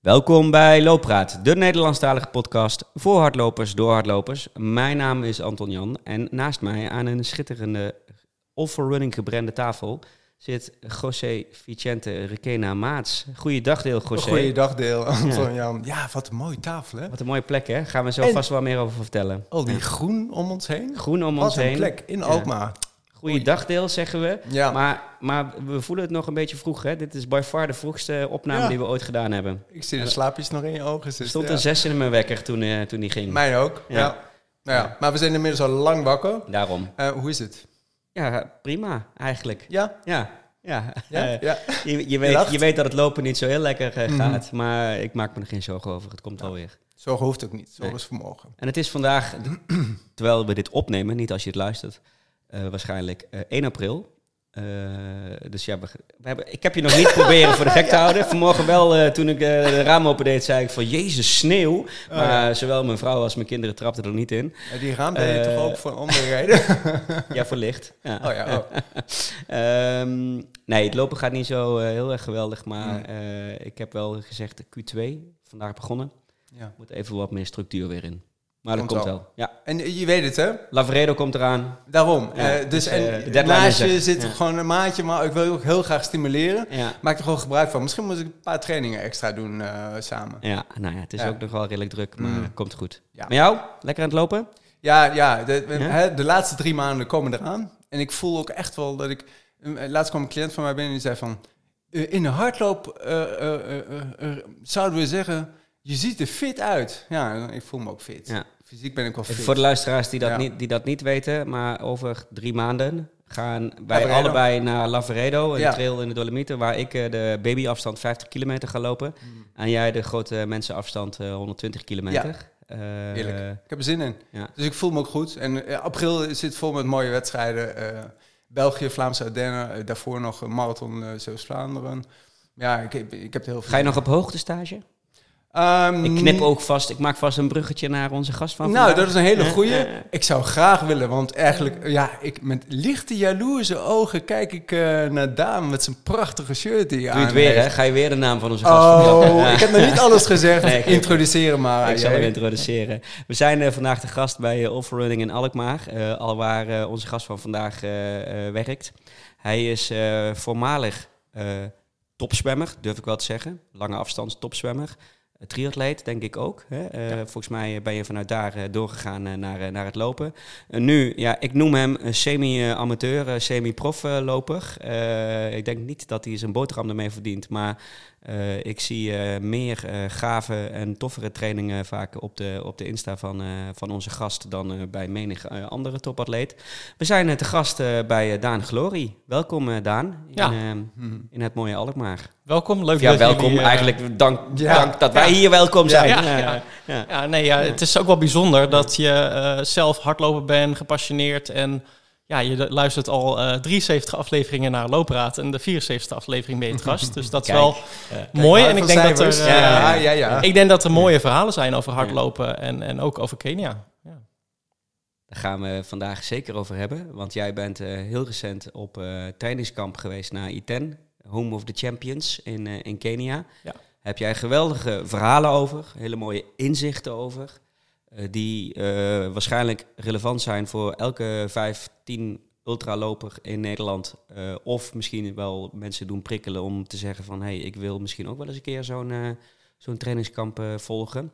Welkom bij Looppraat, de Nederlandstalige podcast voor hardlopers door hardlopers. Mijn naam is Anton Jan en naast mij aan een schitterende All for Running gebrande tafel zit José Vicente Requena Maats. Goeiedag deel, José. Goeiedag deel, Anton Jan. Ja, wat een mooie tafel hè. Wat een mooie plek hè, gaan we zo En- vast wel meer over vertellen. Al die groen om ons heen. Groen om Wat ons een heen. plek in Ja. Alkmaar. Goeiedag deel, zeggen we. Ja, Maar, maar we voelen het nog een beetje vroeg hè. Dit is by far de vroegste opname Ja. die we ooit gedaan hebben. ik zie de slaapjes nog in je ogen Er zitten. stond ja. een zes in mijn wekker toen, eh, toen die ging. Mij ook, Ja. ja. Nou ja. Maar we zijn inmiddels al lang wakker. Daarom. Eh, hoe is het? Ja, prima eigenlijk. Ja? Ja, ja. Ja? Eh, je, je, weet, je weet dat het lopen niet zo heel lekker Mhm. gaat, maar ik maak me er geen zorgen over. Het komt wel weer. Zorgen hoeft ook niet. Nee. is vermogen. En het is vandaag, terwijl we dit opnemen, niet als je het luistert, waarschijnlijk eh, 1 april. Eh, dus ja, we, we hebben, ik heb je nog niet proberen voor de gek te houden. Vanmorgen wel, eh, toen ik eh, de raam opendeed, zei ik van Jezus, sneeuw. Maar zowel mijn vrouw als mijn kinderen trapten er niet in. Eh, die raam deed je Eh, toch ook voor een andere reden? Ja, voor licht. Ja. oh ja, oh. Ehm, nee, het lopen gaat niet zo eh, heel erg geweldig, maar eh, ik heb wel gezegd Q2, vandaag begonnen. ja. Moet even wat meer structuur weer in. Maar dat Komt komt wel. wel. Ja, En je weet het hè? Lavredo komt eraan. Daarom. Ja, Eh, dus dus, eh, de en naast je zit Ja. gewoon een maatje, maar ik wil je ook heel graag stimuleren. Ja, Maak er gewoon gebruik van. Misschien moet ik een paar trainingen extra doen eh, samen. ja nou ja, het is Ja. ook nog wel redelijk druk, maar Mm. komt goed. Ja. Met jou? Lekker aan het lopen? Ja, ja, de, Ja? Hè, de laatste drie maanden komen eraan. En ik voel ook echt wel dat ik... Laatst kwam een cliënt van mij binnen en die zei van... in de hardloop eh, eh, eh, eh, eh, zouden we zeggen... Je ziet er fit uit. Ja, ik voel me ook fit. Ja. Fysiek ben ik wel fit. Voor de luisteraars die dat, Ja. niet, die dat niet weten, maar over drie maanden gaan wij allebei naar Lavaredo, een Ja. trail in de Dolomieten, waar ik eh, de babyafstand 50 kilometer ga lopen. Mm. En jij de grote mensenafstand eh, 120 kilometer. Eh, Heerlijk. Ik heb er zin in. Ja. Dus ik voel me ook goed. En eh, april zit vol met mooie wedstrijden. eh, België, Vlaamse Ardennen. eh, daarvoor nog een marathon Zeeuws-Vlaanderen. Ja, ik, heb- ik heb er heel veel Ga je nog op hoogtestage? Ehm, Ik knip ook vast, ik maak vast een bruggetje naar onze gast van Nou, vandaag. dat is een hele Eh, goeie. eh, Ik zou graag willen, want eigenlijk, ja, ik, met lichte jaloerse ogen kijk ik eh, naar Daan met zijn prachtige shirt die je het aan weer, hè? Ga je weer de naam van onze gast Oh, ik heb nog niet alles gezegd. Nee, Introduceren maar. Ik zal hem introduceren. We zijn eh, vandaag de gast bij uh, Running in Alkmaar, eh al waar eh, onze gast van vandaag eh, eh, werkt. Hij is eh, voormalig eh, topzwemmer, durf ik wel te zeggen. Lange afstands topzwemmer. Triatleet, denk ik ook. Hè? Eh, Volgens mij ben je vanuit daar eh, doorgegaan eh, naar, naar het lopen. En nu, ja, ik noem hem een semi-amateur, semi-prof-loper. Eh, ik denk niet dat hij zijn boterham ermee verdient, maar ik zie meer gave en toffere trainingen vaak op de, op de Insta van, van onze gast dan bij menig andere topatleet. We zijn te gast bij Daan Glory. Welkom Daan in, Ja. eh, Hm. in het mooie Alkmaar. Welkom, leuk Ja, dat welkom. jullie, Eigenlijk dank, Ja. dank dat wij Hier welkom zijn. Ja, Ja, ja. ja. Ja, nee, ja, het is ook wel bijzonder dat je eh, zelf hardloper bent, gepassioneerd en ja, je luistert al eh 73 afleveringen naar Loopraad en de 74 aflevering je te gast. Dus dat is Kijk. wel mooi. En ik van denk, dat er, eh, Ja, ja, ja. ik denk dat er mooie verhalen zijn over hardlopen en, en ook over Kenia. Ja. Daar gaan we vandaag zeker over hebben. Want jij bent eh, heel recent op eh, trainingskamp geweest naar Iten, Home of the Champions in, eh, in Kenia. Ja. Heb jij geweldige verhalen over, hele mooie inzichten over, eh, die eh, waarschijnlijk relevant zijn voor elke 15 ultraloper in Nederland. eh, of misschien wel mensen doen prikkelen om te zeggen van... hé, hey, ik wil misschien ook wel eens een keer zo'n zo'n trainingskamp eh, volgen.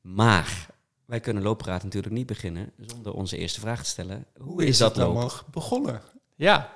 Maar wij kunnen looppraat natuurlijk niet beginnen zonder onze eerste vraag te stellen. Hoe is dat het lopen? allemaal begonnen? Ja.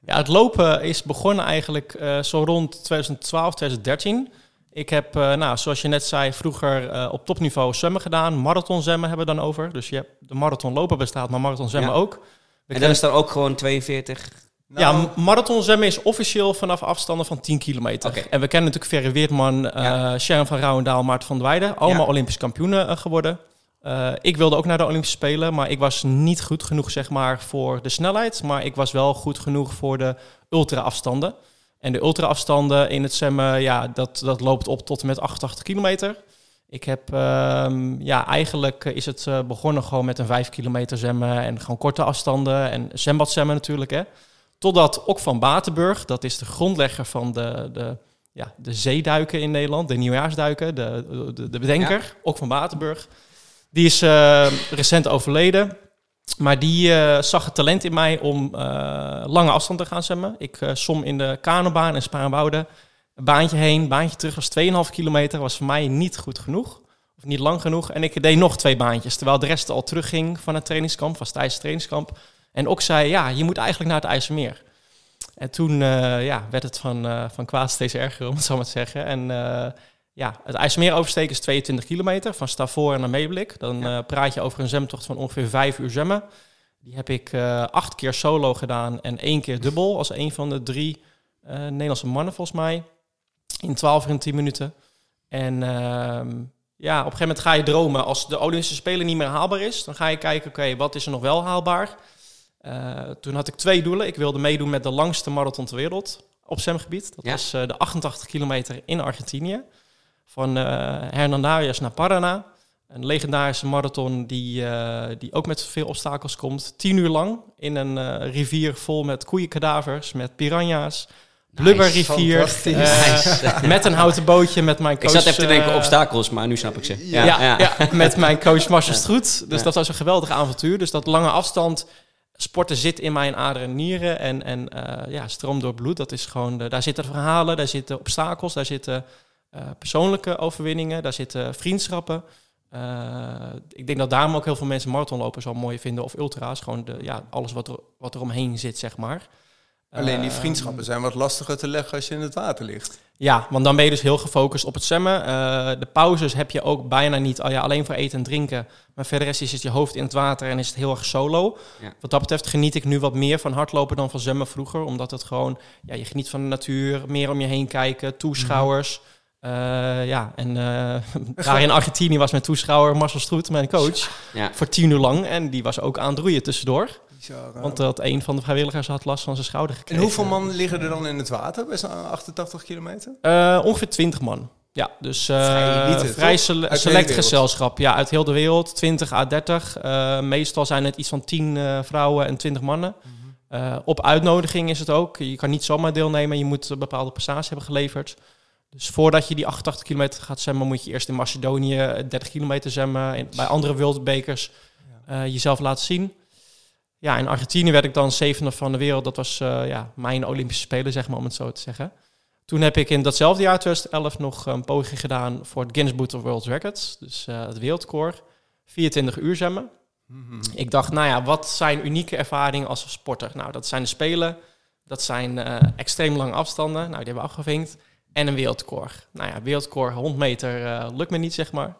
ja, het lopen is begonnen eigenlijk eh, zo rond 2012, 2013. Ik heb, eh, nou, zoals je net zei, vroeger eh, op topniveau zwemmen gedaan. Marathon zwemmen hebben we dan over. Dus je hebt de marathon lopen bestaat, maar marathon zwemmen Ja. ook. We En dat is dan ook gewoon 42. ja, Nou, marathon zwemmen is officieel vanaf afstanden van 10 kilometer. Oké. En we kennen natuurlijk Ferry Weertman, eh Ja. Sharon van Rouwendaal, Maarten van der Weijden. Allemaal Ja. Olympisch kampioenen geworden. Eh, ik wilde ook naar de Olympische Spelen, maar ik was niet goed genoeg zeg maar, voor de snelheid. Maar ik was wel goed genoeg voor de ultra-afstanden. En de ultra-afstanden in het zwemmen, ja, dat, dat loopt op tot en met 88 kilometer. Ik heb, ehm, ja, eigenlijk is het eh, begonnen gewoon met een 5 kilometer zwemmen en gewoon korte afstanden en zwembad zwemmen natuurlijk, hè. Totdat Ook van Batenburg, dat is de grondlegger van de, de ja, de zeeduiken in Nederland, de nieuwjaarsduiken, de, de, de bedenker, ook van Waterburg. Die is eh, recent overleden. Maar die eh, zag het talent in mij om eh, lange afstand te gaan zwemmen. Ik uh, som in de kanobaan in Spaarnwoude. Een baantje heen, baantje terug was 2,5 kilometer. Was voor mij niet goed genoeg. Of niet lang genoeg. En ik deed nog twee baantjes. Terwijl de rest al terugging van het trainingskamp. Tijdens het trainingskamp. En ook zei, ja, je moet eigenlijk naar het IJsselmeer. En toen ja, werd het van, van kwaad steeds erger, om het zo maar te zeggen. En ja, het IJsselmeer oversteken is 22 kilometer van Stavoren naar Meeblik. Dan ja. uh, praat je over een zwemtocht van ongeveer vijf uur zwemmen. Die heb ik uh, acht keer solo gedaan en één keer dubbel als een van de drie uh, Nederlandse mannen volgens mij. In 12 uur en 10 minuten. En ehm, ja, op een gegeven moment ga je dromen. Als de Olympische Spelen niet meer haalbaar is, dan ga je kijken, oké, okay, wat is er nog wel haalbaar? toen had ik twee doelen. Ik wilde meedoen met de langste marathon ter wereld op zwemgebied. Dat ja. was de 88 kilometer in Argentinië van uh, Hernandarias naar Paraná. Een legendarische marathon die, uh, die ook met veel obstakels komt. Tien uur lang in een uh, rivier vol met koeienkadavers, met piranha's. Blubberrivier. Nice, met een houten bootje met mijn coach. Ik zat even te denken obstakels, maar nu snap ik ze. Ja, ja, ja. ja met mijn coach Marcel Stroet. Dus dat was een geweldig avontuur. Dus dat lange afstand sporten zit in mijn aderen en nieren en, en ja, stroom door bloed. Dat is gewoon, de, daar zitten verhalen, daar zitten obstakels, daar zitten uh, persoonlijke overwinningen, daar zitten vriendschappen. Uh, ik denk dat daarom ook heel veel mensen marathonlopers wel mooi vinden of ultra's. Gewoon de, ja, alles wat er, wat er omheen zit, zeg maar. Alleen die vriendschappen zijn wat lastiger te leggen als je in het water ligt. Ja, want dan ben je dus heel gefocust op het zwemmen. Uh, de pauzes heb je ook bijna niet, oh ja, alleen voor eten en drinken. Maar verder is het je hoofd in het water en is het heel erg solo. Ja. Wat dat betreft geniet ik nu wat meer van hardlopen dan van zwemmen vroeger. Omdat het gewoon, ja, je geniet van de natuur, meer om je heen kijken, toeschouwers. Mm -hmm. Uh, ja, en uh, daar in Argentinië was mijn toeschouwer Marcel Stroet, mijn coach, ja. voor tien uur lang. En die was ook aan het roeien tussendoor. Bizar, want dat een van de vrijwilligers had last van zijn schouder gekregen. En hoeveel man liggen er dan in het water bij zo'n 88 kilometer? Uh, ongeveer 20 man. Ja, dus vrij, vrij sele select gezelschap. Ja, uit heel de wereld. 20 à 30. meestal zijn het iets van 10 vrouwen en 20 mannen. Mm -hmm. op uitnodiging is het ook. Je kan niet zomaar deelnemen. Je moet een bepaalde prestatie hebben geleverd. Dus voordat je die 88 kilometer gaat zwemmen, moet je eerst in Macedonië 30 kilometer zwemmen. Bij andere wildbekers uh, jezelf laten zien. Ja, in Argentinië werd ik dan zevende van de wereld. Dat was uh, ja, mijn Olympische Spelen, zeg maar, om het zo te zeggen. Toen heb ik in datzelfde jaar, 2011, nog een poging gedaan voor het Guinness Book of World Records. Dus uh, het wereldrecord. 24 uur zwemmen. Mm -hmm. Ik dacht, nou ja, wat zijn unieke ervaringen als sporter? Nou, dat zijn de Spelen. Dat zijn extreem lange afstanden. Nou, die hebben we afgevinkt en een wereldrecord. Nou ja, wereldrecord 100 meter uh, lukt me niet, zeg maar.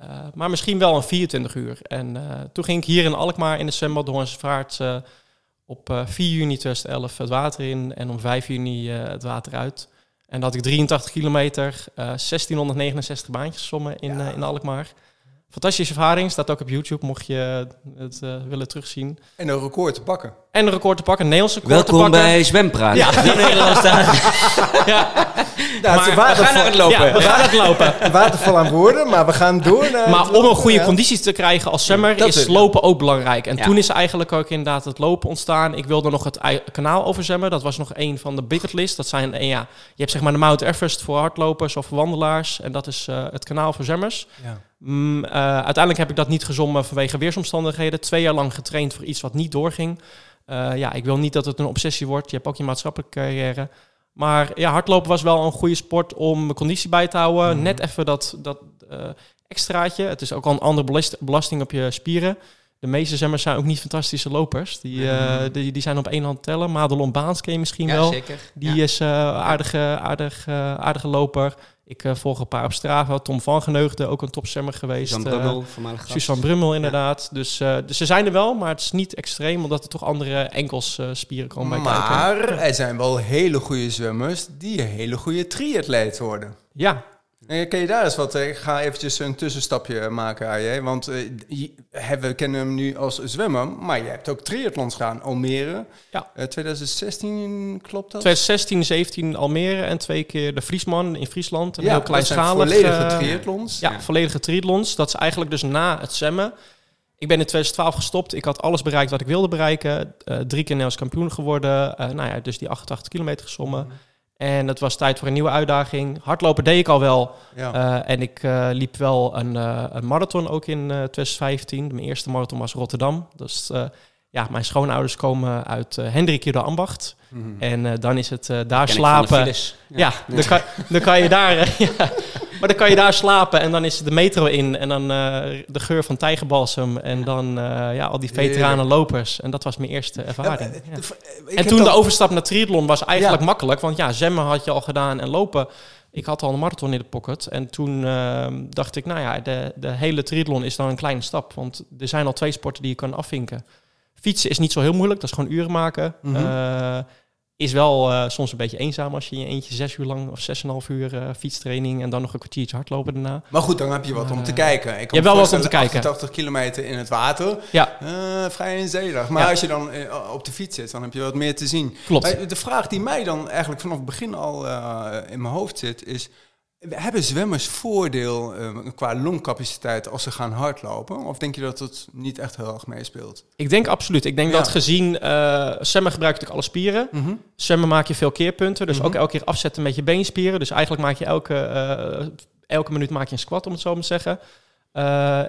Uh, maar misschien wel een 24 uur. En uh, toen ging ik hier in Alkmaar in de zwembad Doornsvaart uh, op 4 juni 2011 het water in en om 5 juni het water uit. En dat had ik 83 kilometer, 1669 baantjes sommen in, ja. in Alkmaar. Fantastische ervaring, staat ook op YouTube, mocht je het uh, willen terugzien. En een record te pakken. En een record te pakken, een Nederlands record Welkom te pakken. bij Zwempraat. Ja, die Nederlands staan. ja. Nou, maar we gaan naar het lopen. Ja, we gaan het lopen. Waterval aan woorden, maar we gaan door naar Maar om een goede ja. conditie te krijgen als zwemmer is lopen ook belangrijk. En toen is eigenlijk ook inderdaad het lopen ontstaan. Ik wilde nog het kanaal overzwemmen. Dat was nog een van de bucket list. Dat zijn, en ja, je hebt zeg maar de Mount Everest voor hardlopers of wandelaars. En dat is uh, het kanaal voor zwemmers. Ja. Mm, uh, uiteindelijk heb ik dat niet gezommen vanwege weersomstandigheden. Twee jaar lang getraind voor iets wat niet doorging. Uh, ja, ik wil niet dat het een obsessie wordt. Je hebt ook je maatschappelijke carrière. Maar ja, hardlopen was wel een goede sport om mijn conditie bij te houden. Mm. Net even dat, dat uh, extraatje. Het is ook al een andere belasting op je spieren. De meeste zwemmers zijn ook niet fantastische lopers. Die, uh, die, die zijn op één hand tellen. Madelon Baans ken je misschien ja, wel. Zeker. Die ja. is uh, aardige, aardig, uh, aardige loper. Ik uh, volg een paar op Strava. Tom van Geneugde, ook een topzemmer geweest. Suzanne Brummel, voormalig gast. Suzanne Brummel, inderdaad. Ja. Dus, uh, dus ze zijn er wel, maar het is niet extreem... omdat er toch andere enkelsspieren uh, komen bij kijken. Maar er zijn wel hele goede zwemmers... die een hele goede triatleet worden. Ja, kun je daar eens wat... Ik ga eventjes een tussenstapje maken, AJ. Want je, we kennen hem nu als zwemmer... maar je hebt ook triathlons gedaan. Almere. Ja. Uh, 2016, klopt dat? 2016, 17 Almere en twee keer de Friesman in Friesland. Een ja, heel kleinschalig... volledige triathlons. Ja, ja, volledige triathlons. Dat is eigenlijk dus na het zwemmen... Ik ben in 2012 gestopt. Ik had alles bereikt wat ik wilde bereiken. Uh, drie keer Nederlands kampioen geworden. nou ja, dus die 88 kilometer gesommen. Mm. En het was tijd voor een nieuwe uitdaging. Hardlopen deed ik al wel. Ja. Eh, en ik eh, liep wel een, eh, een marathon ook in eh 2015. Mijn eerste marathon was Rotterdam. Dus ja, mijn schoonouders komen uit eh Hendrik de Ambacht. Mhm. En dan is het daar slapen. Ja, Dan, kan, dan kan je daar. eh. Maar dan kan je daar slapen en dan is de metro in en dan eh, de geur van tijgerbalsem en dan eh, ja, al die veteranen lopers. En dat was mijn eerste ervaring. Ja, ik En toen de overstap naar triathlon was eigenlijk makkelijk, want ja, zwemmen had je al gedaan en lopen. Ik had al een marathon in de pocket en toen ehm, dacht ik, nou ja, de, de hele triathlon is dan een kleine stap, want er zijn al twee sporten die je kan afvinken. Fietsen is niet zo heel moeilijk, dat is gewoon uren maken. Mhm. Eh, is wel eh, soms een beetje eenzaam als je in je eentje zes uur lang of zes en een half uur eh, fietstraining en dan nog een kwartiertje hardlopen daarna. Maar goed, dan heb je wat om te Eh, kijken. Ik hebt me wel wat om te kijken. 88 kilometer in het water, Ja, vrij eenzelig. Maar Ja. als je dan op de fiets zit, dan heb je wat meer te zien. klopt. De vraag die mij dan eigenlijk vanaf het begin al in mijn hoofd zit, is... Hebben zwemmers voordeel eh, qua longcapaciteit als ze gaan hardlopen? Of denk je dat het niet echt heel erg meespeelt? Ik denk absoluut. Ik denk Ja. dat gezien, eh zwemmen gebruikt natuurlijk alle spieren. Zwemmen maak je veel keerpunten, dus Mhm. ook elke keer afzetten met je beenspieren. Dus eigenlijk maak je elke, eh, elke minuut maak je een squat, om het zo maar te zeggen.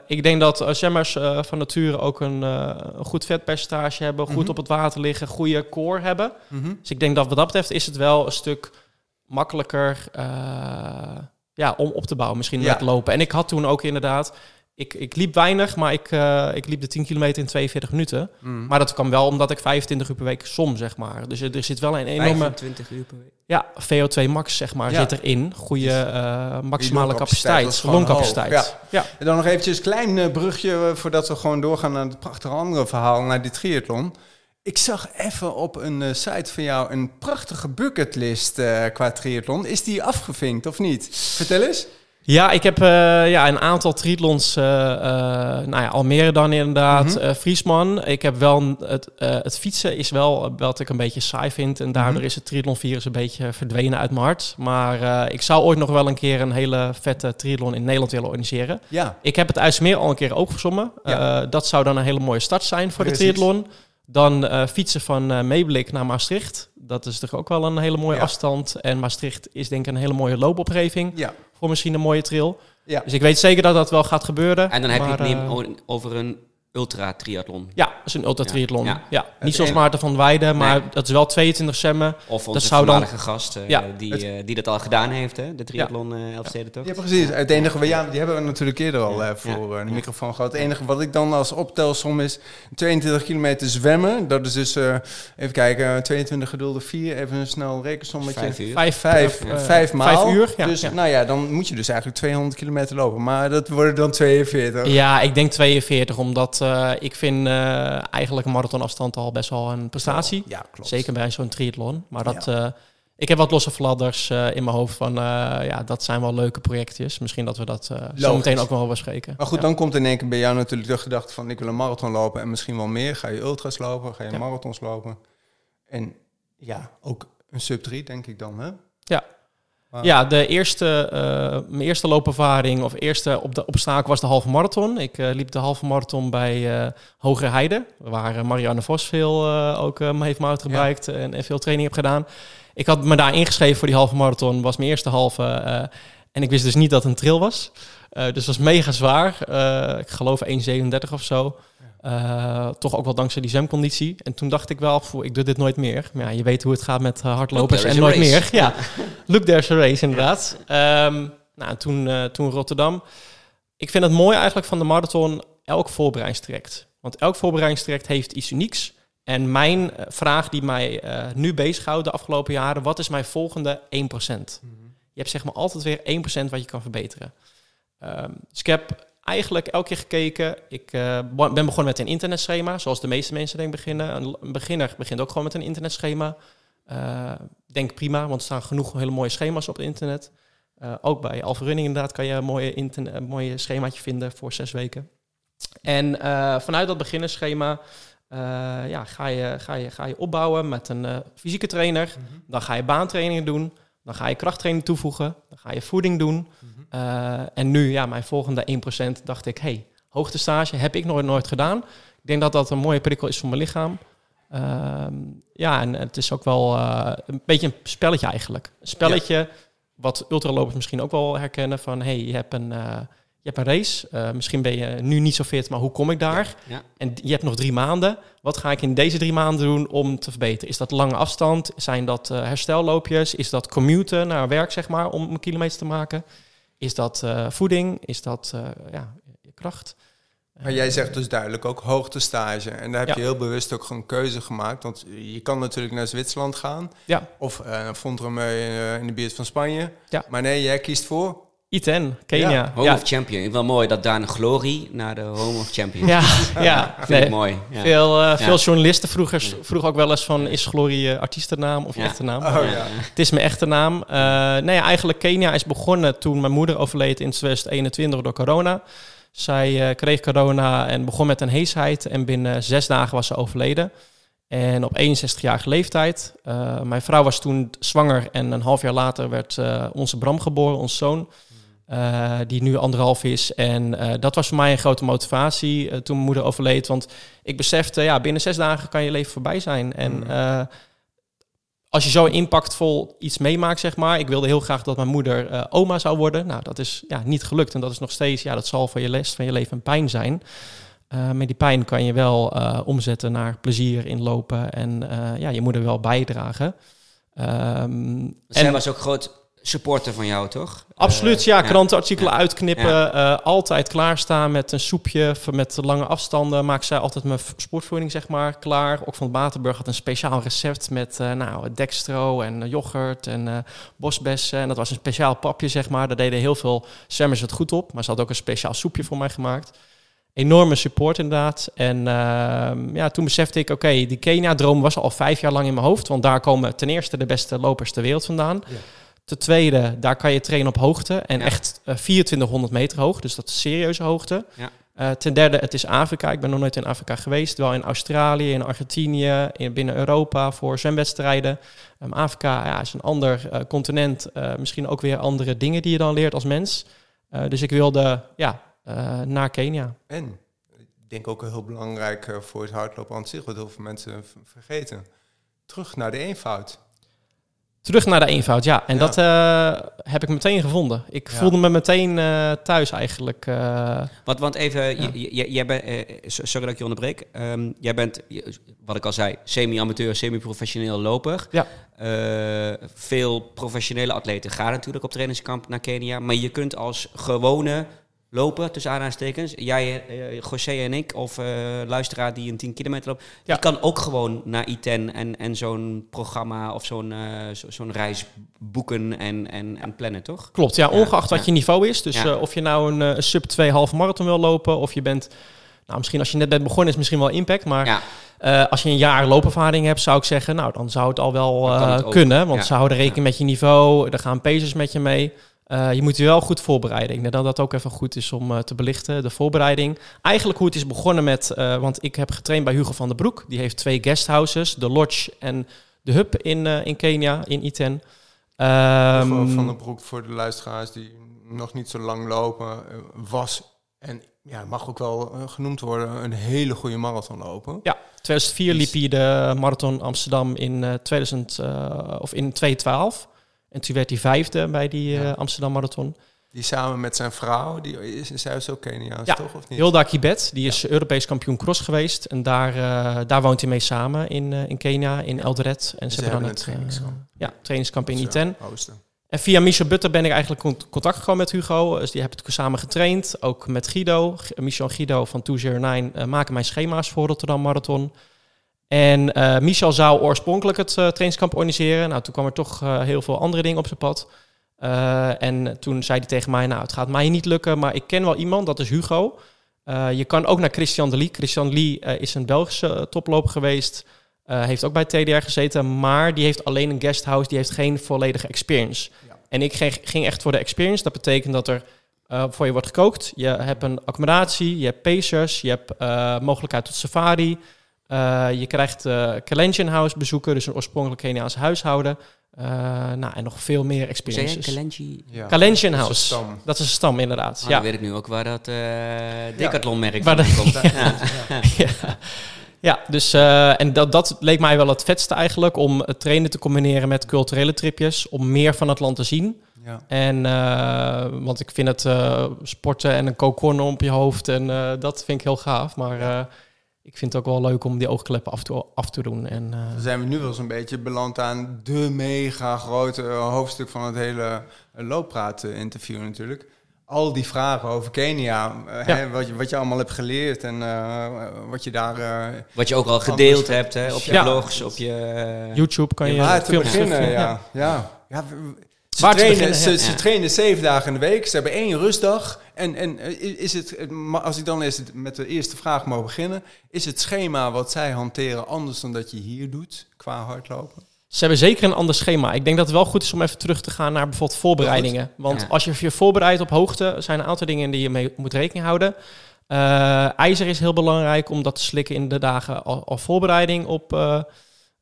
Ik denk dat zwemmers van nature ook een, een goed vetpercentage hebben, goed Mhm. op het water liggen, goede core hebben. Mhm. Dus ik denk dat wat dat betreft is het wel een stuk makkelijker eh, ja, om op te bouwen, misschien Ja. met lopen. En ik had toen ook inderdaad, ik, ik liep weinig, maar ik, eh, ik liep de 10 kilometer in 42 minuten. Mhm. Maar dat kwam wel omdat ik 25 uur per week som, zeg maar. Dus er, er zit wel een enorme 25 uur per week. ja, VO2 max, zeg maar, Ja. zit erin. Goede eh, maximale capaciteit, longcapaciteit. hoog, Ja. En dan nog eventjes een klein brugje voordat we gewoon doorgaan naar het prachtige andere verhaal, naar die triathlon. Ik zag even op een eh, site van jou een prachtige bucketlist eh, qua triathlon. Is die afgevinkt of niet? Vertel eens. Ja, ik heb eh, ja, een aantal triathlons, eh eh nou ja, Almere dan inderdaad, eh, Friesman. Ik heb wel, het, het fietsen is wel wat ik een beetje saai vind. En daardoor Mhm. is het triathlonvirus een beetje verdwenen uit mijn hart. Maar ik zou ooit nog wel een keer een hele vette triathlon in Nederland willen organiseren. Ja. Ik heb het IJsselmeer al een keer opgezommen. Ja. Eh, dat zou dan een hele mooie start zijn voor Precies. de triathlon. Dan eh, fietsen van eh Meeblik naar Maastricht. Dat is toch ook wel een hele mooie Ja. afstand. En Maastricht is denk ik een hele mooie loopopgeving. Ja. Voor misschien een mooie trail. Ja. Dus ik weet zeker dat dat wel gaat gebeuren. En dan heb je het eh, neem- over een ultra-triathlon. ja, dat is een ultra triathlon. Ja. Ja. Niet zoals Maarten van Weijden, maar Nee. dat is wel 22 zwemmen. Of onze zou dan- voormalige gast, eh, Ja. die, eh, die dat al gedaan heeft, hè? de triathlon eh Elfstedentocht. Ja, precies. Het enige, ja, die hebben we natuurlijk eerder al eh, voor Ja. eh, de microfoon gehad. Het enige wat ik dan als optelsom is 22 kilometer zwemmen. Dat is dus, eh, even kijken, 22 gedulde 4. Even een snel rekensommetje. Vijf uur. Vijf, Vijf, vijf maal. Vijf uur, ja. dus ja. nou ja, dan moet je dus eigenlijk 200 kilometer lopen. Maar dat worden dan 42. Ja, ik denk 42, omdat eh, ik vind eh, eigenlijk een marathonafstand al best wel een prestatie. Ja, klopt. Zeker bij zo'n triathlon. Maar dat, eh, ik heb wat losse fladders in mijn hoofd van, ja, dat zijn wel leuke projectjes. Misschien dat we dat zo meteen ook wel bespreken. Maar goed, Ja. dan komt in één keer bij jou natuurlijk de gedachte van... ik wil een marathon lopen en misschien wel meer. Ga je ultras lopen, ga je Ja. marathons lopen. En ja, ook een sub 3 denk ik dan, hè? Ja. Ja, de eerste, eh, mijn eerste loopervaring of eerste op de obstakel was de halve marathon. Ik eh, liep de halve marathon bij eh Hogere Heide, waar Marianne Vos veel ook me heeft me uitgebreid en, en veel training heb gedaan. Ik had me daar ingeschreven voor die halve marathon, was mijn eerste halve. en ik wist dus niet dat het een trail was. Dus het was mega zwaar. Ik geloof 1,37 of zo. Eh, toch ook wel dankzij die zwemconditie. En toen dacht ik wel, "Poeh, ik doe dit nooit meer. Maar ja, je weet hoe het gaat met eh, hardlopers en nooit meer. Ja, look there's a race inderdaad. Ehm, nou, toen, eh, toen Rotterdam. Ik vind het mooi eigenlijk van de marathon elk voorbereidingstraject. Want elk voorbereidingstraject heeft iets unieks. En mijn vraag die mij eh, nu bezighoudt de afgelopen jaren... wat is mijn volgende 1%? Je hebt zeg maar altijd weer 1% wat je kan verbeteren. Ehm, dus ik heb eigenlijk elke keer gekeken. Ik bo- ben begonnen met een internetschema, zoals de meeste mensen denk beginnen. Een, beginner begint ook gewoon met een internetschema. Eh, denk prima, want er staan genoeg hele mooie schema's op het internet. Eh, ook bij Alpha Running inderdaad kan je een mooie, interne- een mooie schemaatje vinden voor zes weken. En vanuit dat beginnersschema eh, ja, ga, je, ga, je, ga je opbouwen met een fysieke trainer. Dan ga je baantrainingen doen. Dan ga je krachttraining toevoegen. Dan ga je voeding doen. Eh, en nu, ja, mijn volgende 1% dacht ik... hey, hoogtestage heb ik nooit, nooit gedaan. Ik denk dat dat een mooie prikkel is voor mijn lichaam. Ehm, ja, en het is ook wel eh, een beetje een spelletje eigenlijk. Een spelletje wat ultralopers misschien ook wel herkennen van... hey, je hebt een, eh, je hebt een race. Eh, misschien ben je nu niet zo fit, maar hoe kom ik daar? Ja. En je hebt nog drie maanden. Wat ga ik in deze drie maanden doen om te verbeteren? Is dat lange afstand? Zijn dat eh, herstelloopjes? Is dat commuten naar werk, zeg maar, om een kilometer te maken? Is dat eh, voeding? Is dat eh, ja, je kracht? Maar jij zegt dus duidelijk ook hoogtestage. En daar heb Ja. je heel bewust ook gewoon een keuze gemaakt. Want je kan natuurlijk naar Zwitserland gaan. Ja. Of uh, Fontremeu in de buurt van Spanje. Ja. Maar nee, jij kiest voor... Iten, Kenia. Ja, Home Ja, of Champion. Ik wel mooi dat daar een glorie naar de Home of Champion. ja, ja. Vind Nee, ik mooi. Ja. Veel, eh, veel journalisten vroegen, vroegen ook wel eens van... is Glory eh, artiestennaam of echte naam? Oh ja. Het is mijn echte naam. Eh nee, ja, eigenlijk Kenia is begonnen toen mijn moeder overleed in 2021 door corona. Zij eh, kreeg corona en begon met een heesheid. En binnen zes dagen was ze overleden. En op 61-jarige leeftijd. Eh, mijn vrouw was toen zwanger en een half jaar later werd eh, onze Bram geboren, ons zoon. Eh, die nu anderhalf is. En eh, dat was voor mij een grote motivatie eh, toen mijn moeder overleed. Want ik besefte, ja, binnen zes dagen kan je leven voorbij zijn. En Mm. als je zo impactvol iets meemaakt, zeg maar. Ik wilde heel graag dat mijn moeder oma zou worden. Nou, dat is ja, niet gelukt. En dat is nog steeds, ja, dat zal voor je les van je leven een pijn zijn. Maar die pijn kan je wel omzetten naar plezier in lopen en ja, je moeder wel bijdragen. Ehm, Zij en- was ook groot supporter van jou, toch? Absoluut, Eh, ja. Krantenartikelen Ja. uitknippen. eh, altijd klaarstaan met een soepje met lange afstanden. Maakt zij altijd mijn sportvoeding, zeg maar, klaar. Ook van Batenburg had een speciaal recept met eh, nou, dextro en yoghurt en eh, bosbessen. En dat was een speciaal papje, zeg maar. Daar deden heel veel zwemmers het goed op. Maar ze had ook een speciaal soepje voor mij gemaakt. Enorme support inderdaad. En ehm, ja, toen besefte ik, oké, die Kenia-droom was al vijf jaar lang in mijn hoofd. Want daar komen ten eerste de beste lopers ter wereld vandaan. Ten tweede, daar kan je trainen op hoogte. En Ja. echt eh, 2400 meter hoog. Dus dat is serieuze hoogte. Ja. Eh, ten derde, het is Afrika. Ik ben nog nooit in Afrika geweest. Wel in Australië, in Argentinië, in, binnen Europa voor zwemwedstrijden. Ehm, Afrika ja, is een ander eh, continent. eh, misschien ook weer andere dingen die je dan leert als mens. Eh, dus ik wilde ja, eh, naar Kenia. En ik denk ook heel belangrijk eh, voor het hardlopen aan zich, wat heel veel mensen vergeten. Terug naar de eenvoud. Terug naar de eenvoud, ja. En Ja. dat eh, heb ik meteen gevonden. Ik Ja. voelde me meteen eh, thuis eigenlijk. eh, Want, want even, Ja. j- j- jij bent, so- sorry dat ik je onderbreek. Ehm, jij bent, je- wat ik al zei, semi-amateur, semi-professioneel loper. Ja. Veel professionele atleten gaan natuurlijk op trainingskamp naar Kenia. Maar je kunt als gewone loper, tussen aanhalingstekens, jij, eh José en ik, of eh, luisteraar die een 10 kilometer loopt, Ja. die kan ook gewoon naar I10 en, en zo'n programma of zo'n eh, zo- zo'n reis boeken en, en, en plannen, toch? Klopt, ja, Ja, ongeacht wat je niveau is. Dus Ja. of je nou een, een sub 2 halve marathon wil lopen, of je bent, nou misschien als je net bent begonnen is misschien wel impact, maar Ja, als je een jaar loopervaring hebt, zou ik zeggen, nou dan zou het al wel het kunnen, want Ja. ze houden rekening met je niveau, er gaan pacers met je mee. Eh, je moet je wel goed voorbereiden. Ik denk dat dat ook even goed is om eh, te belichten, de voorbereiding. Eigenlijk hoe het is begonnen met, eh, want ik heb getraind bij Hugo van der Broek. Die heeft twee guesthouses, de Lodge en de Hub in, in Kenia, in Iten. Ehm, van den Broek voor de luisteraars die nog niet zo lang lopen, was en ja, mag ook wel genoemd worden, een hele goede marathon lopen. Ja, 2004 liep hij de marathon Amsterdam in eh 2000 eh, of in 2012. En toen werd hij vijfde bij die eh, Ja. Amsterdam marathon. Die samen met zijn vrouw, die is, zij is ook Keniaans, Ja, toch? Of niet? Hilda Kibet, die is Europees kampioen cross geweest. En daar, eh, daar woont hij mee samen in, eh, in Kenia, in Eldoret. En Ze ze hebben dan een het trainingskamp. ja, trainingskamp in zo, Iten. Oosten. En via Michel Butter ben ik eigenlijk in contact gekomen met Hugo. Dus die hebben het samen getraind. Ook met Guido. Michel en Guido van 209 eh, maken mijn schema's voor Rotterdam Marathon. En eh, Michel zou oorspronkelijk het eh, trainingskamp organiseren. Nou, toen kwam er toch eh, heel veel andere dingen op zijn pad. En toen zei hij tegen mij, nou, het gaat mij niet lukken, maar ik ken wel iemand, dat is Hugo. Je kan ook naar Christian de Lee. Christian Lee eh, is een Belgische toploper geweest. Heeft ook bij TDR gezeten, maar die heeft alleen een guesthouse. Die heeft geen volledige experience. Ja. En ik ging, ging echt voor de experience. Dat betekent dat er voor je wordt gekookt. Je hebt een accommodatie, je hebt pacers, je hebt mogelijkheid tot safari. Eh, je krijgt uh, Kalenjin House bezoeken, dus een oorspronkelijk Keniaans huishouden. Eh, nou, en nog veel meer Zei je experiences. Kalenji? Ja. Kalenjin Dat is House. een stam. Dat is een stam, inderdaad. Ah, ja. Dan weet ik nu ook waar dat eh Decathlon-merk van de- komt. Ja. ja. Ja, dus eh, en dat, dat leek mij wel het vetste eigenlijk, om het trainen te combineren met culturele tripjes, om meer van het land te zien. Ja. En, eh, want ik vind het eh, sporten en een kokon op je hoofd, en eh, dat vind ik heel gaaf. Maar eh, ik vind het ook wel leuk om die oogkleppen af te, af te doen. En, eh, Dan zijn we nu wel zo'n beetje beland aan de mega grote eh, hoofdstuk van het hele uh, looppraat-interview natuurlijk. Al die vragen over Kenia, Ja. hè, wat, je, wat je allemaal hebt geleerd en uh, wat je daar... uh, Wat je ook al gedeeld hebt hè, op je Ja. blogs, op je... eh, YouTube kan je waar te filmpjes beginnen, ja. ja. ja. Ze, Waar trainen, beginnen, ze, ja. ze trainen zeven dagen in de week, ze hebben één rustdag. En, en eh, is het, eh, als ik dan eens met de eerste vraag mag beginnen, is het schema wat zij hanteren anders dan dat je hier doet qua hardlopen? Ze hebben zeker een ander schema. Ik denk dat het wel goed is om even terug te gaan naar bijvoorbeeld voorbereidingen. Want Ja. als je je voorbereidt op hoogte, zijn er een aantal dingen die je mee moet rekening houden. Eh, ijzer is heel belangrijk om dat te slikken in de dagen al, al voorbereiding op,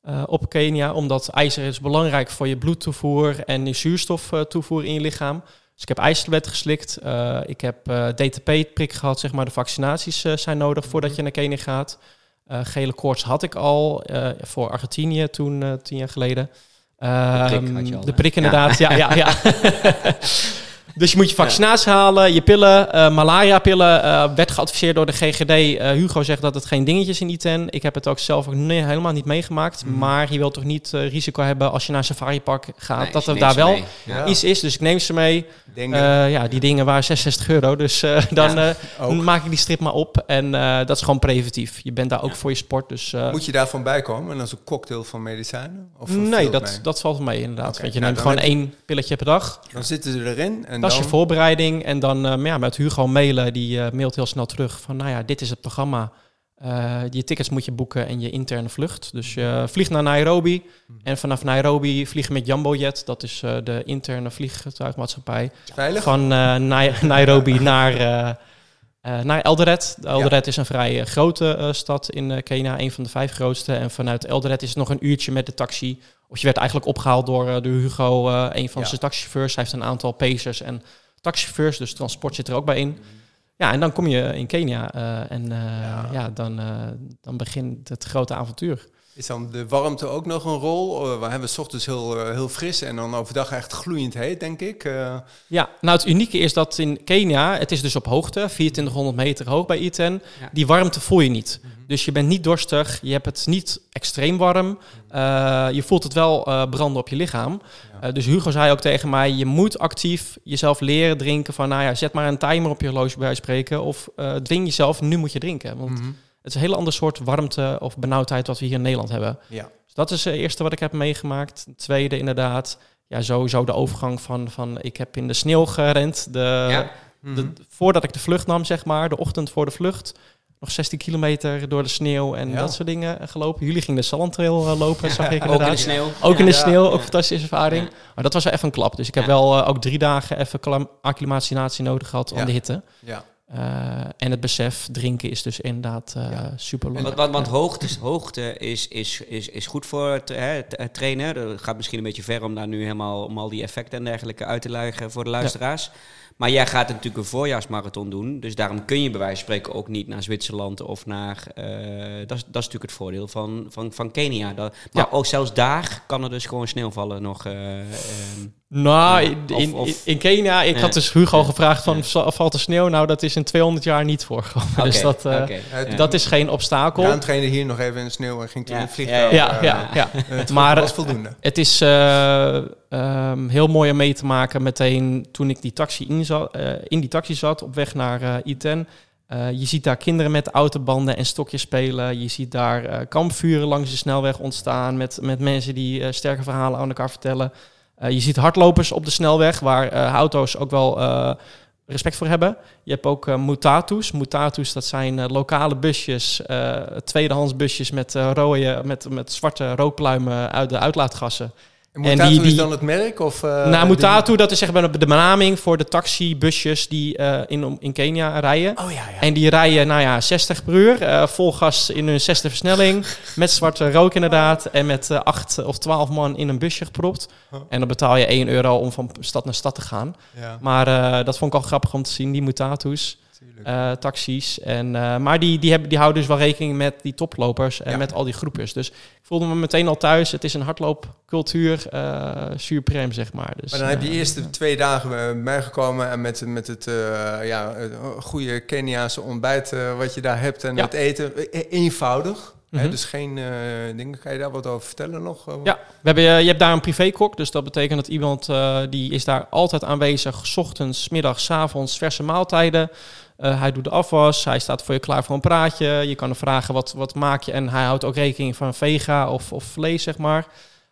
eh, op Kenia. Omdat ijzer is belangrijk voor je bloedtoevoer en je zuurstoftoevoer in je lichaam. Dus ik heb ijzertabletten geslikt. Eh, ik heb eh, DTP-prik gehad, zeg maar. De vaccinaties zijn nodig voordat je naar Kenia gaat. Gele koorts had ik al voor Argentinië toen, tien jaar geleden. prik Ehm, had je al, de prik inderdaad, ja, ja, ja. dus je moet je vaccinatie halen, je pillen, eh malaria-pillen eh, werd geadviseerd door de GGD. Eh, Hugo zegt dat het geen dingetje is in ITEN. Ik heb het ook zelf ook nee, helemaal niet meegemaakt. Mhm. Maar je wilt toch niet risico hebben als je naar een safaripark gaat, nee, dat er daar wel. Ja. Iets is. Dus ik neem ze mee. Ja, die dingen waren 66 euro. Dus dan maak ik die strip maar op. En dat is gewoon preventief. Je bent daar ook voor je sport. Dus Moet je daarvan bijkomen? En is een cocktail van medicijnen? Of nee, dat, mee? dat valt mee inderdaad. Want je nou, neemt gewoon één pilletje per dag. Dan zitten ze erin en Dan... je voorbereiding. En dan eh, ja, met Hugo mailen. Die eh, mailt heel snel terug van, nou ja, dit is het programma. Eh, je tickets moet je boeken en je interne vlucht. Dus je vliegt naar Nairobi. Mhm. En vanaf Nairobi vliegen met Jambojet. Dat is de interne vliegtuigmaatschappij. Veilig? Van Nai- Nairobi naar, naar Eldoret. Eldoret is een vrij grote stad in Kenia. Een van de vijf grootste. En vanuit Eldoret is het nog een uurtje met de taxi. Of je werd eigenlijk opgehaald door, eh, door Hugo, eh, een van Ja. zijn taxichauffeurs. Hij heeft een aantal pacers en taxichauffeurs. Dus transport zit er ook bij in. Ja, en dan kom je in Kenia. eh, en Ja. ja. dan, dan begint het grote avontuur. Is dan de warmte ook nog een rol? Uh, we hebben s ochtends heel, uh, heel fris en dan overdag echt gloeiend heet, denk ik. Uh, Ja, nou het unieke is dat in Kenia, het is dus op hoogte, 2400 meter hoog bij Iten, Ja. die warmte voel je niet. Dus je bent niet dorstig, je hebt het niet extreem warm, uh, je voelt het wel uh, branden op je lichaam. Ja. Uh, dus Hugo zei ook tegen mij, je moet actief jezelf leren drinken van, nou ja, zet maar een timer op je horloge bij spreken of uh, dwing jezelf, nu moet je drinken. Want Mhm. Is een hele ander soort warmte of benauwdheid wat we hier in Nederland hebben. Ja. Dus dat is het eerste wat ik heb meegemaakt. Het tweede inderdaad, ja, sowieso de overgang van, van ik heb in de sneeuw gerend. De, Ja. de, Mhm. voordat ik de vlucht nam, zeg maar, de ochtend voor de vlucht. Nog 16 kilometer door de sneeuw en Ja. dat soort dingen gelopen. Jullie gingen de Sallantrail uh, lopen, zag ik Ook in inderdaad. de sneeuw. Ook in de sneeuw, ook fantastische ervaring. Maar dat was wel even een klap. Dus ik heb wel uh, ook drie dagen even acclim- acclimatisatie nodig gehad aan de hitte. ja. Uh, en het besef, drinken is dus inderdaad uh, Ja. super Want, want, want hoogte, hoogte is, is, is, is goed voor het, hè, het, het trainen. Dat gaat misschien een beetje ver om daar nu helemaal om al die effecten en dergelijke uit te leggen voor de luisteraars. Maar jij gaat natuurlijk een voorjaarsmarathon doen. Dus daarom kun je bij wijze van spreken ook niet naar Zwitserland of naar. eh, dat, is, dat is natuurlijk het voordeel van, van, van Kenia. Dat, maar Ja. ook zelfs daar kan er dus gewoon sneeuw vallen nog. eh, ehm. Nou, Ja, in, of- in, of- in Kenia, ik Ja. had dus Hugo Ja. gevraagd van, Ja. "Zal- valt er sneeuw? Nou, dat is in 200 jaar niet voorgekomen. dus dat, eh, dat is geen obstakel. Daan trainde hier nog even in de sneeuw en ging toen Ja. in het vliegtuig. Ja, ja, ja. Het Maar- maar, was voldoende. Het is eh, ehm, heel mooi om mee te maken meteen toen ik die taxi in, zat, eh, in die taxi zat op weg naar eh Iten. Eh, je ziet daar kinderen met autobanden en stokjes spelen. Je ziet daar kampvuren langs de snelweg ontstaan met, met mensen die sterke verhalen aan elkaar vertellen. Je ziet hardlopers op de snelweg waar auto's ook wel respect voor hebben. Je hebt ook mutatus. Mutatus, dat zijn lokale busjes, eh, tweedehands busjes met, rode, met, met zwarte rookpluimen uit de uitlaatgassen. En en Mutato die- die- is dan het merk? Of, uh, nou, Mutatu, dat is zeg maar de benaming voor de taxibusjes die eh, in, in Kenia rijden. Oh ja, ja. En die rijden, nou ja, 60 per uur, eh, vol gas in hun zesde versnelling, met zwarte rook inderdaad, en met eh, acht of twaalf man in een busje gepropt. Huh. En dan betaal je 1 euro om van stad naar stad te gaan. ja. Maar eh, dat vond ik al grappig om te zien, die Mutatu's. Eh, taxis. En, eh, maar die, die, hebben, die houden dus wel rekening met die toplopers en Ja. met al die groepjes. Dus ik voelde me meteen al thuis. Het is een hardloopcultuur, supreme, zeg maar. Dus, Maar dan heb je eerst de twee dagen bijgekomen en met, met het ja, goede Keniaanse ontbijt wat je daar hebt en Ja. het eten. eh, eenvoudig. hè, Mhm. dus geen dingen. Kan je daar wat over vertellen nog? Ja, we hebben, je hebt daar een privékok, dus dat betekent dat iemand die is daar altijd aanwezig, 's ochtends, middags, 's avonds, verse maaltijden. Eh, hij doet de afwas, hij staat voor je klaar voor een praatje. Je kan hem vragen wat, wat maak je en hij houdt ook rekening van vega of, of vlees, zeg maar.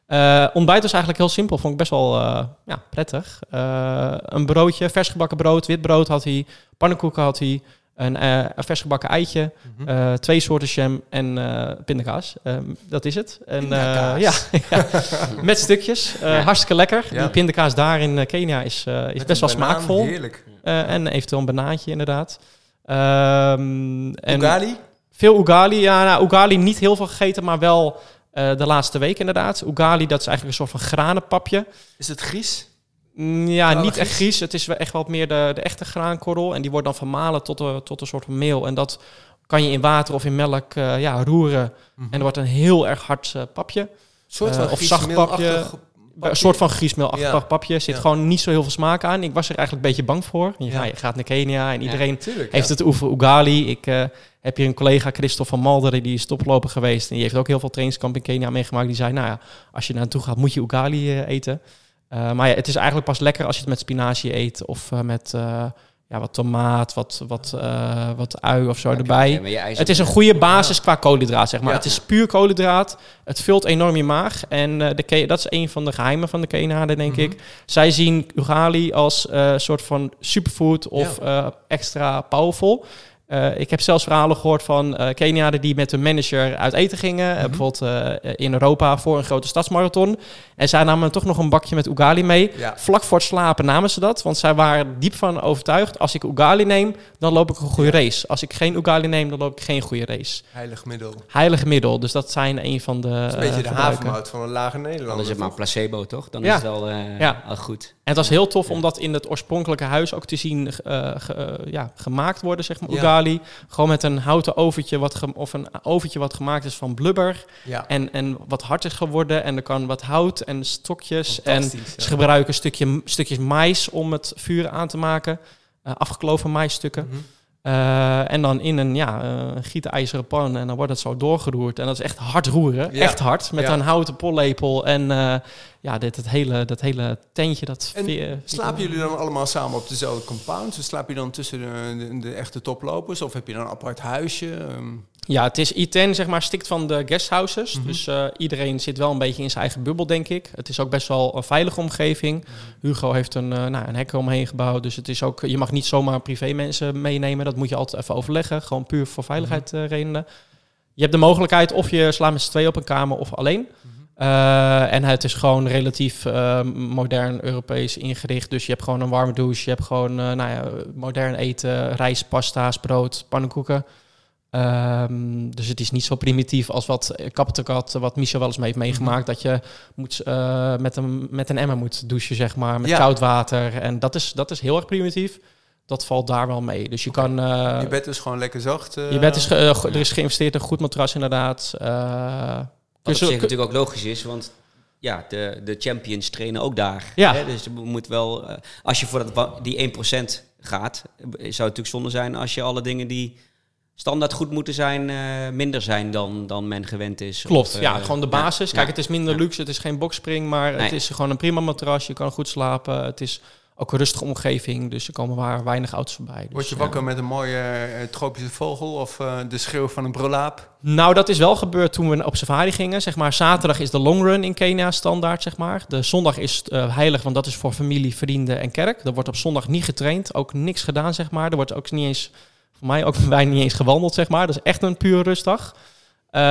Eh, ontbijt was eigenlijk heel simpel, vond ik best wel eh, ja, prettig. Een broodje, vers gebakken brood, wit brood had hij, pannenkoeken had hij, een, eh, een vers gebakken eitje, mhm. eh, twee soorten jam en eh pindakaas. Ehm, dat is het. En, eh, Pindakaas. ja, ja, met stukjes. Eh, Ja. Hartstikke lekker. Ja. Die pindakaas daar in eh, Kenia is, eh, is best wel banaan, smaakvol. Heerlijk. Eh, en eventueel een banaantje inderdaad. Ehm, en Ugali? Veel ugali. Ja, nou, ugali niet heel veel gegeten, maar wel eh, de laatste week inderdaad. Ugali, dat is eigenlijk een soort van granenpapje. Is het Gries? Mm, Ja, Oh, niet echt Gries. Het is wel echt wat meer de, de echte graankorrel. En die wordt dan vermalen tot, een tot een soort van meel. En dat kan je in water of in melk eh, ja, roeren. En er wordt een heel erg hard eh, papje. Een soort Eh, van of Gries zacht papje. Een soort van griesmeelachtig Ja. papje. Er zit Ja. gewoon niet zo heel veel smaak aan. Ik was er eigenlijk een beetje bang voor. Je, Ja. je gaat naar Kenia en iedereen Tuurlijk, heeft het over ugali. Ik eh, heb hier een collega, Christophe van Malderen, die is toploper geweest. En die heeft ook heel veel trainingskamp in Kenia meegemaakt. Die zei, nou ja, als je naartoe gaat, moet je ugali eh, eten. Eh, maar ja, het is eigenlijk pas lekker als je het met spinazie eet. Of eh, met eh, ja, wat tomaat, wat, wat, wat ui of zo erbij. Het is een goede basis qua koolhydraat, zeg maar. Ja. Het is puur koolhydraat. Het vult enorm je maag. En de dat is een van de geheimen van de Kenaden, denk Mhm. ik. Zij zien ugali als soort van superfood of extra powerful. Eh, ik heb zelfs verhalen gehoord van eh Keniaden die met hun manager uit eten gingen. eh, Mhm. bijvoorbeeld eh, in Europa voor een grote stadsmarathon. En zij namen toch nog een bakje met ugali mee. Ja. Vlak voor het slapen namen ze dat. Want zij waren diep van overtuigd. Als ik ugali neem, dan loop ik een goede race. Als ik geen ugali neem, dan loop ik geen goede race. Heilig middel. Heilig middel. Dus dat zijn een van de. Dat is een beetje de havermout van een lage Nederland. Dan is het maar placebo, toch? Dan Ja. is het wel, eh, Ja. al goed. En het was heel tof om dat in het oorspronkelijke huis ook te zien ge- ja, gemaakt worden, zeg maar, Ja. Gewoon met een houten oventje wat of een oventje wat gemaakt is van blubber. Ja. En, en wat hard is geworden. En er kan wat hout en stokjes. En ja. ze gebruiken stukje, stukjes mais om het vuur aan te maken. Eh, afgekloven maisstukken. Mhm. Eh, en dan in een ja, eh, gietijzeren pan. En dan wordt het zo doorgeroerd. En dat is echt hard roeren. Ja. Echt hard. Met Ja. een houten pollepel. En eh, ja, dit, het hele, dat hele tentje. Dat En Slapen jullie dan allemaal samen op dezelfde compound? Dus slaap je dan tussen de, de, de echte toplopers? Of heb je dan een apart huisje? Ehm, Ja, het is I10, zeg maar, stikt van de guesthouses. Mhm. Dus eh, iedereen zit wel een beetje in zijn eigen bubbel, denk ik. Het is ook best wel een veilige omgeving. Mhm. Hugo heeft een, eh, nou, een hek omheen gebouwd. Dus het is ook, je mag niet zomaar privé mensen meenemen. Dat moet je altijd even overleggen. Gewoon puur voor veiligheid Mhm. eh, redenen. Je hebt de mogelijkheid of je slaapt met z'n tweeën op een kamer of alleen. En het is gewoon relatief modern Europees ingericht. Dus je hebt gewoon een warme douche. Je hebt gewoon nou ja, modern eten, rijst, pasta's, brood, pannenkoeken. Ehm, dus het is niet zo primitief als wat Kaptekat, wat Michel wel eens mee heeft meegemaakt. Dat je moet, eh, met, een, met een emmer moet douchen, zeg maar, met Ja. koud water. En dat is, dat is heel erg primitief. Dat valt daar wel mee. Dus je kan... eh, je bed is gewoon lekker zacht. eh, je bed is er is geïnvesteerd in een goed matras, inderdaad. Eh, Wat dus op zich natuurlijk ook logisch is, want ja, de, de champions trainen ook daar. Ja. Hè? Dus je moet wel, als je voor dat, die 1% gaat, zou het natuurlijk zonde zijn als je alle dingen die standaard goed moeten zijn, eh, minder zijn dan, dan men gewend is. Klopt, Of, eh, ja, gewoon de basis. ja, Kijk, ja. het is minder Ja. luxe, het is geen boxspring, maar het is gewoon een prima matras. Je kan goed slapen. Het is ook een rustige omgeving, dus er komen waar weinig auto's voorbij. Dus, Word je ja. wakker met een mooie eh, tropische vogel of eh, de schreeuw van een brolaap? Nou, dat is wel gebeurd toen we op safari gingen. Zeg maar, zaterdag is de long run in Kenia standaard, zeg maar. De zondag is eh, heilig, want dat is voor familie, vrienden en kerk. Er wordt op zondag niet getraind, ook niks gedaan, zeg maar. Er wordt ook niet eens, voor mij ook bijna niet eens gewandeld, zeg maar. Dat is echt een puur rustdag. Eh,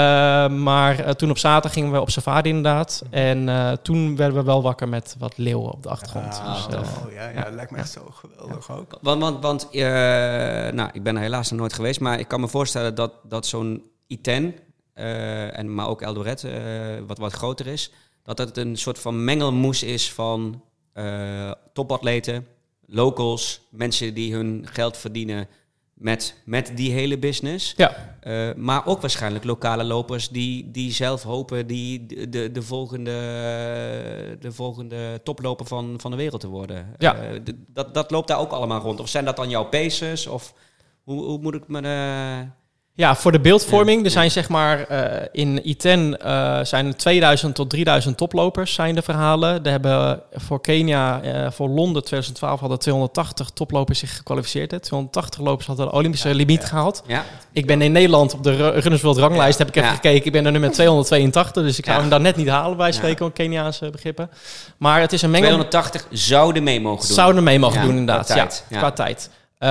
maar eh, toen op zaterdag gingen we op safari inderdaad. En eh, toen werden we wel wakker met wat leeuwen op de achtergrond. Ah, Dus, eh, oh, ja, ja, lijkt me echt zo geweldig ook. Want, want, want eh, nou, ik ben er helaas nog nooit geweest, maar ik kan me voorstellen dat, dat zo'n I-10, eh, en, maar ook Eldoret, eh, wat, wat groter is, dat het een soort van mengelmoes is van eh, topatleten, locals, mensen die hun geld verdienen met, met die hele business. Ja. Eh, maar ook waarschijnlijk lokale lopers die, die zelf hopen die de, de, de volgende, de volgende toploper van, van de wereld te worden. Ja. Eh, dat, dat loopt daar ook allemaal rond. Of zijn dat dan jouw pacers? Of hoe, hoe moet ik me... eh, Ja, voor de beeldvorming. Ja, Er ja. zijn zeg maar eh, in I10 eh, zijn er 2000 tot 3000 toplopers zijn de verhalen. Er hebben voor Kenia, eh, voor Londen 2012 hadden 280 toplopers zich gekwalificeerd. Hè. 280 lopers hadden de Olympische limiet gehaald. Ik ben in Nederland op de Ru- Runners World ranglijst, heb ik even gekeken. Ik ben er nummer 282, dus ik zou hem daar net niet halen bij spreken, op Keniaanse begrippen. Maar het is een mengel... 280 zouden mee mogen doen. Zouden mee mogen doen, inderdaad. qua tijd, qua tijd. Eh,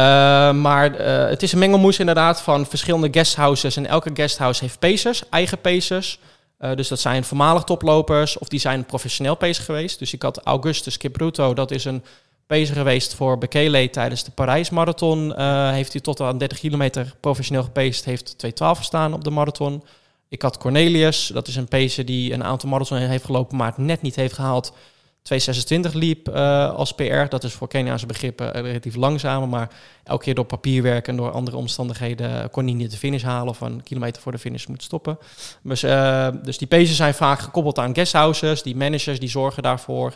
maar eh, het is een mengelmoes inderdaad van verschillende guesthouses. En elke guesthouse heeft pacers, eigen pacers. Eh, dus dat zijn voormalig toplopers of die zijn professioneel pacer geweest. Dus ik had Augustus Kipruto, dat is een pacer geweest voor Bekele tijdens de Parijs Marathon. Eh, heeft hij tot aan 30 kilometer professioneel gepaced, heeft 2.12 gestaan op de marathon. Ik had Cornelius, dat is een pacer die een aantal marathons heeft gelopen, maar het net niet heeft gehaald. 226 liep eh, als PR. Dat is voor Keniaanse begrippen eh, relatief langzamer. Maar elke keer door papierwerk en door andere omstandigheden kon hij niet de finish halen. Of een kilometer voor de finish moet stoppen. Dus, eh, dus die paces zijn vaak gekoppeld aan guesthouses. Die managers die zorgen daarvoor.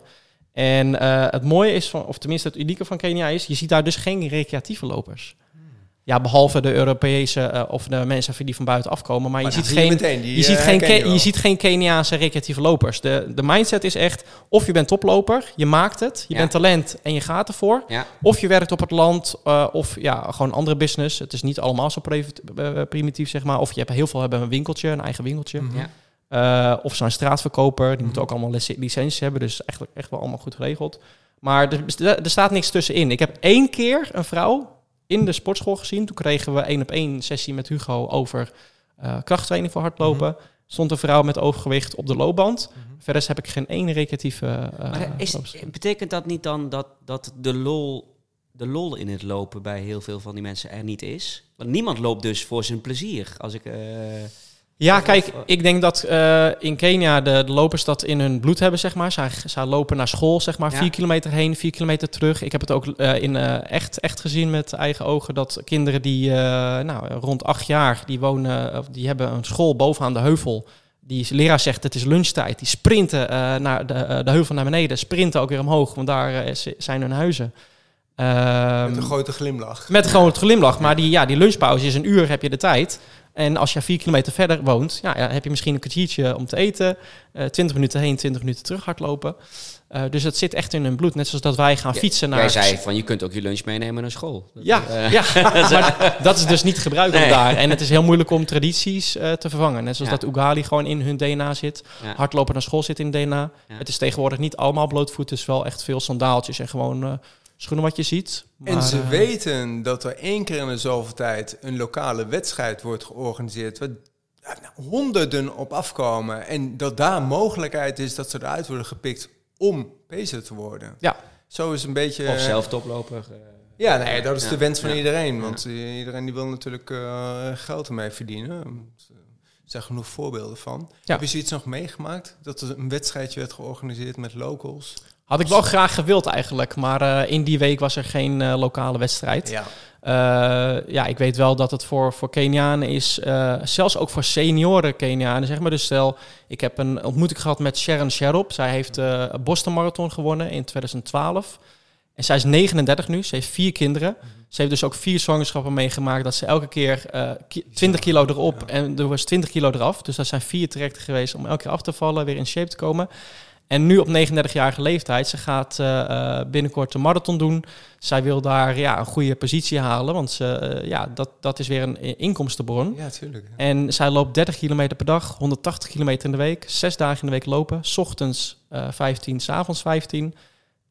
En het mooie is, van, of tenminste het unieke van Kenia is... je ziet daar dus geen recreatieve lopers. Ja, behalve de Europese eh, of de mensen die van buiten afkomen. Maar, Maar je ziet zie je geen... meteen, die, Je ziet, eh, geen je je ziet geen Keniaanse recreatieve lopers. De, de mindset is echt, of je bent toploper, je maakt het, je Ja. bent talent en je gaat ervoor. Ja. Of je werkt op het land, eh, of ja, gewoon andere business. Het is niet allemaal zo primitief, zeg maar. Of je hebt heel veel hebben een winkeltje, een eigen winkeltje. Mhm. Ja. Of zo'n straatverkoper, die Mhm. moeten ook allemaal lic- licenties hebben. Dus eigenlijk echt wel allemaal goed geregeld. Maar er- er staat niks tussenin. Ik heb één keer een vrouw in de sportschool gezien. Toen kregen we één op één sessie met Hugo over eh, krachttraining voor hardlopen. Stond een vrouw met overgewicht op de loopband. Mhm. Verder heb ik geen één recreatieve eh Maar is, betekent dat niet dan dat, dat de, lol, de lol in het lopen bij heel veel van die mensen er niet is? Want niemand loopt dus voor zijn plezier. Als ik, eh, Ja, Of- kijk, of- ik denk dat eh, in Kenia de, de lopers dat in hun bloed hebben, zeg maar. Zij, zij lopen naar school, zeg maar, Ja. vier kilometer heen, vier kilometer terug. Ik heb het ook eh, in eh, echt, echt gezien met eigen ogen dat kinderen die, nou, rond acht jaar, die wonen, of die hebben een school bovenaan de heuvel. Die leraar zegt het is lunchtijd. Die sprinten naar de, de heuvel naar beneden, sprinten ook weer omhoog, want daar zijn hun huizen. Ehm, Met een grote glimlach. met gewoon het glimlach. Maar die, ja, die lunchpauze is een uur, heb je de tijd. En als je vier kilometer verder woont, ja, heb je misschien een kwartiertje om te eten. eh 20 minuten heen, 20 minuten terug hardlopen. Eh, dus het zit echt in hun bloed. Net zoals dat wij gaan Ja, fietsen naar... Jij zei van je kunt ook je lunch meenemen naar school. Dat, Ja, eh, ja maar dat is dus niet gebruikelijk Nee. daar. En het is heel moeilijk om tradities te vervangen. Net zoals Ja. dat Ugali gewoon in hun DNA zit. ja. Hardlopen naar school zit in DNA. Het is tegenwoordig niet allemaal blootvoet. Het is wel echt veel sandaaltjes en gewoon schoenen wat je ziet. En Maar, ze eh, weten dat er één keer in de zoveel tijd een lokale wedstrijd wordt georganiseerd. Waar nou, honderden op afkomen. En dat daar mogelijkheid is dat ze eruit worden gepikt om pacer te worden. Ja. Zo is een beetje... Of zelf toploper. eh. Ja, nee, dat is Ja, de wens van ja. iedereen. Want eh, iedereen die wil natuurlijk eh, geld ermee verdienen. Er zijn genoeg voorbeelden van. Ja. Heb je zoiets nog meegemaakt? Dat er een wedstrijdje werd georganiseerd met locals? Had ik wel graag gewild eigenlijk, maar eh, in die week was er geen eh, lokale wedstrijd. Ja. Eh, ja, ik weet wel dat het voor, voor Kenianen is, zelfs ook voor senioren Kenianen, zeg maar. Dus stel, ik heb een ontmoeting gehad met Sharon Sherop. Zij heeft een Boston Marathon gewonnen in 2012. En zij is 39 nu, ze heeft vier kinderen. Ze heeft dus ook vier zwangerschappen meegemaakt dat ze elke keer eh, ki- 20 kilo erop en er was 20 kilo eraf. Dus dat zijn vier trajecten geweest om elke keer af te vallen, weer in shape te komen. En nu op 39-jarige leeftijd, ze gaat eh, eh, binnenkort een marathon doen. Zij wil daar ja, een goede positie halen, want ze, eh, ja, dat, dat is weer een inkomstenbron. Ja, tuurlijk. En zij loopt 30 kilometer per dag, 180 kilometer in de week, zes dagen in de week lopen. 's ochtends eh 15, 's avonds 15.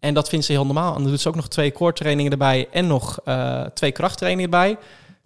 En dat vindt ze heel normaal. En dan doet ze ook nog twee core trainingen erbij en nog twee krachttrainingen erbij.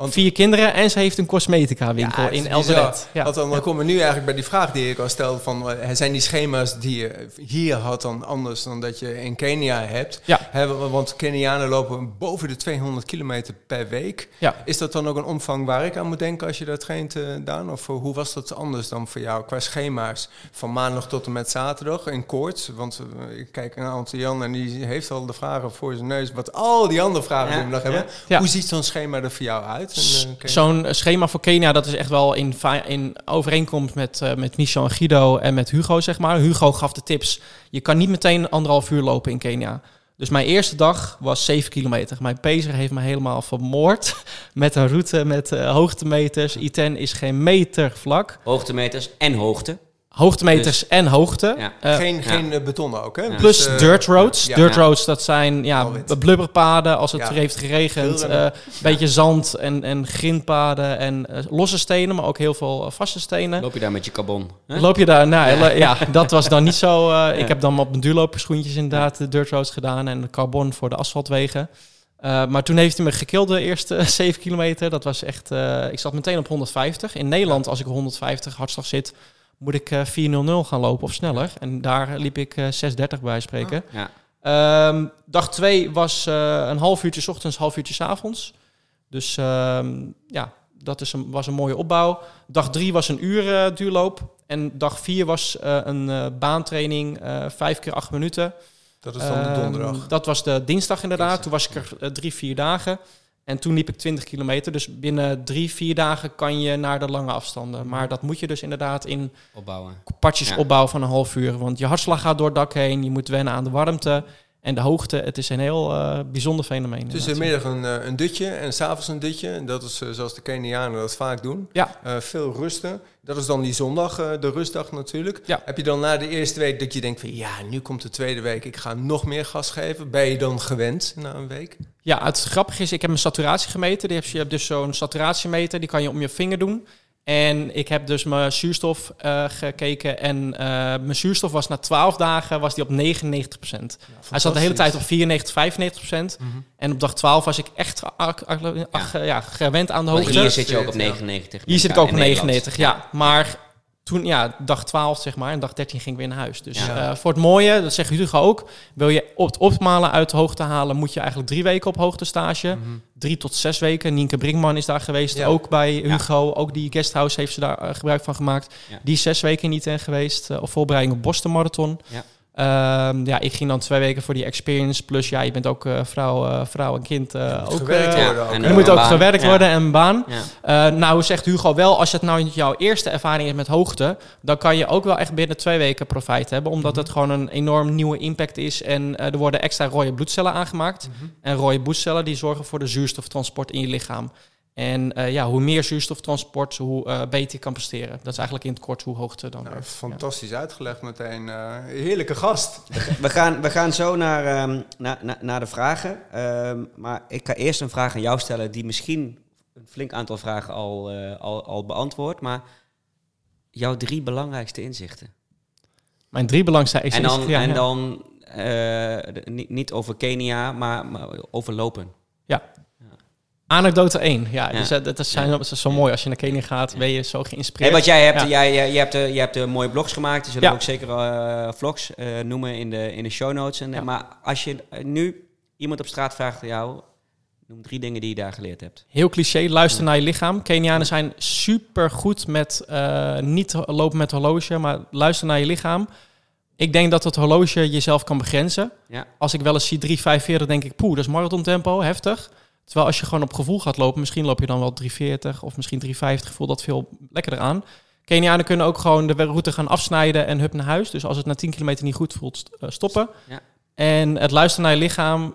Want- vier kinderen en ze heeft een cosmetica winkel Ja, in. Eldoret. Ja. Want dan, dan komen we nu eigenlijk bij die vraag die ik al stelde: van, eh, zijn die schema's die je hier had dan anders dan dat je in Kenia hebt? Ja. Want Kenianen lopen boven de 200 kilometer per week. Ja. Is dat dan ook een omvang waar ik aan moet denken als je dat traint, eh, Daan? Of eh, hoe was dat anders dan voor jou qua schema's? Van maandag tot en met zaterdag in koorts? Want ik kijk naar Ante Jan en die heeft al de vragen voor zijn neus. Wat al die andere vragen die we nog hebben. Hoe ziet zo'n schema er voor jou uit? Eh? Zo'n schema voor Kenia, dat is echt wel in, in overeenkomst met, eh, met Michel en Guido en met Hugo, zeg maar. Hugo gaf de tips. Je kan niet meteen anderhalf uur lopen in Kenia. Dus mijn eerste dag was 7 kilometer. Mijn pacer heeft me helemaal vermoord met een route met eh, hoogtemeters. I10 is geen meter vlak. Hoogtemeters en hoogte. Hoogtemeters en hoogte. Ja. Eh, geen ja. geen eh, betonnen ook, hè? Ja. Plus Dus, eh, dirt roads. ja. dirt Ja. roads, dat zijn ja, Alwit. blubberpaden als het Ja. heeft geregend. Een beetje zand en, en grindpaden en losse stenen, maar ook heel veel vaste stenen. Loop je daar met je carbon? hè? Loop je daar? Nou, Ja. dat was dan niet zo. eh, Ja. Ik heb dan op mijn duurloperschoentjes inderdaad de dirt roads gedaan en de carbon voor de asfaltwegen. Eh, maar toen heeft hij me gekild de eerste 7 kilometer. Dat was echt. eh, ik zat meteen op 150. In Nederland, als ik op 150 hartslag zit, moet ik eh 4.00 gaan lopen of sneller. En daar liep ik eh 6.30 bij spreken. Ja. Ehm, dag 2 was eh, een half uurtje 's ochtends, half uurtje 's avonds. Dus ehm, ja, dat is een, was een mooie opbouw. Dag 3 was een uur eh, duurloop. En dag 4 was eh, een eh, baantraining, eh 5 keer 8 minuten. Dat is dan de Ehm, donderdag. dat was de dinsdag inderdaad. Dinsdag, Toen was ik er eh, drie, vier dagen. En toen liep ik 20 kilometer. Dus binnen drie, vier dagen kan je naar de lange afstanden. Maar dat moet je dus inderdaad in Opbouwen. Ja. opbouwen van een half uur. Want je hartslag gaat door het dak heen. Je moet wennen aan de warmte en de hoogte. Het is een heel eh, bijzonder fenomeen. Dus in de middag een, eh, een dutje en s'avonds een dutje. En dat is eh, zoals de Kenianen dat vaak doen. Ja. Eh, veel rusten. Dat is dan die zondag, eh, de rustdag natuurlijk. Ja. Heb je dan na de eerste week dat je denkt van... ja, nu komt de tweede week, ik ga nog meer gas geven. Ben je dan gewend na een week? Ja, het grappige is, ik heb mijn saturatie gemeten. Die heb, je hebt dus zo'n saturatiemeter, die kan je om je vinger doen. En ik heb dus mijn zuurstof eh, gekeken. En eh, mijn zuurstof was na 12 dagen was die op 99% Hij zat de hele tijd op 94, 95 Mhm. En op dag 12 was ik echt ach, ja, gewend aan de hoogte. hier zit je ook op Ja. 99. Hier zit ik ook op in Nederland. 99, ja. Maar toen, ja, dag 12 zeg maar, en dag 13 ging ik weer naar huis. Dus Ja. eh, voor het mooie, dat zegt Hugo ook, wil je op het optimale uit de hoogte halen, moet je eigenlijk drie weken op hoogtestage. Mhm. Drie tot zes weken. Nienke Brinkman is daar geweest, Ja. ook bij Hugo. Ook die guesthouse heeft ze daar eh, gebruik van gemaakt. Die zes weken niet in geweest, eh, op voorbereiding op Boston Marathon. Ja. Ehm, ja, ik ging dan twee weken voor die experience. Plus, ja, je bent ook eh, vrouw, eh, vrouw en kind eh, moet ook. gewerkt worden ook. en er moet een ook baan. gewerkt Ja. worden en een baan. Ja. Eh, nou, zegt Hugo wel, als het nou jouw eerste ervaring is met hoogte, dan kan je ook wel echt binnen twee weken profijt hebben, omdat het gewoon een enorm nieuwe impact is en eh, er worden extra rode bloedcellen aangemaakt. Mhm. En rode bloedcellen die zorgen voor de zuurstoftransport in je lichaam. En eh, ja, hoe meer zuurstoftransport, hoe eh, beter je kan presteren. Dat is eigenlijk in het kort hoe hoogte dan Nou, fantastisch uitgelegd meteen. eh, heerlijke gast. We, gaan, we gaan zo naar, ehm, naar, naar, naar de vragen. Ehm, maar ik ga eerst een vraag aan jou stellen die misschien een flink aantal vragen al, eh, al, al beantwoordt. Maar jouw drie belangrijkste inzichten. Mijn drie belangrijkste En dan, ja, en ja. dan eh, de- niet, niet over Kenia, maar, maar over lopen. Anekdote 1. Ja, Ja. Dus, dat is, zijn, Ja. dat is zo mooi. Als je naar Kenia gaat, ben je zo geïnspireerd. wat jij hebt, jij, jij, jij hebt, jij hebt eh, mooie blogs gemaakt. Die zullen we ook zeker eh, vlogs noemen in de, in de show notes. En. Maar als je nu iemand op straat vraagt aan jou, noem drie dingen die je daar geleerd hebt. Heel cliché, luister naar je lichaam. Kenianen zijn super goed met niet lopen met horloge, maar luister naar je lichaam. Ik denk dat het horloge jezelf kan begrenzen. Ja. Als ik wel eens zie 3,45, denk ik, poeh, dat is marathontempo, heftig. Terwijl als je gewoon op gevoel gaat lopen, misschien loop je dan wel 3,40 of misschien 3,50, voelt dat veel lekkerder aan. Kenianen kunnen ook gewoon de route gaan afsnijden en hup naar huis. Dus als het na 10 kilometer niet goed voelt, eh, stoppen. Ja. En het luisteren naar je lichaam,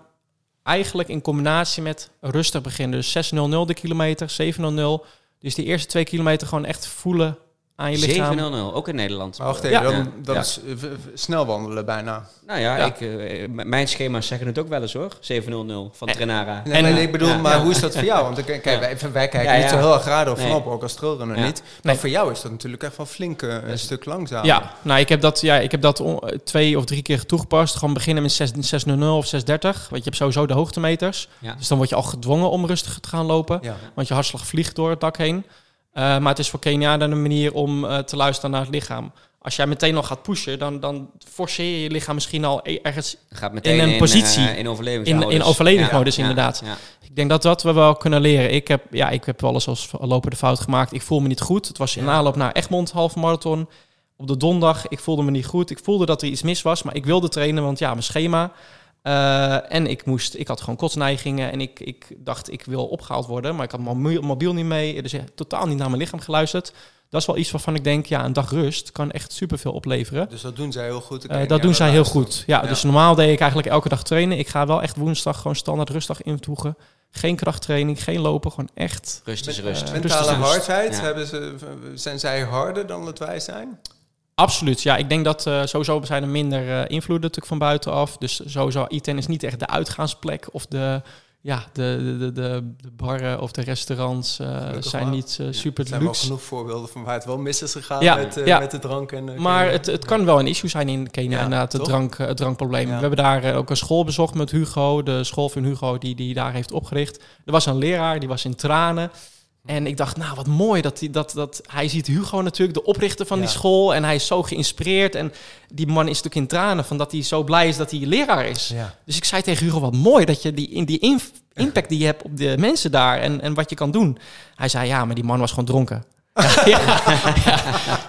eigenlijk in combinatie met rustig beginnen. Dus 6.00 de kilometer, 7.00. Dus die eerste twee kilometer gewoon echt voelen aan je lichaam. 7-0-0, ook in Nederland. Maar wacht even, Ja. dan, Ja. is eh, v- v- snel wandelen bijna. Nou ja, Ja. Ik, eh, m- mijn schema's zeggen het ook wel eens hoor. 7-0-0 van En- Trenara. Nee, En- maar ik bedoel, Ja. maar Ja. hoe is dat voor jou? Want kijk, kijk, wij, wij kijken Ja, niet zo heel erg raar of Nee. vanop, ook als trailrunner Ja. niet. Maar Nee. voor jou is dat natuurlijk echt wel flink eh, een stuk langzamer. Ja, nou, ik heb dat, ja, ik heb dat on- twee of drie keer toegepast. Gewoon beginnen met 6 600 of 630. Want je hebt sowieso de hoogtemeters. Ja. Dus dan word je al gedwongen om rustig te gaan lopen. Ja. Want je hartslag vliegt door het dak heen. Eh, maar het is voor Kenianen een manier om eh, te luisteren naar het lichaam. Als jij meteen al gaat pushen, dan, dan forceer je je lichaam misschien al e- ergens Gaat meteen In een positie. eh, in overlevingsmodus. in, in overlevingsmodus, Ja, inderdaad. ja. Ik denk dat dat we wel kunnen leren. Ik heb, ja, ik heb wel eens als loper de fout gemaakt. Ik voel me niet goed. Het was in aanloop naar Egmond halve marathon. Op de donderdag, ik voelde me niet goed. Ik voelde dat er iets mis was, maar ik wilde trainen, want ja, mijn schema. Eh, en ik moest, ik had gewoon kotsneigingen en ik, ik dacht, ik wil opgehaald worden, maar ik had mijn mobiel, niet mee, dus ik totaal niet naar mijn lichaam geluisterd. Dat is wel iets waarvan ik denk, ja, een dag rust kan echt superveel opleveren. Dus dat doen zij heel goed. Eh, dat doen zij heel goed. Ja, Ja. dus normaal deed ik eigenlijk elke dag trainen. Ik ga wel echt woensdag gewoon standaard rustdag invoegen. Geen krachttraining, geen lopen, gewoon echt. Rust is rust. eh, Mentale Rust is rust. hardheid, Ja. hebben ze, zijn zij harder dan dat wij zijn? Absoluut, ja. Ik denk dat eh, sowieso zijn er minder eh, invloeden natuurlijk van buitenaf. Dus sowieso, ITEN is niet echt de uitgaansplek of de, ja, de, de, de, de, barren of de restaurants eh, zijn wel. niet super Er zijn wel genoeg voorbeelden van waar het wel mis is gegaan Ja, met, ja. met de drank. En, Maar het, het kan wel een issue zijn in Kenia, Ja, inderdaad, het, drank, het drankprobleem. Ja. We hebben daar ook een school bezocht met Hugo, de school van Hugo die die daar heeft opgericht. Er was een leraar, die was in tranen. En ik dacht, nou wat mooi dat hij, dat, dat, hij ziet Hugo natuurlijk, de oprichter van die school. En hij is zo geïnspireerd. En die man is natuurlijk in tranen van dat hij zo blij is dat hij leraar is. Ja. Dus ik zei tegen Hugo, wat mooi dat je die, in die inf- impact die je hebt op de mensen daar en, en wat je kan doen. Hij zei, ja, maar die man was gewoon dronken. ja,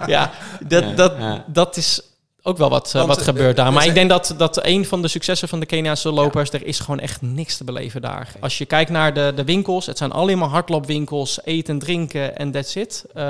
ja, dat, dat, ja. dat is ook wel wat, eh, wat eh, gebeurt daar. er Maar ik denk dat, dat een van de successen van de Keniaanse lopers, er is gewoon echt niks te beleven daar. Als je kijkt naar de, de winkels, het zijn alleen maar hardloopwinkels, eten en drinken en that's it. Eh,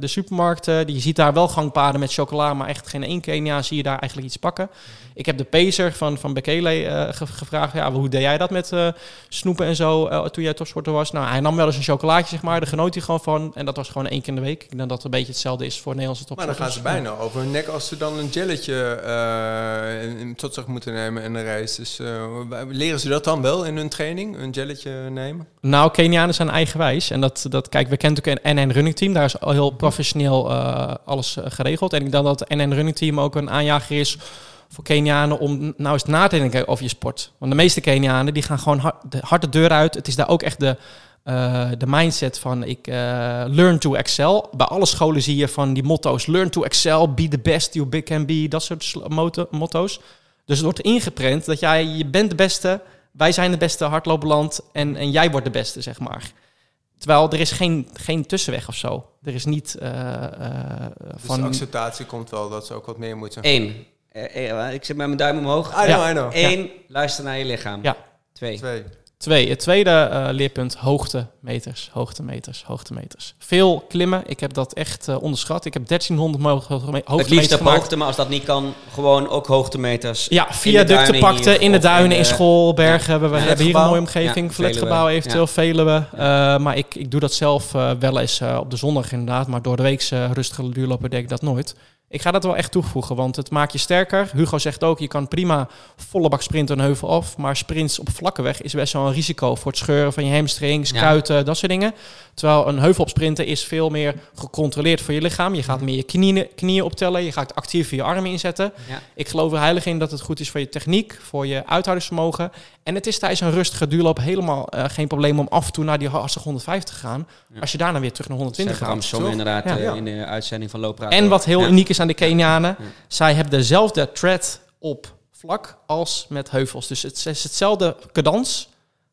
de supermarkten, die, je ziet daar wel gangpaden met chocola, maar echt geen één Kenia zie je daar eigenlijk iets pakken. Ik heb de pacer van, van Bekele eh, ge- gevraagd, ja, hoe deed jij dat met eh, snoepen en zo eh, toen jij topsporter was? Nou, hij nam wel eens een chocolaatje, zeg maar, daar genoot hij gewoon van. En dat was gewoon één keer in de week. Ik denk dat dat een beetje hetzelfde is voor Nederlandse Maar topsporters. dan gaan ze bijna over hun nek als ze dan een jelletje eh, in- tot zich moeten nemen in de race. Dus eh, leren ze dat dan wel in hun training, een jelletje nemen? Nou, Kenianen zijn eigenwijs. En dat, dat kijk, we kennen natuurlijk een NN Running Team. Daar is al heel professioneel eh, alles geregeld. En ik denk dat het NN Running Team ook een aanjager is voor Kenianen om nou eens na te denken over je sport. Want de meeste Kenianen die gaan gewoon hard hard de deur uit. Het is daar ook echt de, eh, de mindset van ik eh, learn to excel. Bij alle scholen zie je van die motto's. Learn to excel, be the best you big can be. Dat soort motto- motto's. Dus het wordt ingeprent dat jij, je bent de beste, wij zijn het beste hardloopland en, en jij wordt de beste, zeg maar. Terwijl er is geen, geen tussenweg of zo. Er is niet eh, eh, Dus van... de acceptatie komt wel dat ze ook wat meer moeten. Eén. Eh, eh, ik zit met mijn duim omhoog. I know, Ja. I know. Eén, luister naar je lichaam. Ja. Twee. Twee. Twee. Het tweede eh, leerpunt, hoogtemeters, hoogtemeters, hoogtemeters. Veel klimmen. Ik heb dat echt eh, onderschat. Ik heb 1300 mo- hoogteme- Het liefst hoogtemeters op gemaakt. hoogte, maar als dat niet kan, gewoon ook hoogtemeters. Ja, de viaducten pakten hier in de duinen, in in de- school, bergen. hebben we Ja. hebben hier een mooie omgeving. Ja, Flatgebouw eventueel, Ja. Veluwe. Eh, maar ik, ik doe dat zelf eh, wel eens op de zondag inderdaad. Maar door de week rustige duurlopen deed ik dat nooit. Ik ga dat wel echt toevoegen, want het maakt je sterker. Hugo zegt ook, je kan prima volle bak sprinten een heuvel af. Maar sprints op vlakke weg is best wel een risico voor het scheuren van je hamstrings, Ja. dat soort dingen. Terwijl een heuvel op sprinten is veel meer gecontroleerd voor je lichaam. Je gaat meer je knieën, knieën optellen, je gaat actief je armen inzetten. Ja. Ik geloof er heilig in dat het goed is voor je techniek, voor je uithoudingsvermogen. En het is tijdens een rustige duurloop helemaal eh, geen probleem om af en toe naar die hartstikke 150 te gaan. Ja. Als je daarna weer terug naar 120 Bram gaat. Som inderdaad eh, in de uitzending van Looppraat. En wat heel uniek is aan de Kenianen, Ja. zij hebben dezelfde thread op vlak als met heuvels. Dus het is hetzelfde cadans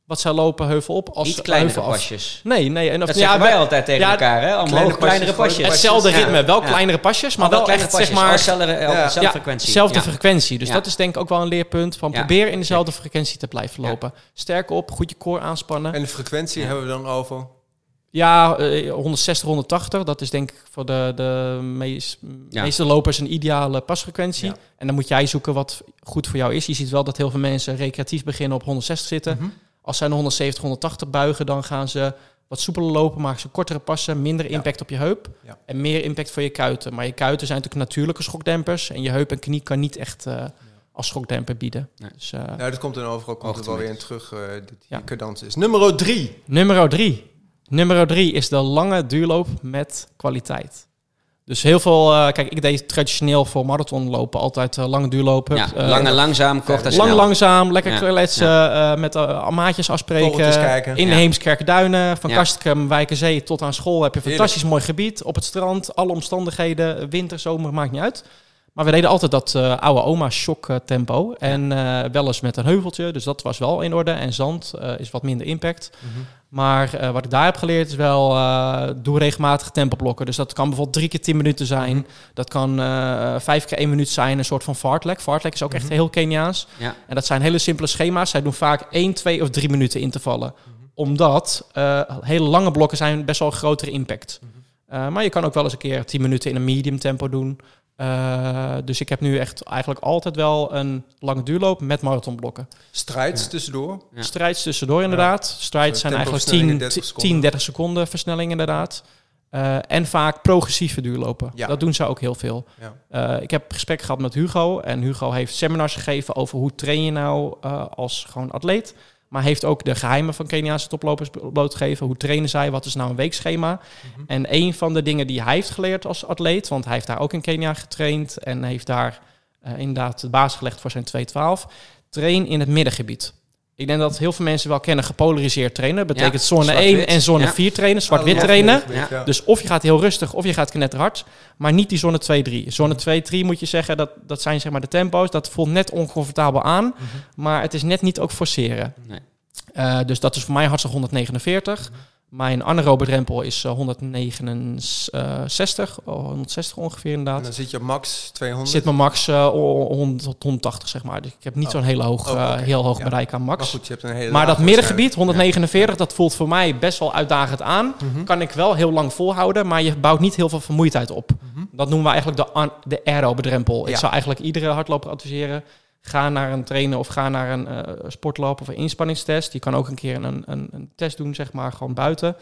wat zij lopen heuvel op als Niet kleinere heuvel af. pasjes. Nee, nee. En of, Dat ja, zeggen wij altijd tegen ja, elkaar, hè? Omhoog, kleine kleinere pasjes, hetzelfde Ja. ritme, wel Ja. kleinere pasjes, maar wel echt, pasjes, zeg maar, dezelfde, frequentie. Zelfde Ja. frequentie. Dus Ja. dat is denk ik ook wel een leerpunt van Ja. probeer in dezelfde frequentie te blijven lopen. Sterk op, goed je core aanspannen. En de frequentie Ja. hebben we dan over? Ja, eh, 160, 180. Dat is denk ik voor de, de meest, Ja. meeste lopers een ideale pasfrequentie. Ja. En dan moet jij zoeken wat goed voor jou is. Je ziet wel dat heel veel mensen recreatief beginnen op 160 zitten. Mhm. Als zij naar 170, 180 buigen, dan gaan ze wat soepeler lopen, maken ze kortere passen, minder Ja. impact op je heup Ja. en meer impact voor je kuiten. Maar je kuiten zijn natuurlijk natuurlijke schokdempers en je heup en knie kan niet echt eh, als schokdemper bieden. Nee. Dus, eh, Nou, dat komt dan overal komt het wel weer in terug, eh, dat die Ja. cadans is. Nummer drie. Nummer drie. Nummer drie is de lange duurloop met kwaliteit. Dus heel veel, eh, kijk, ik deed traditioneel voor marathonlopen altijd eh, lange duurlopen. Ja, Eh, lang en langzaam, kort en Lang snel. langzaam, lekker Ja, kletsen, eh, met uh, maatjes afspreken. In de Ja. Heemskerkduinen, van Ja. Kastrikum, Wijkenzee tot aan school heb je een Heerlijk. fantastisch mooi gebied. Op het strand, alle omstandigheden, winter, zomer, maakt niet uit. Maar we deden altijd dat eh, oude oma shock eh, tempo. En eh, wel eens met een heuveltje, dus dat was wel in orde. En zand is wat minder impact. Maar eh, wat ik daar heb geleerd is wel, doe regelmatig tempoblokken. Dus dat kan bijvoorbeeld drie keer tien minuten zijn. Mhm. Dat kan vijf keer één minuut zijn, een soort van fartlek. Fartlek is ook echt Mhm. heel Keniaans. Ja. En dat zijn hele simpele schema's. Zij doen vaak één, twee of drie minuten intervallen. Mhm. Omdat hele lange blokken zijn best wel een grotere impact. Mhm. Maar je kan ook wel eens een keer tien minuten in een medium tempo doen. Eh, dus ik heb nu echt eigenlijk altijd wel een lange duurloop met marathonblokken. Strides tussendoor. Ja. Strides tussendoor inderdaad. Strides zijn eigenlijk 10, tempoversnellingen, 30 10, seconden. 30 seconden versnelling inderdaad. Eh, en vaak progressieve duurlopen. Ja. Dat doen ze ook heel veel. Ja. Eh, ik heb gesprek gehad met Hugo. En Hugo heeft seminars gegeven over hoe train je nou eh, als gewoon atleet. Maar heeft ook de geheimen van Keniaanse toplopers blootgegeven. Hoe trainen zij? Wat is nou een weekschema? Mhm. En een van de dingen die hij heeft geleerd als atleet... want hij heeft daar ook in Kenia getraind... en heeft daar eh, inderdaad de basis gelegd voor zijn 212... train in het middengebied. Ik denk dat heel veel mensen wel kennen gepolariseerd trainen. Dat betekent Ja, zone 1 zwart-wit. en zone Ja. 4 trainen. Oh, Zwart-wit Ja, trainen. ja. Dus of je gaat heel rustig of je gaat knetterhard. Maar niet die zone 2-3. Zone 2-3 moet je zeggen, dat, dat zijn zeg maar de tempo's. Dat voelt net oncomfortabel aan. Mhm. Maar het is net niet ook forceren. Nee. Eh, dus dat is voor mij hartstikke 149. Mijn anaerobe drempel is eh, 169, oh, 160 ongeveer En inderdaad. dan zit je op max 200. Zit mijn max eh, 100 tot 180 zeg maar. Dus ik heb niet Oh. zo'n hele hoog, Oh, eh, heel hoog Ja. bereik aan max. Maar goed, je hebt een hele Maar dat middengebied, 149, dat voelt voor mij best wel uitdagend aan. Mhm. Kan ik wel heel lang volhouden, maar je bouwt niet heel veel vermoeidheid op. Mhm. Dat noemen we eigenlijk de, de aerobe drempel. Ja. Ik zou eigenlijk iedere hardloper adviseren... ga naar een trainer of ga naar een eh sportloop of een inspanningstest. Je kan ook een keer een, een, een test doen, zeg maar, gewoon buiten.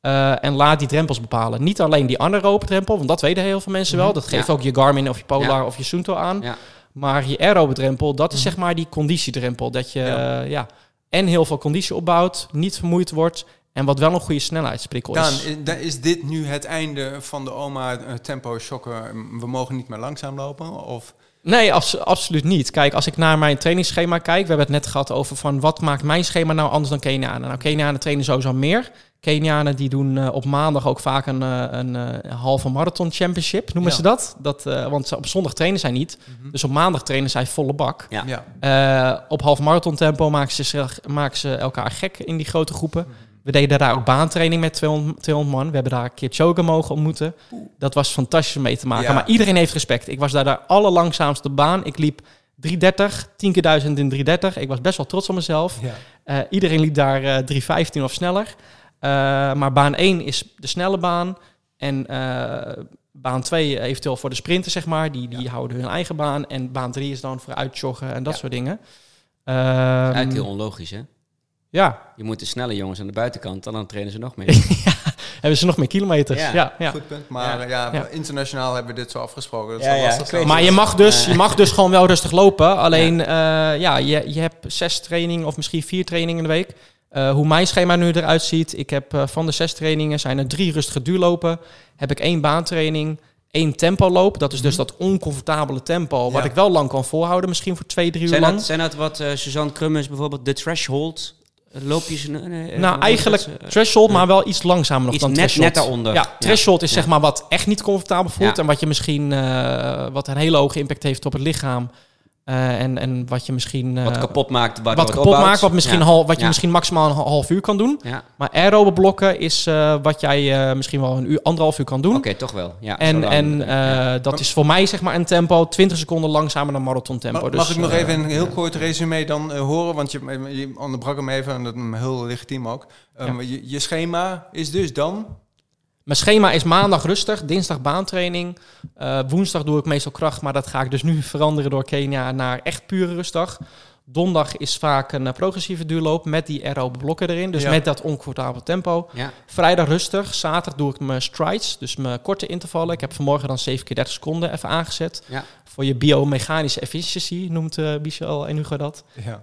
Eh, en laat die drempels bepalen. Niet alleen die anaerobe drempel, want dat weten heel veel mensen wel. Mhm. Dat geeft Ja. ook je Garmin of je Polar Ja. of je Sunto aan. Ja. Maar je aerobe drempel, dat is Mhm. zeg maar die conditiedrempel. Dat je Ja. eh, ja, en heel veel conditie opbouwt, niet vermoeid wordt... en wat wel een goede snelheidsprikkel is. is, da- is dit nu het einde van de oma tempo shocken? We mogen niet meer langzaam lopen? Of Nee, abs- absoluut niet. Kijk, als ik naar mijn trainingsschema kijk, we hebben het net gehad over van wat maakt mijn schema nou anders dan Kenianen. Nou, Kenianen trainen sowieso meer. Kenianen die doen eh, op maandag ook vaak een, eh, een eh, halve marathon championship, noemen Ja. ze dat. dat eh, want ze- op zondag trainen zij niet. Dus op maandag trainen zij volle bak. Ja. ja. Eh, op half marathon tempo maken ze, maken ze elkaar gek in die grote groepen. We deden daar ook baantraining met 200, 200 man. We hebben daar een keer Choga mogen ontmoeten. Dat was fantastisch om mee te maken. Ja. Maar iedereen heeft respect. Ik was daar de allerlangzaamste baan. Ik liep 330, 10 keer 1000 in 330. Ik was best wel trots op mezelf. ja. Eh, iedereen liep daar eh 315 of sneller. Eh, maar baan 1 is de snelle baan. En eh, baan 2 eventueel voor de sprinten, zeg maar. Die, die houden hun eigen baan. En baan 3 is dan voor uitjoggen en dat Ja. soort dingen. Dat is eigenlijk Ehm, heel onlogisch, hè? Ja, Je moet de snelle jongens aan de buitenkant, en dan trainen ze nog meer. hebben ze nog meer kilometers. Ja. Ja, ja. Goed punt. Maar Ja. eh, internationaal hebben we dit zo afgesproken. Dat is lastig. Maar je mag, dus, je mag dus gewoon wel rustig lopen. Alleen, ja, ja je, je hebt zes trainingen of misschien vier trainingen in de week. Eh, hoe mijn schema nu eruit ziet. Ik heb eh, van de zes trainingen zijn er drie rustige duurlopen. Heb ik één baantraining, één tempoloop. Dat is dus dat oncomfortabele tempo. Wat Mhm. Ik wel lang kan volhouden. Misschien voor twee, drie uur Zijn lang. dat, zijn dat wat eh, Suzanne Krummers bijvoorbeeld, de threshold? Eh, Loopjes? eh, eh, nou, eigenlijk eh, threshold, maar wel iets langzamer nog iets dan net, threshold. net daaronder. Ja, threshold is zeg maar wat echt niet comfortabel voelt. En wat je misschien eh, wat een hele hoge impact heeft op het lichaam. Eh, en, en wat je misschien eh, Wat kapot maakt, wat kapot opbouwt. maakt, wat, misschien Ja. hal, wat je Ja. misschien maximaal een half uur kan doen. Ja, Maar aerobe blokken is eh, wat jij eh, misschien wel een uur, anderhalf uur kan doen. oké, toch wel. Ja, En, en eh, ja. dat is voor mij zeg maar een tempo 20 seconden langzamer dan marathon tempo. Ma- Dus, Mag ik nog eh, even een heel kort resume dan eh, horen? Want je, je onderbrak hem even en dat is heel legitiem ook. Um, je, je schema is dus dan... Mijn schema is maandag rustig, dinsdag baantraining. Eh, woensdag doe ik meestal kracht, maar dat ga ik dus nu veranderen door Kenia naar echt pure rustdag. Donderdag is vaak een eh, progressieve duurloop met die aerobe blokken erin. Dus Ja. met dat oncomfortabele tempo. Ja. Vrijdag rustig. Zaterdag doe ik mijn strides, dus mijn korte intervallen. Ik heb vanmorgen dan 7 keer 30 seconden even aangezet. Ja. Voor je biomechanische efficiency noemt eh Michel en Hugo dat. Ja.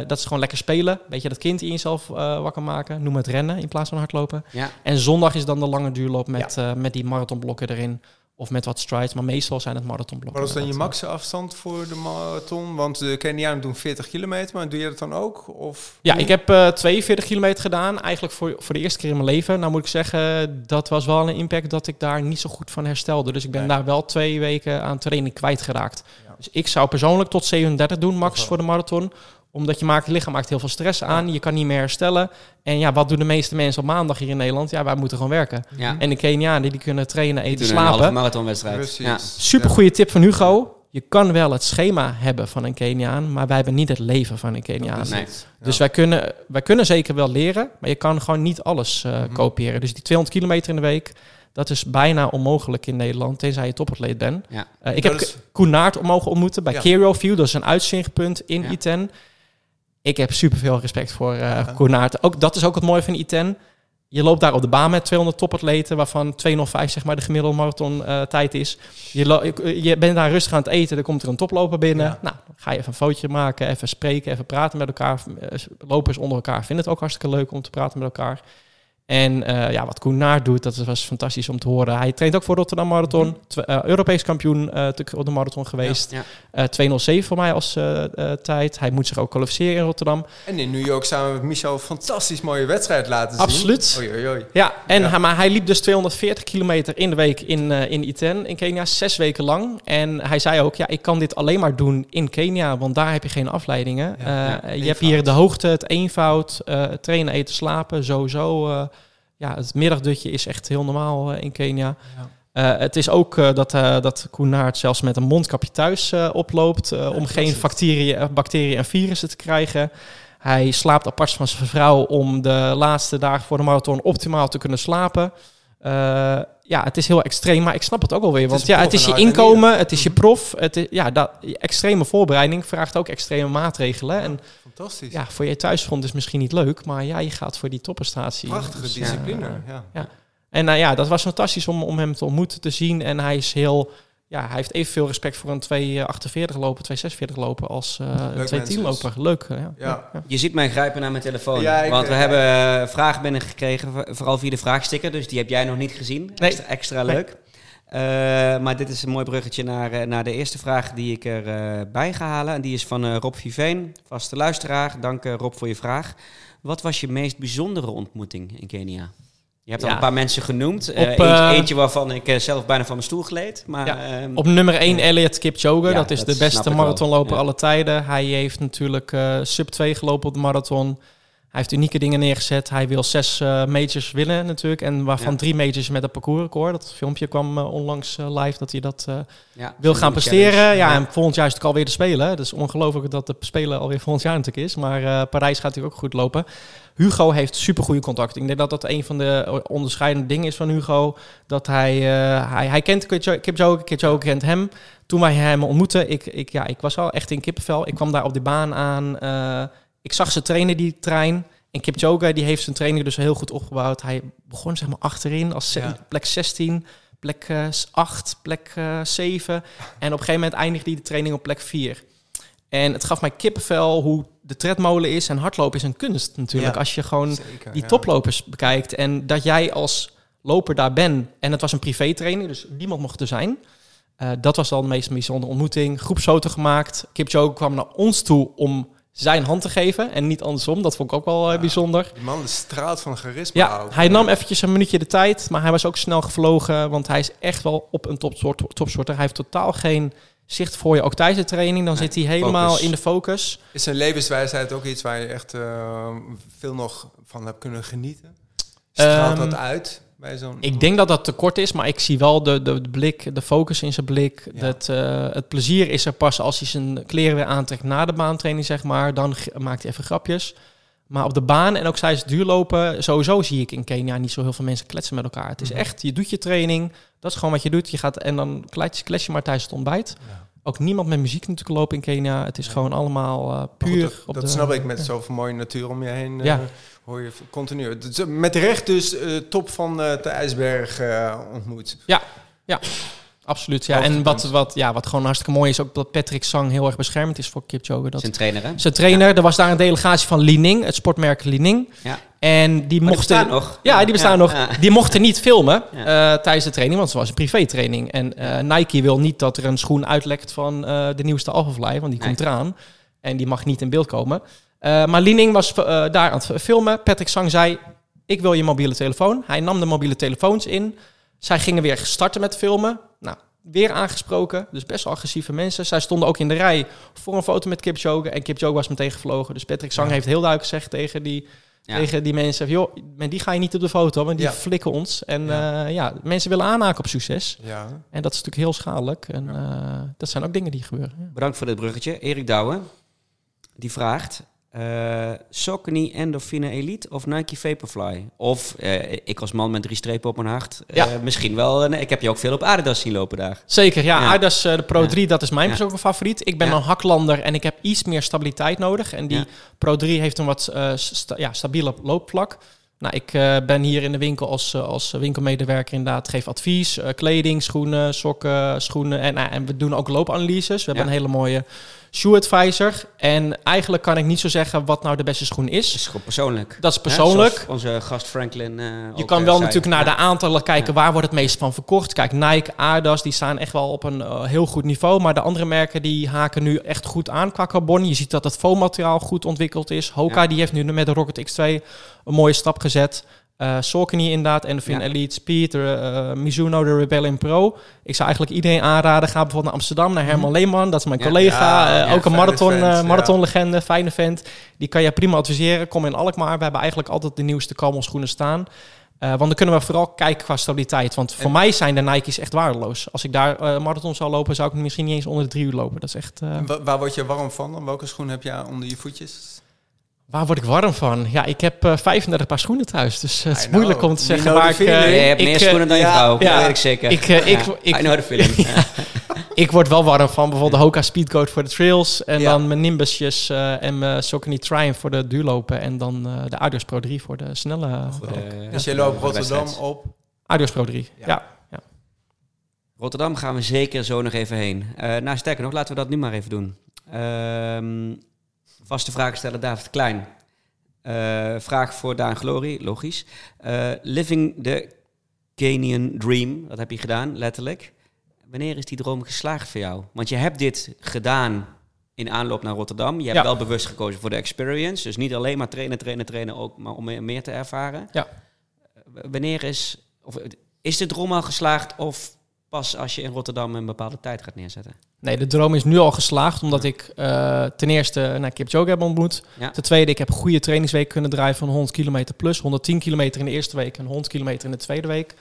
Eh, dat is gewoon lekker spelen. Beetje dat kind in jezelf eh, wakker maken. Noem het rennen in plaats van hardlopen. Ja. En zondag is dan de lange duurloop met, eh, met die marathonblokken erin. Of met wat strides. Maar meestal zijn het marathonblokken. Wat is dan je inderdaad. max afstand voor de marathon? Want de Kenianen doen 40 kilometer, maar doe je dat dan ook? Of Ja, ik heb eh 42 kilometer gedaan. Eigenlijk voor, voor de eerste keer in mijn leven. Nou moet ik zeggen, dat was wel een impact dat ik daar niet zo goed van herstelde. Dus ik ben Nee. daar wel twee weken aan training kwijtgeraakt. Ja. Dus ik zou persoonlijk tot 37 doen, max voor de marathon. Omdat je maakt, het lichaam maakt heel veel stress aan. Je kan niet meer herstellen. En ja, wat doen de meeste mensen op maandag hier in Nederland? Ja, wij moeten gewoon werken. Ja. En de Kenianen, die kunnen trainen, Die eten, doen een halve slapen. marathonwedstrijd. Ja. Super goede tip van Hugo. Je kan wel het schema hebben van een Keniaan, maar wij hebben niet het leven van een Keniaan. Nee. Dus wij kunnen, wij kunnen zeker wel leren, maar je kan gewoon niet alles eh, Mhm. kopiëren. Dus die 200 kilometer in de week, dat is bijna onmogelijk in Nederland, tenzij je topatleet bent. Ja. Eh, ik Dat heb is- Koen Naert mogen ontmoeten bij Ja. Kero View, dat is een uitzichtpunt in Ja. ITEN. Ik heb superveel respect voor Naert. Ook, dat is ook het mooie van ITEN. Je loopt daar op de baan met 200 topatleten, waarvan 205 zeg maar de gemiddelde marathon eh, tijd is. Je, je bent daar rustig aan het eten, dan komt er een toploper binnen. Ja. Nou, ga je even een fotootje maken, even spreken, even praten met elkaar. Eh, Lopers onder elkaar vinden het ook hartstikke leuk om te praten met elkaar. En eh, ja, wat Koen Naert doet, dat was fantastisch om te horen. Hij traint ook voor Rotterdam Marathon. Tw- eh, Europees kampioen eh, te- op de marathon geweest. Ja. Eh 207 voor mij als tijd. Hij moet zich ook kwalificeren in Rotterdam. En in New York samen met Michel een fantastisch mooie wedstrijd laten zien. Absoluut. Oei, oei, oei. Ja, en Ja. Hij, maar hij liep dus 240 kilometer in de week in, in Iten, in Kenia, zes weken lang. En hij zei ook, ja, ik kan dit alleen maar doen in Kenia, want daar heb je geen afleidingen. Ja, ja, je hebt hier de hoogte, het eenvoud, trainen, eten, slapen, sowieso. Ja, het middagdutje is echt heel normaal eh, in Kenia. Ja. Eh, het is ook eh, dat, eh dat Koen Naert zelfs met een mondkapje thuis oploopt om geen het. bacteriën, bacteriën en virussen te krijgen. Hij slaapt apart van zijn vrouw om de laatste dagen voor de marathon optimaal te kunnen slapen. Ja, het is heel extreem, maar ik snap het ook alweer. Het Want is ja, het is je inkomen, het is je Mhm. prof. Het is, ja, dat, extreme voorbereiding vraagt ook extreme maatregelen. En Fantastisch. ja, voor je thuisfront is misschien niet leuk, maar ja, je gaat voor die topprestatie. Prachtige Dus, discipline. eh, ja. en nou ja, dat was fantastisch om, om hem te ontmoeten, te zien. En hij is heel, ja, hij heeft evenveel respect voor een 248 lopen, 246 lopen als eh een Leuk 210 loper. Leuk. eh, Ja. Ja. Ja. Je ziet mij grijpen naar mijn telefoon. Ja, ik- want we hebben eh, vragen binnengekregen, v- vooral via de vraagsticker. Dus die heb jij nog niet gezien. Nee. Extra, extra Nee. leuk. Eh, maar dit is een mooi bruggetje naar, eh, naar de eerste vraag die ik erbij bij ga halen. En die is van eh, Rob Viveen, vaste luisteraar. Dank Rob voor je vraag. Wat was je meest bijzondere ontmoeting in Kenia? Je hebt al Ja. een paar mensen genoemd. Eentje, eentje waarvan ik zelf bijna van mijn stoel gleed. Maar, Ja. ehm, Op nummer 1 Elliot Kipchoge, Ja, dat is dat de beste marathonloper alle tijden. Hij heeft natuurlijk sub 2 gelopen op de marathon. Hij heeft unieke dingen neergezet. Hij wil zes eh, majors winnen natuurlijk. En waarvan Ja. drie majors met een parcoursrecord. Dat filmpje kwam eh, onlangs eh, live dat hij dat ja, wil gaan presteren. Ja, en volgend jaar is het alweer de Spelen. Het is ongelooflijk dat de Spelen alweer volgend jaar natuurlijk is. Maar Parijs gaat natuurlijk ook goed lopen. Hugo heeft supergoeie contacten. Ik denk dat dat een van de onderscheidende dingen is van Hugo. Dat hij, eh, hij, hij kent Kipchoge, Kipchoge, kent hem. Toen wij hem ontmoetten, ik, ik, ja, ik was al echt in kippenvel. Ik kwam daar op die baan aan. Ik zag ze trainen, die trein. En Kipchoge die heeft zijn training dus heel goed opgebouwd. Hij begon zeg maar achterin als Ja. plek 16, plek eh, 8, plek eh 7. En op een gegeven moment eindigde hij de training op plek 4. En het gaf mij kippenvel hoe de tredmolen is. En hardlopen is een kunst natuurlijk. Ja. Als je gewoon Zeker, die ja. toplopers bekijkt. En dat jij als loper daar bent. En het was een privétraining, dus niemand mocht er zijn. Eh, dat was al de meest bijzondere ontmoeting. Groepsfoto gemaakt. Kipchoge kwam naar ons toe om zijn hand te geven. En niet andersom. Dat vond ik ook wel eh, Ja. bijzonder. Die man is straalt van charisma. Ja, hij nam eventjes een minuutje de tijd. Maar hij was ook snel gevlogen. Want hij is echt wel op een topsoort, topsoorter. Hij heeft totaal geen zicht voor je. Ook tijdens de training. Dan Nee, zit hij helemaal focus. in de focus. Is zijn levenswijsheid ook iets waar je echt eh, veel nog van hebt kunnen genieten? Straalt Ehm, dat uit bij zo'n... Ik denk dat dat te kort is, maar ik zie wel de, de, de blik, de focus in zijn blik. Ja. Dat, eh, het plezier is er pas als hij zijn kleren weer aantrekt na de baantraining, zeg maar. Dan maakt hij even grapjes. Maar op de baan en ook tijdens het duurlopen, sowieso zie ik in Kenia niet zo heel veel mensen kletsen met elkaar. Het is Mhm. echt, je doet je training, dat is gewoon wat je doet. Je gaat en dan klets, klets je maar tijdens het ontbijt. Ja. Ook niemand met muziek natuurlijk lopen in Kenia. Het is gewoon allemaal uh, puur dat, op dat de... snap ik met zoveel mooie natuur om je heen. Ja. Uh, hoor je continu. Met recht dus uh, top van de ijsberg ontmoet. Ja, ja. Absoluut, ja. En wat, wat, ja, wat gewoon hartstikke mooi is, ook dat Patrick Sang heel erg beschermd is voor Kipchoge. Dat zijn trainer, hè? Zijn trainer. Ja. Er was daar een delegatie van Lining, het sportmerk Lining. Ja. En die maar mochten... Die nog. Ja, die bestaan ja. nog. Die mochten niet filmen uh, tijdens de training, want het was een privé-training. En uh, Nike wil niet dat er een schoen uitlekt van uh, de nieuwste Alphafly, want die Nee. komt eraan. En die mag niet in beeld komen. maar Lining was daar aan het filmen. Patrick Sang zei, ik wil je mobiele telefoon. Hij nam de mobiele telefoons in. Zij gingen weer starten met filmen. Weer aangesproken. Dus best wel agressieve mensen. Zij stonden ook in de rij voor een foto met Kipchoge. En Kipchoge was meteen gevlogen. Dus Patrick Sang Ja. heeft heel duidelijk gezegd tegen die, Ja. tegen die mensen... joh, met die ga je niet op de foto, want die Ja. flikken ons. En Ja. ja. ja, mensen willen aanhaken op succes. Ja. En dat is natuurlijk heel schadelijk. En eh, dat zijn ook dingen die gebeuren. Ja. Bedankt voor dit bruggetje. Erik Douwe, die vraagt... eh Saucony Endorphine Elite of Nike Vaporfly? Of, eh, ik als man met drie strepen op mijn hart, eh, Ja. misschien wel... een- ik heb je ook veel op Adidas zien lopen daar. Zeker, ja. Ja. Adidas eh, de Pro Ja. 3, dat is mijn persoonlijke favoriet. Ik ben een haklander en ik heb iets meer stabiliteit nodig. En die. Pro 3 heeft een wat eh, sta- ja, stabiele loopvlak. Nou, ik eh, ben hier in de winkel als, eh, als winkelmedewerker inderdaad. Geef advies, eh, kleding, schoenen, sokken, schoenen. En, nou, en we doen ook loopanalyses. We hebben een hele mooie shoe advisor. En eigenlijk kan ik niet zo zeggen wat nou de beste schoen Dat is. is gewoon persoonlijk. Dat is persoonlijk. onze gast Franklin. eh, Je kan eh, wel zei. natuurlijk naar Ja. de aantallen kijken. Waar wordt het meest van verkocht? Kijk, Nike, Adidas, die staan echt wel op een eh, heel goed niveau. Maar de andere merken die haken nu echt goed aan qua carbon. Je ziet dat het foammateriaal goed ontwikkeld is. Hoka die heeft nu met de Rocket X2 een mooie stap gezet. Eh Saucony inderdaad, Endorphin Ja. Elite Speed, de, eh, Mizuno, de Rebellion Pro. Ik zou eigenlijk iedereen aanraden, ga bijvoorbeeld naar Amsterdam, naar Herman Leeman. Dat is mijn Mhm. Ja. collega, Ja, eh, ook een marathon, vent, eh, marathonlegende, fijne vent. Die kan je prima adviseren. Kom in Alkmaar, we hebben eigenlijk altijd de nieuwste schoenen staan. Eh, want dan kunnen we vooral kijken qua stabiliteit. Want voor En- mij zijn de Nike's echt waardeloos. Als ik daar eh marathon zou lopen, zou ik misschien niet eens onder de drie uur lopen. Dat is echt... eh, En wa- waar word je warm van? dan? Welke schoen heb je onder je voetjes? Waar word ik warm van? Ja, ik heb eh 35 paar schoenen thuis. Dus eh, het is moeilijk om te zeggen waar ik... eh, feeling. Je hebt ik, meer eh, schoenen dan je ja, vrouw, ja. dat weet ik zeker. Ik, eh, ik- Ja, ik- I know the feeling. Ja. Ik word wel warm van bijvoorbeeld de Hoka Speedcoat voor de trails. En Ja. dan mijn Nimbusjes eh, en mijn Saucony Triumph voor de duurlopen. En dan eh, de Adidas Pro 3 voor de snelle... De- Dus je loopt Rotterdam op. Adidas Pro 3, Ja. ja. Rotterdam gaan we zeker zo nog even heen. Eh nou, sterker nog, laten we dat nu maar even doen. Ehm, vaste vragen stellen David Klein. Eh, vraag voor Daan Glory, logisch. Eh, living the Kenyan Dream, dat heb je gedaan, letterlijk. Wanneer is die droom geslaagd voor jou? Want je hebt dit gedaan in aanloop naar Rotterdam. Je hebt Ja. wel bewust gekozen voor de experience. Dus niet alleen maar trainen, trainen, trainen, ook maar om meer- te ervaren. Ja. W- Wanneer is, of is de droom al geslaagd of pas als je in Rotterdam een bepaalde tijd gaat neerzetten? Nee, de droom is nu al geslaagd, omdat ik eh, ten eerste naar Kipchoge heb ontmoet. Ja. Ten tweede, ik heb goede trainingsweek kunnen draaien van 100 kilometer plus. 110 kilometer in de eerste week en 100 kilometer in de tweede week.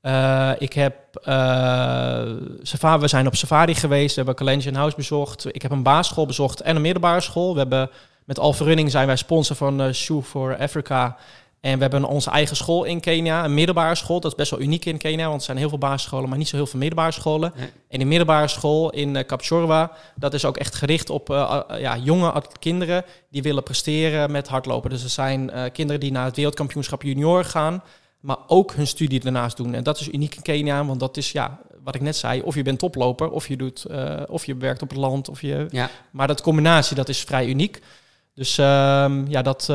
Eh, ik heb eh, safari, we zijn op safari geweest, we hebben Collegian House bezocht. Ik heb een basisschool bezocht en een middelbare school. We hebben met Alpha Running zijn wij sponsor van Shoe for Africa. En we hebben onze eigen school in Kenia, een middelbare school. Dat is best wel uniek in Kenia, want er zijn heel veel basisscholen, maar niet zo heel veel middelbare scholen. Nee. En die middelbare school in uh, Kapchorwa, dat is ook echt gericht op uh, uh, ja, jonge kinderen die willen presteren met hardlopen. Dus er zijn kinderen die naar het wereldkampioenschap junior gaan, maar ook hun studie daarnaast doen. En dat is uniek in Kenia, want dat is ja, wat ik net zei, of je bent toploper, of je doet, of je werkt op het land, of je. Ja. Maar dat combinatie, dat is vrij uniek. Dus um, ja, dat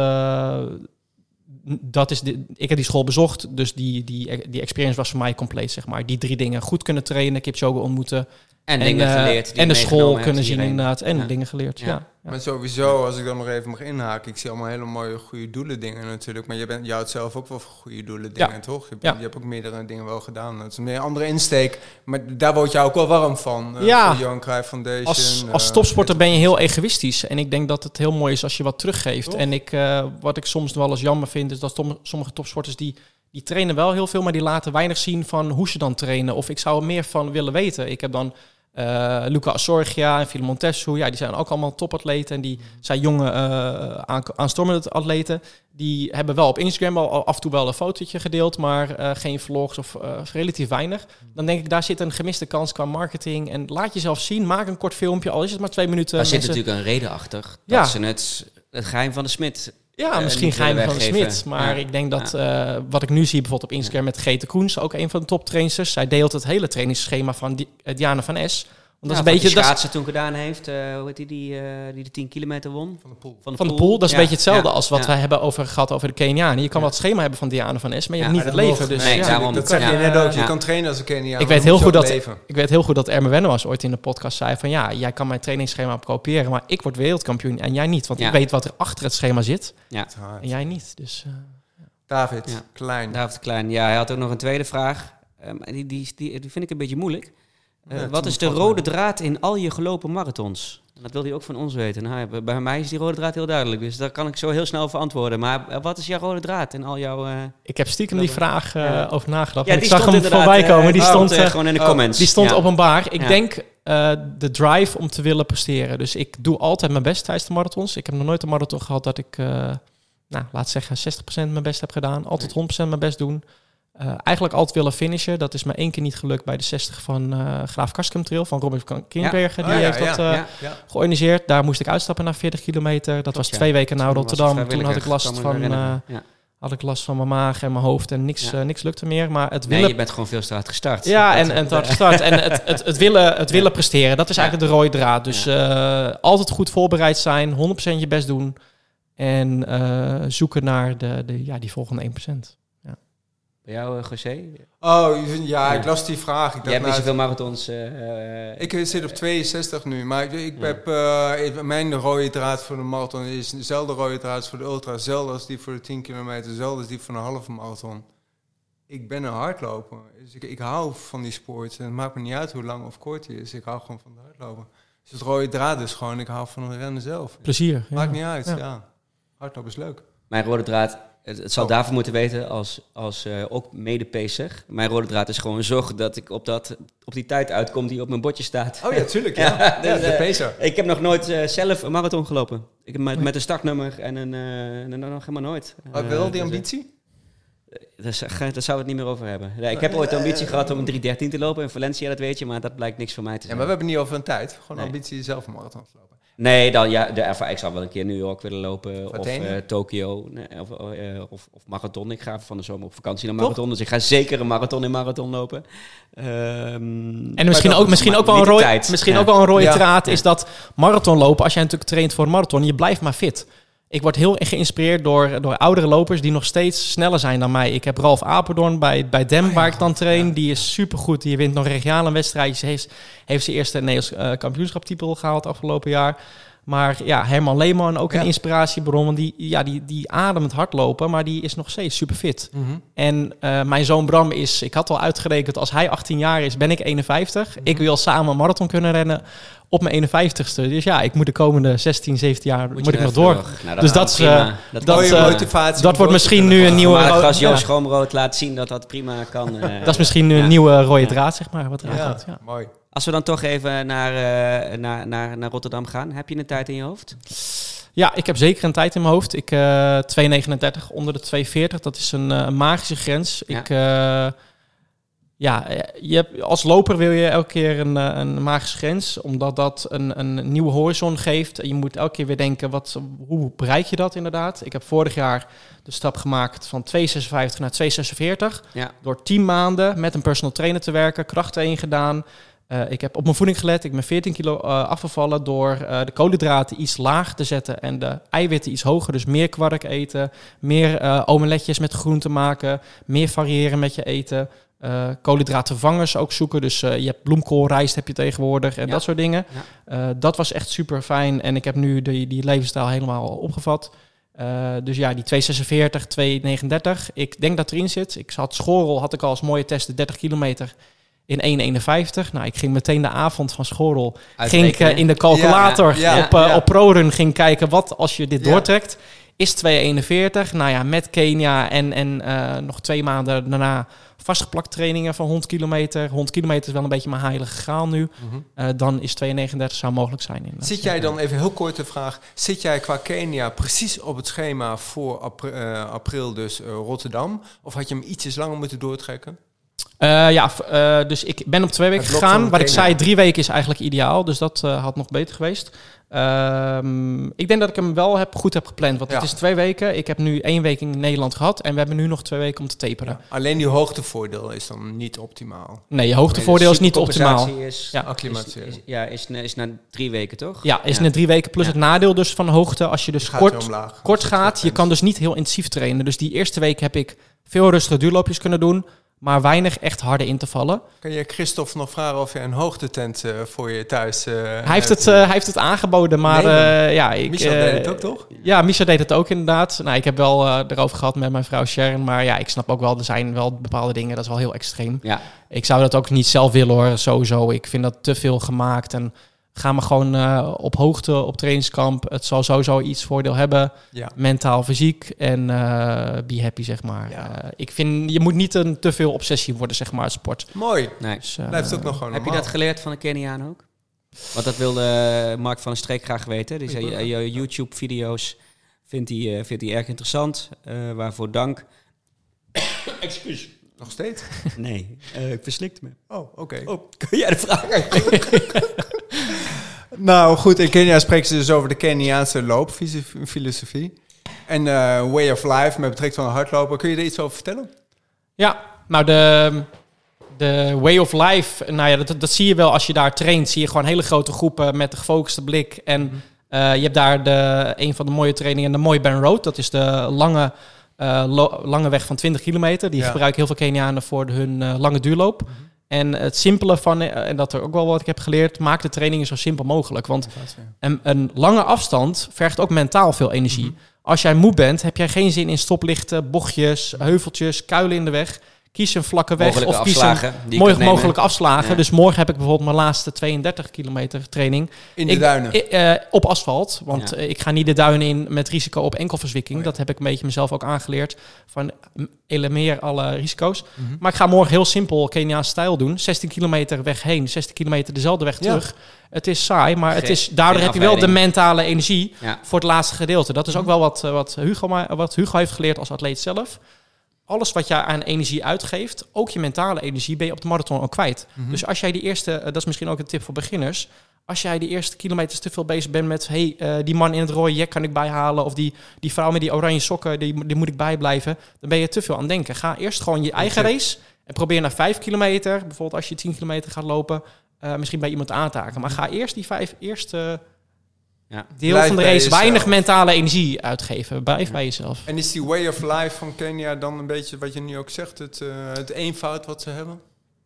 dat is de, ik heb die school bezocht, dus die, die, die experience was voor mij compleet, zeg maar. Die drie dingen. Goed kunnen trainen, Kipchoge ontmoeten. En, en dingen uh, geleerd. en de school kunnen zien inderdaad. En ja. dingen geleerd, ja. ja. Maar sowieso, als ik dan nog even mag inhaken, ik zie allemaal hele mooie goede doelen dingen natuurlijk. Maar je, bent, je houdt zelf ook wel van goede doelen dingen, toch? Je, je, hebt ook meerdere dingen wel gedaan. Het is een meer andere insteek, maar daar word je ook wel warm van. Uh, ja. Johan Cruijff Foundation. Als, als topsporter ben je heel egoïstisch. En ik denk dat het heel mooi is als je wat teruggeeft. Toch? En ik, uh, wat ik soms wel eens jammer vind, is dat sommige topsporters die die trainen wel heel veel, maar die laten weinig zien van hoe ze dan trainen. Of ik zou er meer van willen weten. Ik heb dan Eh, Luca Assorgia en Filemon Tessu, ja, die zijn ook allemaal topatleten. En die zijn jonge uh, aan, aanstormende atleten. Die hebben wel op Instagram al af en toe wel een fotootje gedeeld, maar uh, geen vlogs of relatief weinig. Dan denk ik, daar zit een gemiste kans qua marketing. En laat jezelf zien, maak een kort filmpje, al is het maar twee minuten. Daar zit natuurlijk een reden achter. Dat ja. ze het, het geheim van de smid ja, misschien geheim van de Smit. Maar ik denk dat ja. uh, wat ik nu zie bijvoorbeeld op Instagram met Grete Koens, ook een van de toptrainers. Zij deelt het hele trainingsschema van Di Diana van S. Want dat is een beetje dat schaatsen toen gedaan heeft, uh, hoe heet die, die, uh, die de 10 kilometer won? Van de pool. Van de, van de pool. Dat is ja. een beetje hetzelfde als wat wij hebben over gehad over de Kenianen. Je kan wel het schema hebben van Diana van S, maar je hebt niet het leven. Dus, nee, daarom, dat zeg je net ook. Je kan trainen als een Keniaan. Ik weet heel goed dat ik weet heel goed dat Erme was ooit in de podcast zei van ja, jij kan mijn trainingsschema kopiëren, maar ik word wereldkampioen en jij niet, want ik weet wat er achter het schema zit. Ja. En jij niet. Dus. Uh, David Klein. David Klein. Ja, hij had ook nog een tweede vraag. Um, die, die, die, die vind ik een beetje moeilijk. Uh, ja, wat is de rode draad in al je gelopen marathons? Dat wil hij ook van ons weten. Nou, bij mij is die rode draad heel duidelijk, dus daar kan ik zo heel snel over antwoorden. Maar uh, wat is jouw rode draad in al jouw... Uh, ik heb stiekem die vraag ja. over nagedacht. Ja, ik zag hem voorbij komen. Die stond gewoon in de comments. Die stond openbaar. Ik denk de drive om te willen presteren. Dus ik doe altijd mijn best tijdens de marathons. Ik heb nog nooit een marathon gehad dat ik, nou, laat zeggen, 60% mijn best heb gedaan. Altijd 100% mijn best doen. Uh, eigenlijk altijd willen finishen. Dat is maar één keer niet gelukt bij de 60 van uh, Graaf Karskum Trail van Robert Kinberger. Die oh, ja, heeft dat uh, georganiseerd. Daar moest ik uitstappen na 40 kilometer. Dat was twee weken na Rotterdam. Toen had ik last van... Had ik last van mijn maag en mijn hoofd en niks, niks lukte meer. Maar het willen... Nee, je bent gewoon veel te hard gestart. Ja, en, en te hard gestart. en het, het, het, willen, het willen presteren, dat is eigenlijk de rode draad. Dus altijd goed voorbereid zijn, 100% je best doen. En zoeken naar de, de, ja, die volgende 1%. Bij jou, uh, José? Oh, ja, ik las die vraag. Ik dacht, Jij hebt niet zoveel marathons. Uh, ik zit op 62 nu, maar ik, ik ja. heb, uh, mijn rode draad voor de marathon is dezelfde rode draad als voor de ultra, dezelfde als die voor de 10 kilometer, dezelfde als die voor een halve marathon. Ik ben een hardloper, dus ik, ik hou van die sport. En het maakt me niet uit hoe lang of kort die is, ik hou gewoon van het hardlopen. Dus het rode draad is gewoon, ik hou van het rennen zelf. Plezier. Maakt niet uit, ja. ja. Hardlopen is leuk. Mijn rode draad het, het zal oh. daarvoor moeten weten als, als uh, ook mede-pacer. Mijn rode draad is gewoon zorgen dat ik op, dat, op die tijd uitkom die op mijn bordje staat. Oh ja, tuurlijk. Ja. ja, dus, de pacer. ik heb nog nooit uh, zelf een marathon gelopen. Ik heb met, met een startnummer en een, uh, nog helemaal nooit. Uh, wel die ambitie? Daar, daar zou het niet meer over hebben. Nee, ik heb ooit de ambitie gehad om een 3.13 te lopen in Valencia, dat weet je, maar dat blijkt niks voor mij te zijn. Ja, maar we hebben niet over een tijd. Gewoon nee. ambitie zelf een marathon te lopen. Nee, dan, ja, de ervaring, ik zou wel een keer New York willen lopen. of uh, Tokio. Nee, of, uh, of, of, marathon. Ik ga van de zomer op vakantie naar marathon. Dus ik ga zeker een marathon in marathon lopen. Um, en misschien ook, misschien ook wel een rode, misschien ja. ook wel een rode ja. draad is dat marathon lopen. Als jij natuurlijk traint voor een marathon, je blijft maar fit. Ik word heel geïnspireerd door, door oudere lopers die nog steeds sneller zijn dan mij. Ik heb Ralf Apeldoorn bij, bij Dem, oh waar ik dan train. Die is supergoed. Die wint nog regionale wedstrijdjes. Heeft, heeft zijn eerste Nederlands uh, kampioenschaptitel gehaald afgelopen jaar. Maar ja, Herman Leeman ook een inspiratiebron. Want die, ja, die, die ademt hardlopen, maar die is nog steeds super fit. Mm -hmm. En uh, mijn zoon Bram is, ik had al uitgerekend, als hij 18 jaar is, ben ik 51. Mm -hmm. Ik wil samen een marathon kunnen rennen op mijn 51ste. Dus ja, ik moet de komende 16, 17 jaar moet, moet ik nog door. Nou, dus dat is uh, dat, dat, uh, motivatie dat wordt misschien nu een nieuwe. Maar als Joost Schoonbrood laat zien dat dat prima kan. dat is misschien nu een nieuwe rode draad, zeg maar. Wat ja. mooi. Als we dan toch even naar, uh, naar, naar, naar Rotterdam gaan, heb je een tijd in je hoofd? Ja, ik heb zeker een tijd in mijn hoofd. Ik uh, 2,39 onder de 2,40. Dat is een, uh, magische grens. Ja. Ik, uh, ja, je hebt, als loper wil je elke keer een, een magische grens, omdat dat een, een nieuwe horizon geeft. Je moet elke keer weer denken, wat, hoe bereik je dat inderdaad? Ik heb vorig jaar de stap gemaakt van 2,56 naar 2,46. Ja. Door 10 maanden met een personal trainer te werken, krachttraining gedaan. Uh, ik heb op mijn voeding gelet. Ik ben 14 kilo uh, afgevallen door uh, de koolhydraten iets laag te zetten en de eiwitten iets hoger. Dus meer kwark eten, meer omeletjes met groenten maken, meer variëren met je eten. koolhydraatvervangers ook zoeken. Dus je hebt bloemkoolrijst heb je tegenwoordig en ja. dat soort dingen. Ja. dat was echt super fijn en ik heb nu die, die levensstijl helemaal opgevat. dus ja, die 246, 239. Ik denk dat erin zit. Ik had schoolrol, had ik al als mooie testen, 30 kilometer in 1,51. Nou, ik ging meteen de avond van school ging ik uh, in de calculator ja, ja, op, uh, op ProRun ging kijken wat als je dit doortrekt. Is 2,41. Nou ja, met Kenia en, en uh, nog twee maanden daarna vastgeplakt trainingen van 100 kilometer. 100 kilometer is wel een beetje mijn heilige graal nu. Eh, dan is 2,39 zou mogelijk zijn. In, Zit jij dan, even heel kort de vraag, zit jij qua Kenia precies op het schema voor apri- eh, april, dus eh, Rotterdam? Of had je hem ietsjes langer moeten doortrekken? Eh, ja, eh, dus ik ben op twee weken gegaan. Wat ik zei, drie weken is eigenlijk ideaal. Dus dat eh, had nog beter geweest. Ehm, ik denk dat ik hem wel heb, goed heb gepland. Want het is twee weken. Ik heb nu één week in Nederland gehad. En we hebben nu nog twee weken om te taperen. Alleen die hoogtevoordeel is dan niet optimaal. Nee, je hoogtevoordeel is niet optimaal. Is, Ja. is, Acclimatiseren. is- ja, is, is na drie weken toch? Ja, is Ja. een drie weken plus Ja. het nadeel dus van hoogte. Als je dus kort, omlaag. kort gaat, je kan dus niet heel intensief trainen. Dus die eerste week heb ik veel rustige duurloopjes kunnen doen. Maar weinig echt harde intervallen. Kan je Christophe nog vragen of je een hoogtetent eh, voor je thuis eh, Hij heeft, het, eh, hij heeft het aangeboden, maar Nee, eh, ja, ik... Michel deed het ook, toch? Ja, Micha deed het ook inderdaad. Nou, ik heb wel eh, erover gehad met mijn vrouw Sharon. Maar ja, ik snap ook wel, er zijn wel bepaalde dingen, dat is wel heel extreem. Ja, Ik zou dat ook niet zelf willen hoor, sowieso. Ik vind dat te veel gemaakt. En ga maar gewoon eh, op hoogte op trainingskamp. Het zal sowieso iets voordeel hebben. Ja. Mentaal, fysiek en eh be happy, zeg maar. Ja. Eh, ik vind, je moet niet een te veel obsessie worden, zeg maar, uit sport. Mooi. nee. Dus, Blijft ook nog gewoon Heb je dat geleerd van een Keniaan ook? Want dat wilde Mark van der Streek graag weten. Die zei, eh, je YouTube-video's vindt hij, eh, vindt hij erg interessant. eh, waarvoor dank. Excuus. Nog steeds? Nee, eh, ik verslikte me. Oh, oké. Oh, kun jij de vraag Nou goed, in Kenia spreken ze dus over de Keniaanse loopfilosofie. En eh, way of life met betrekking tot hardlopen. Kun je er iets over vertellen? Ja, nou de, de way of life, nou ja, dat, dat zie je wel als je daar traint. Zie je gewoon hele grote groepen met een gefocuste blik. En eh, je hebt daar de, een van de mooie trainingen, de Mooie Ben Road. Dat is de lange, lange weg van 20 kilometer. Die Ja. gebruiken heel veel Kenianen voor hun eh, lange duurloop. En het simpele van, eh, en dat er ook wel wat ik heb geleerd, maak de trainingen zo simpel mogelijk. Want een, een lange afstand vergt ook mentaal veel energie. Als jij moe bent, heb jij geen zin in stoplichten, bochtjes, heuveltjes, kuilen in de weg. Kies een vlakke weg Mogelijke of kies afslagen een mooi, mogelijke afslagen. Ja. Dus morgen heb ik bijvoorbeeld mijn laatste 32 kilometer training. In de ik, duinen. eh, op asfalt, want Ja. eh, ik ga niet de duinen in met risico op enkelverzwikking. Oh ja. Dat heb ik een beetje mezelf ook aangeleerd. Van mm, elimineer alle risico's. Mhm. Maar ik ga morgen heel simpel Keniaanse stijl doen. 16 kilometer weg heen, 16 kilometer dezelfde weg Ja. terug. Het is saai, maar het is, daardoor heb je wel de mentale energie Ja. voor het laatste gedeelte. Dat is Mhm. ook wel wat, eh, wat, Hugo, ma- wat Hugo heeft geleerd als atleet zelf. Alles wat jij aan energie uitgeeft, ook je mentale energie, ben je op de marathon ook kwijt. Mhm. Dus als jij die eerste, eh, dat is misschien ook een tip voor beginners. Als jij die eerste kilometers te veel bezig bent met... hey, eh, die man in het rode jack kan ik bijhalen... of die, die vrouw met die oranje sokken, die, die moet ik bijblijven... dan ben je te veel aan het denken. Ga eerst gewoon je eigen race... en probeer naar vijf kilometer... bijvoorbeeld als je 10 kilometer gaat lopen... eh, misschien bij iemand aan te haken. Maar ga eerst die vijf eerste Ja. deel Blijf van de race... weinig mentale energie uitgeven. Blijf bij jezelf. En is die way of life van Kenia dan een beetje wat je nu ook zegt, het, eh, het eenvoud wat ze hebben?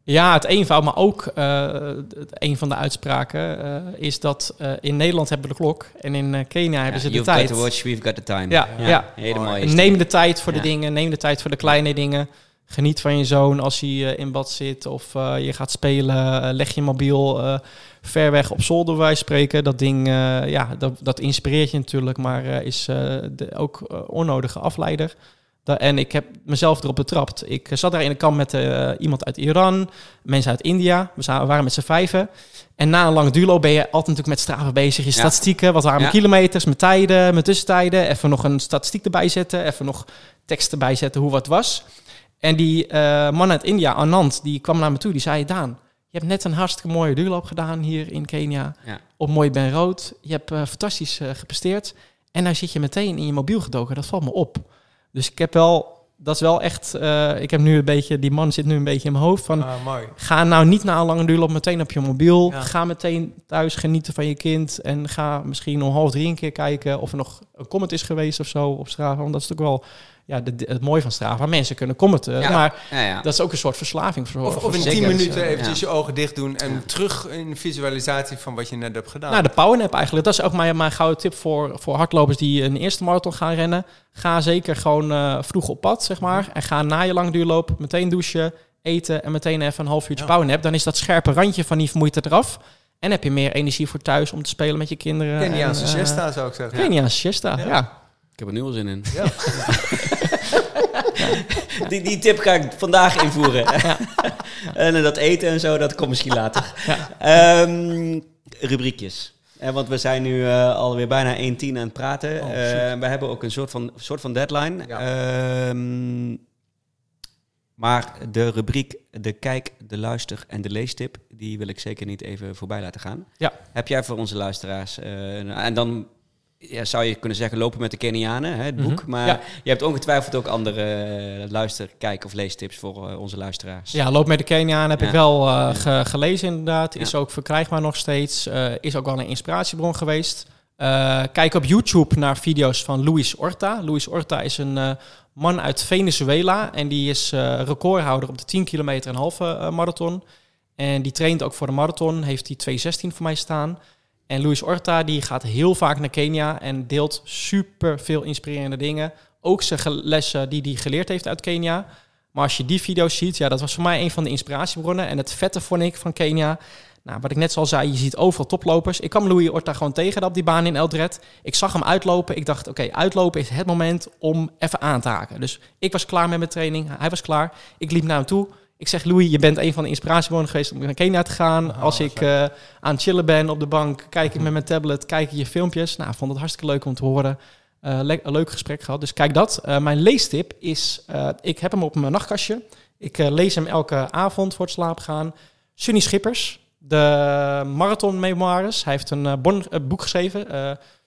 Ja, het eenvoud, maar ook eh, het- een van de uitspraken eh, is dat eh, in Nederland hebben we de klok en in eh, Kenia hebben ze de You've tijd. got to watch, we've got the time. Ja, ja. Hele Mooi. mooie. En is neem de tijd voor Ja. de dingen, neem de tijd voor de kleine dingen. Geniet van je zoon als hij in bad zit of eh, je gaat spelen. Leg je mobiel eh, ver weg op zolder, van spreken. Dat ding, eh, ja, dat, dat inspireert je natuurlijk, maar eh, is eh, de, ook onnodige afleider. Da- en ik heb mezelf erop betrapt. Ik zat daar in een kamp met iemand uit Iran, mensen uit India. We waren met z'n vijven. En na een lange duurloop ben je altijd natuurlijk met straven bezig. Je Ja. statistieken, wat waren mijn Ja. kilometers, mijn tijden, mijn tussentijden. Even nog een statistiek erbij zetten. Even nog tekst erbij zetten hoe wat was. En die man uit India, Anand, die kwam naar me toe. Die zei, Daan, je hebt net een hartstikke mooie duurloop gedaan hier in Kenia. Ja. Op Mooi Ben Rood. Je hebt eh, fantastisch eh, gepresteerd. En nou zit je meteen in je mobiel gedoken. Dat valt me op. Dus ik heb wel... Dat is wel echt... eh, ik heb nu een beetje... Die man zit nu een beetje in mijn hoofd van... Ah, mooi. Ga nou niet na een lange duurloop meteen op je mobiel. Ja. Ga meteen thuis genieten van je kind. En ga misschien om half drie een keer kijken of er nog een comment is geweest of zo op Strava. Want dat is natuurlijk wel ja, de, het mooie van Strava. Mensen kunnen commenten. Ja. Maar Ja, ja. dat is ook een soort verslaving. Voor, Of, voor of in zeker 10 mensen. minuten eventjes ja. je ogen dicht doen en terug in de visualisatie van wat je net hebt gedaan. Nou, de powernap eigenlijk. Dat is ook mijn, mijn gouden tip voor, voor hardlopers die een eerste marathon gaan rennen. Ga zeker gewoon eh, vroeg op pad, zeg maar. En ga na je lang duurloop meteen douchen, eten en meteen even een half uurtje Ja. powernap. Dan is dat scherpe randje van die vermoeidheid eraf. En heb je meer energie voor thuis om te spelen met je kinderen. Keniaanse en, eh, siesta zou ik zeggen. Keniaanse siesta, ja. Ja. Ik heb er nu al zin in. Ja. die, die tip ga ik vandaag invoeren. en eh, dat eten en zo, dat komt misschien later. Ehm, rubriekjes. Eh, want we zijn nu eh, alweer bijna 1.10 aan het praten. Oh, we hebben ook een soort van, soort van deadline. Ja. Ehm, maar de rubriek de kijk, de luister en de leestip... die wil ik zeker niet even voorbij laten gaan. Ja. Heb jij voor onze luisteraars... en dan ja, zou je kunnen zeggen lopen met de Kenianen, hè, het boek. Mhm. Maar Ja. je hebt ongetwijfeld ook andere eh, luister, kijk of leestips voor eh, onze luisteraars. Ja, Loop met de Kenia aan heb Ja. ik wel eh, ge- gelezen inderdaad. Is ook verkrijgbaar nog steeds. Is ook wel een inspiratiebron geweest. Kijk op YouTube naar video's van Luis Orta. Luis Orta is een man uit Venezuela. En die is recordhouder op de 10 kilometer en halve marathon. En die traint ook voor de marathon. Heeft die 2.16 voor mij staan. En Luis Orta die gaat heel vaak naar Kenia en deelt super veel inspirerende dingen. Ook zijn lessen die hij geleerd heeft uit Kenia. Maar als je die video's ziet, ja, dat was voor mij een van de inspiratiebronnen. En het vette vond ik van Kenia. Nou, wat ik net al zei, je ziet overal toplopers. Ik kwam Louis Orta gewoon tegen op die baan in Eldred. Ik zag hem uitlopen. Ik dacht, oké, uitlopen is het moment om even aan te haken. Dus ik was klaar met mijn training. Hij was klaar. Ik liep naar hem toe. Ik zeg, Louis, je bent een van de inspiratiebronnen geweest om naar Kenia te gaan. Ah, Als ik eh, aan het chillen ben op de bank, kijk ik met mijn tablet, kijk ik je filmpjes. Nou, vond het hartstikke leuk om te horen. Eh, le- een leuk gesprek gehad. Dus kijk dat. Eh, mijn leestip is, ik heb hem op mijn nachtkastje. Ik lees hem elke avond voor het slapen gaan. Sunny Schippers, de marathon memoires. Hij heeft een bon- boek geschreven.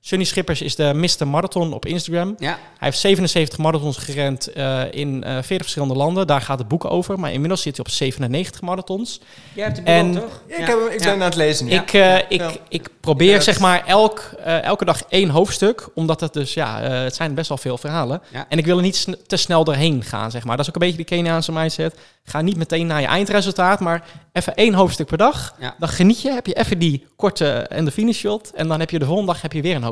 Sunny Schippers is de Mr. Marathon op Instagram. Ja, Hij heeft 77 marathons gerend eh, in eh 40 verschillende landen. Daar gaat het boek over. Maar inmiddels zit hij op 97 marathons. jij hebt het En- boek toch? Ja, ik, heb, hem- ik ben aan het lezen nu. Ik, eh, ik, Ja. ik probeer zeg maar elk, eh, elke dag één hoofdstuk. Omdat het dus, ja, eh, het zijn best wel veel verhalen. Ja. En ik wil er niet sn- te snel doorheen gaan, zeg maar. Dat is ook een beetje de Keniaanse mindset. Ga niet meteen naar je eindresultaat, maar even één hoofdstuk per dag. Ja. Dan geniet je, heb je even die korte en de finish shot. En dan heb je de volgende dag heb je weer een hoofdstuk.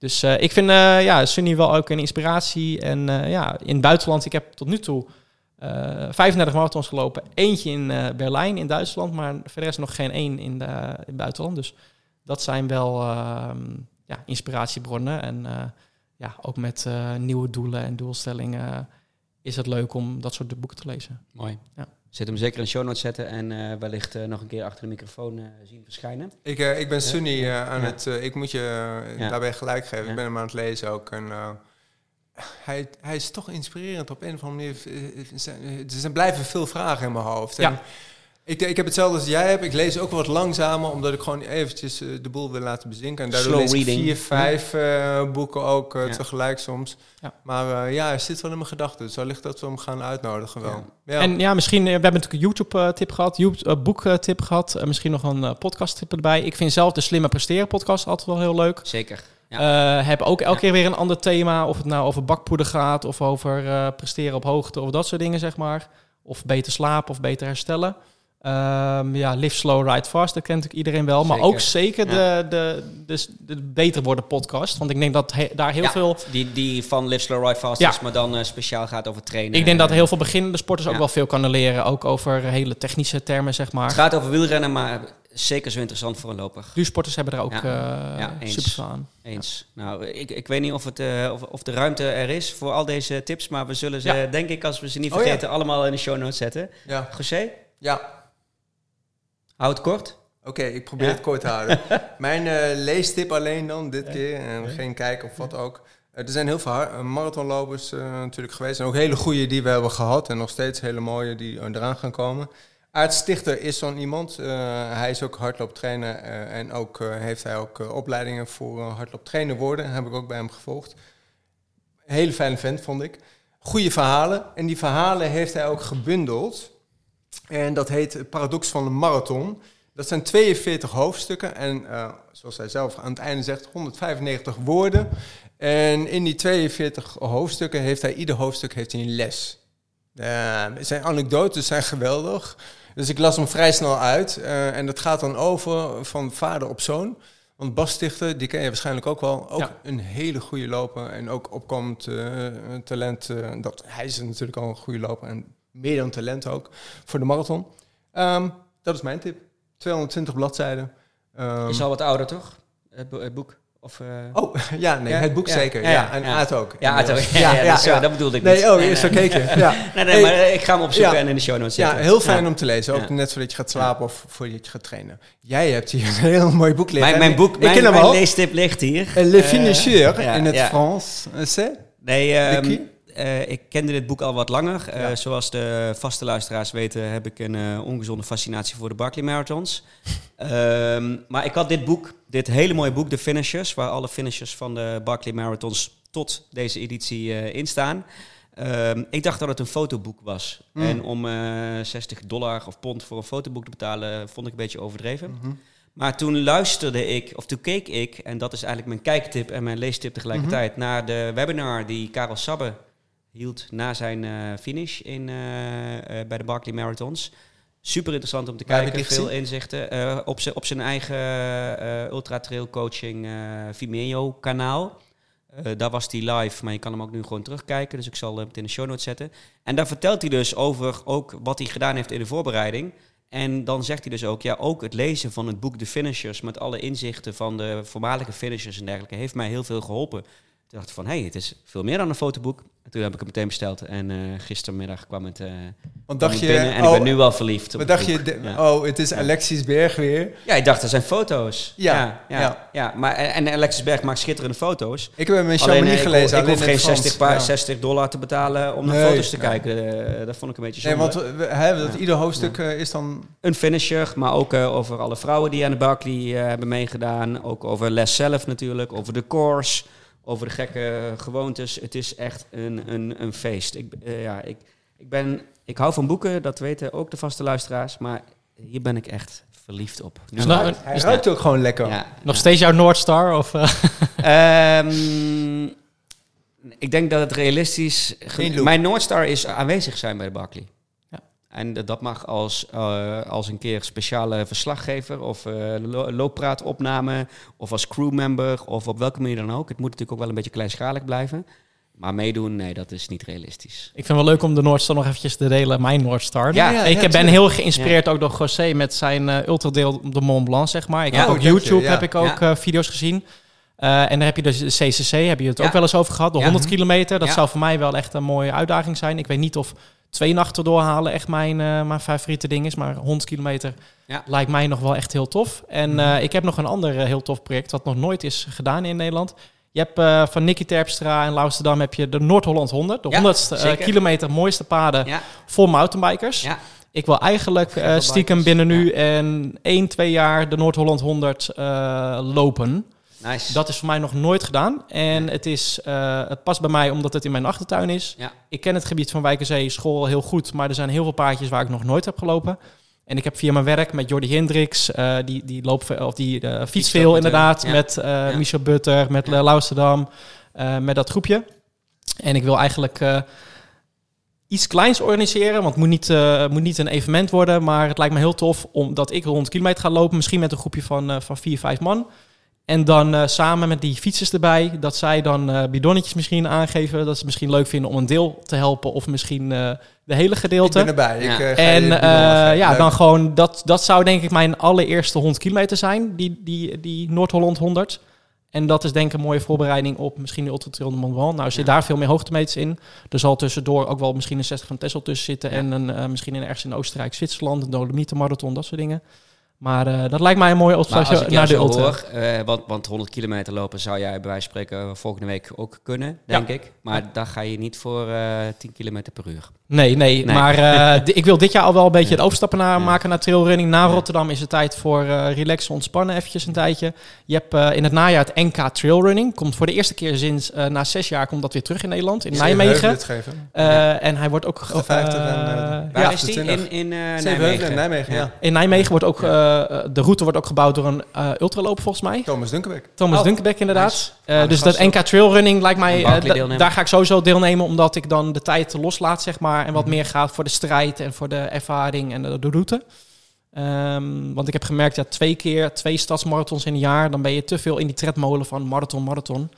Dus eh, ik vind eh, ja, Sunny wel ook een inspiratie. En eh, ja, in het buitenland, ik heb tot nu toe eh 35 marathons gelopen. Eentje in Berlijn in Duitsland, maar verder is nog geen één in, de, in het buitenland. Dus dat zijn wel ehm, ja, inspiratiebronnen. En ja, ook met nieuwe doelen en doelstellingen is het leuk om dat soort boeken te lezen. Mooi. Ja. Zet hem zeker in show notes zetten en eh, wellicht eh, nog een keer achter de microfoon eh, zien verschijnen. Ik, eh, ik ben Sunny aan Ja. het... ik moet je Ja. daarbij gelijk geven. Ja. Ik ben hem aan het lezen ook. En, hij, hij is toch inspirerend op een of andere manier. Er zijn, er blijven veel vragen in mijn hoofd. En. Ik, ik heb hetzelfde als jij hebt. Ik lees ook wat langzamer, omdat ik gewoon eventjes eh, de boel wil laten bezinken. En daardoor Slow lees ik reading. vier, vijf eh, boeken ook eh, Ja. tegelijk soms. Ja. Maar eh, ja, hij zit wel in mijn gedachten. Dus wellicht dat we hem gaan uitnodigen wel. Ja. En ja, misschien, we hebben natuurlijk een YouTube-tip gehad, YouTube-boek-tip gehad. eh, misschien nog een podcast-tip erbij. Ik vind zelf de Slimme Presteren podcast altijd wel heel leuk. Zeker. Eh hebben ook elke Ja. keer weer een ander thema. Of het nou over bakpoeder gaat, of over eh, presteren op hoogte, of dat soort dingen, zeg maar. Of beter slapen, of beter herstellen. Ehm, ja, Live Slow, Ride Fast, dat kent ik iedereen wel. Maar ook zeker Ja. de, de, de, de Beter Worden podcast. Want ik denk dat he- daar heel Ja, veel... Die, die van Live Slow Ride Fast Ja. is, maar dan eh, speciaal gaat over trainen. Ik denk dat heel veel beginnende sporters ook wel veel kunnen leren. Ook over hele technische termen, zeg Het maar. gaat over wielrennen, maar zeker zo interessant voor een loper. Duursporters hebben er ook Ja. eh Ja, eens. super aan. Eens. Nou, ik, ik weet niet of, het, eh, of, of de ruimte er is voor al deze tips, maar we zullen ze, Ja. denk ik, als we ze niet Oh, ja. vergeten, allemaal in de show notes zetten. ja. José, ja. Hou het kort. Oké, ik probeer Ja. het kort te houden. Mijn eh, leestip alleen dan, dit keer. En geen kijken of wat ook. Eh, er zijn heel veel eh, marathonlopers eh, natuurlijk geweest. En ook hele goede die we hebben gehad. En nog steeds hele mooie die eh, eraan gaan komen. Aart Stichter is zo'n iemand. Eh, hij is ook hardlooptrainer. eh, en ook eh, heeft hij ook eh, opleidingen voor eh, hardlooptrainer worden. Heb ik ook bij hem gevolgd. Hele fijne vent, vond ik. Goede verhalen. En die verhalen heeft hij ook gebundeld. En dat heet het Paradox van de Marathon. Dat zijn 42 hoofdstukken en uh, zoals hij zelf aan het einde zegt, 195 woorden. En in die 42 hoofdstukken heeft hij, ieder hoofdstuk heeft hij een les. Uh, zijn anekdotes zijn geweldig. Dus ik las hem vrij snel uit. Uh, en dat gaat dan over van vader op zoon. Want Bas Stichter, die ken je waarschijnlijk ook wel. Ook Ja. een hele goede loper en ook opkomend uh, talent. dat, hij is natuurlijk al een goede loper en meer dan talent ook voor de marathon. Um, dat is mijn tip. 220 bladzijden. Um, is al wat ouder, toch? Het, bo het boek? Of, eh, Oh, ja, nee, Ja? het boek Ja, zeker. ja, en. Aad ook. ja, inmiddels. toch? ja, ja, dat bedoelde ik niet. Nee, oh, nee, is nee. zo keken. Ja. Nee, nee, maar eh, ik ga hem opzoeken en in de show notes Ja, heel fijn om te lezen. Ook net voordat je gaat slapen of voordat je gaat trainen. Jij hebt hier een heel mooi boek liggen. Mijn, mijn boek, ik mijn, ken hem mijn al. leestip ligt hier. Le Eh, Finisseur ja, in het. Frans. Eh? Nee, ehm, Eh, ik kende dit boek al wat langer. Eh, Ja. Zoals de vaste luisteraars weten, heb ik een eh, ongezonde fascinatie voor de Barkley Marathons. Ehm, maar ik had dit boek, dit hele mooie boek, de Finishers, waar alle finishers van de Barkley Marathons tot deze editie in staan. Ehm, ik dacht dat het een fotoboek was. Mm. En om eh 60 dollar of pond voor een fotoboek te betalen, vond ik een beetje overdreven. Mhm. Maar toen luisterde ik, of toen keek ik, en dat is eigenlijk mijn kijktip en mijn leestip tegelijkertijd, naar de webinar die Karel Sabbe hield na zijn eh, finish in, eh, eh, bij de Barkley Marathons. Super interessant om te Waar kijken, veel gezien? inzichten. op, zijn op zijn eigen Ultra Trail Coaching Vimeo kanaal. Eh, daar was hij live, maar je kan hem ook nu gewoon terugkijken. Dus ik zal hem in de show notes zetten. En daar vertelt hij dus over ook wat hij gedaan heeft in de voorbereiding. En dan zegt hij dus ook, ja, ook het lezen van het boek De Finishers... met alle inzichten van de voormalige finishers en dergelijke... heeft mij heel veel geholpen. Toen dacht ik van, hé, hey, het is veel meer dan een fotoboek. En toen heb ik het meteen besteld. En eh, gistermiddag kwam het, eh, Want dacht je... binnen. En oh, ik ben nu wel verliefd op dacht je? boek. de- Ja. Oh, het is Ja. Alexis Berg weer. Ja, ik dacht, dat zijn foto's. Ja, ja, ja, maar, en Alexis Berg maakt schitterende foto's. Ik heb hem in Alleen, Chamonix eh, ik, gelezen. ik alleen hoef geen het Frans. 60, pa- Ja. 60 dollar te betalen om naar Nee, foto's te kijken. Eh, dat vond ik een beetje Nee, zonde. want we, hè, dat ieder hoofdstuk eh, is dan... Een finisher, maar ook eh, over alle vrouwen die aan de Barkley eh, hebben meegedaan. Ook over les zelf natuurlijk, over de course, over de gekke gewoontes. Het is echt een, een, een feest. Ik, eh, ja, ik, ik, ben, ik hou van boeken, dat weten ook de vaste luisteraars. Maar hier ben ik echt verliefd op. Nu nou-. Hij is ruikt ook gewoon lekker. ja, Nog ja. steeds jouw Noordstar? Of, eh, Ehm, ik denk dat het realistisch... Mijn Noordstar is aanwezig zijn bij de Barkley. En dat- mag als, eh, als een keer speciale verslaggever of eh lo- looppraatopname of als crewmember of op welke manier dan ook. Het moet natuurlijk ook wel een beetje kleinschalig blijven. Maar meedoen, nee, dat is niet realistisch. ik vind het wel leuk om de Noordstar nog eventjes te delen, mijn Noordstar. Ja, ja, ik ben heel geïnspireerd ook door José met zijn eh ultradeel op de Mont Blanc, zeg maar. Ik Ja. heb Oh, YouTube ja. heb ik ook Ja. eh, video's gezien. Eh, en dan heb je dus de CCC, heb je het Ja. ook wel eens over gehad. De Ja. 100 kilometer, dat Ja. zou voor mij wel echt een mooie uitdaging zijn. Ik weet niet of twee nachten doorhalen echt mijn, eh, mijn favoriete ding is. Maar 100 kilometer Ja. lijkt mij nog wel echt heel tof. En eh, ik heb nog een ander eh, heel tof project wat nog nooit is gedaan in Nederland. Je hebt van Nicky Terpstra en Lausterdam heb je de Noord-Holland 100. De Ja, 100ste eh, zeker. kilometer mooiste paden Ja, voor mountainbikers. Ik wil eigenlijk stiekem binnen nu en 1, 2 jaar de Noord-Holland 100 eh, lopen. Nice. Dat is voor mij nog nooit gedaan. En het, is, eh, het past bij mij omdat het in mijn achtertuin is. Ja. Ik ken het gebied van Wijkenzee school heel goed. Maar er zijn heel veel paadjes waar ik nog nooit heb gelopen. En ik heb via mijn werk met Jordi Hendricks, eh, die, die, loopt, of die eh, fietst veel inderdaad. ja. Met. Michel Butter, met Ja. met dat groepje. En ik wil eigenlijk iets kleins organiseren. Want het moet niet, moet niet een evenement worden. Maar het lijkt me heel tof omdat ik rond kilometer ga lopen. Misschien met een groepje van, eh, van vier, vijf man. En dan eh, samen met die fietsers erbij, dat zij dan eh, bidonnetjes misschien aangeven. Dat ze het misschien leuk vinden om een deel te helpen of misschien eh, de hele Ik gedeelte. ben erbij. Ja. Ik, ga je En eh, ja, Leuk. dan gewoon, dat, dat zou denk ik mijn allereerste 100 kilometer zijn, die, die, die Noord-Holland 100. En dat is denk ik een mooie voorbereiding op misschien de Ultra Trail de Mont Blanc. Nou zit Ja. daar veel meer hoogtemeters in. Er zal tussendoor ook wel misschien een 60 van Texel tussen zitten. Ja. En een, eh, misschien in, ergens in Oostenrijk, Zwitserland, een Dolomieten Marathon, dat soort dingen. Maar eh, dat lijkt mij een mooie als ik naar de ultra. hoor, eh, want, want 100 kilometer lopen zou jij bij wijze van spreken volgende week ook kunnen, denk ik. Maar daar ga je niet voor eh 10 kilometer per uur. Nee, nee, Nee. maar eh, ik wil dit jaar al wel een beetje Ja. het overstappen naar, Ja. maken naar trailrunning. Na Ja. Rotterdam is het tijd voor eh relaxen, ontspannen eventjes een tijdje. Je hebt eh, in het najaar het NK Trailrunning. Komt voor de eerste keer sinds eh, na zes jaar komt dat weer terug in Nederland, in Nijmegen. Eh, En hij wordt ook... ge- 58 en, eh, eh, Waar ja, is die? 28. In, in eh, Nijmegen. en Nijmegen, ja. in Nijmegen wordt ook... eh, de route wordt ook gebouwd door een eh ultraloop volgens mij. Thomas Dunkerbeck. Thomas Oh, Dunkerbeck inderdaad. nice. Eh, dus dat NK Trailrunning lijkt mij... Da- daar ga ik sowieso deelnemen, omdat ik dan de tijd loslaat, zeg maar. En wat Mhm. meer gaat voor de strijd en voor de ervaring en de, de route. Ehm, want ik heb gemerkt, ja, twee keer twee stadsmarathons in een jaar... dan ben je te veel in die tredmolen van marathon, marathon.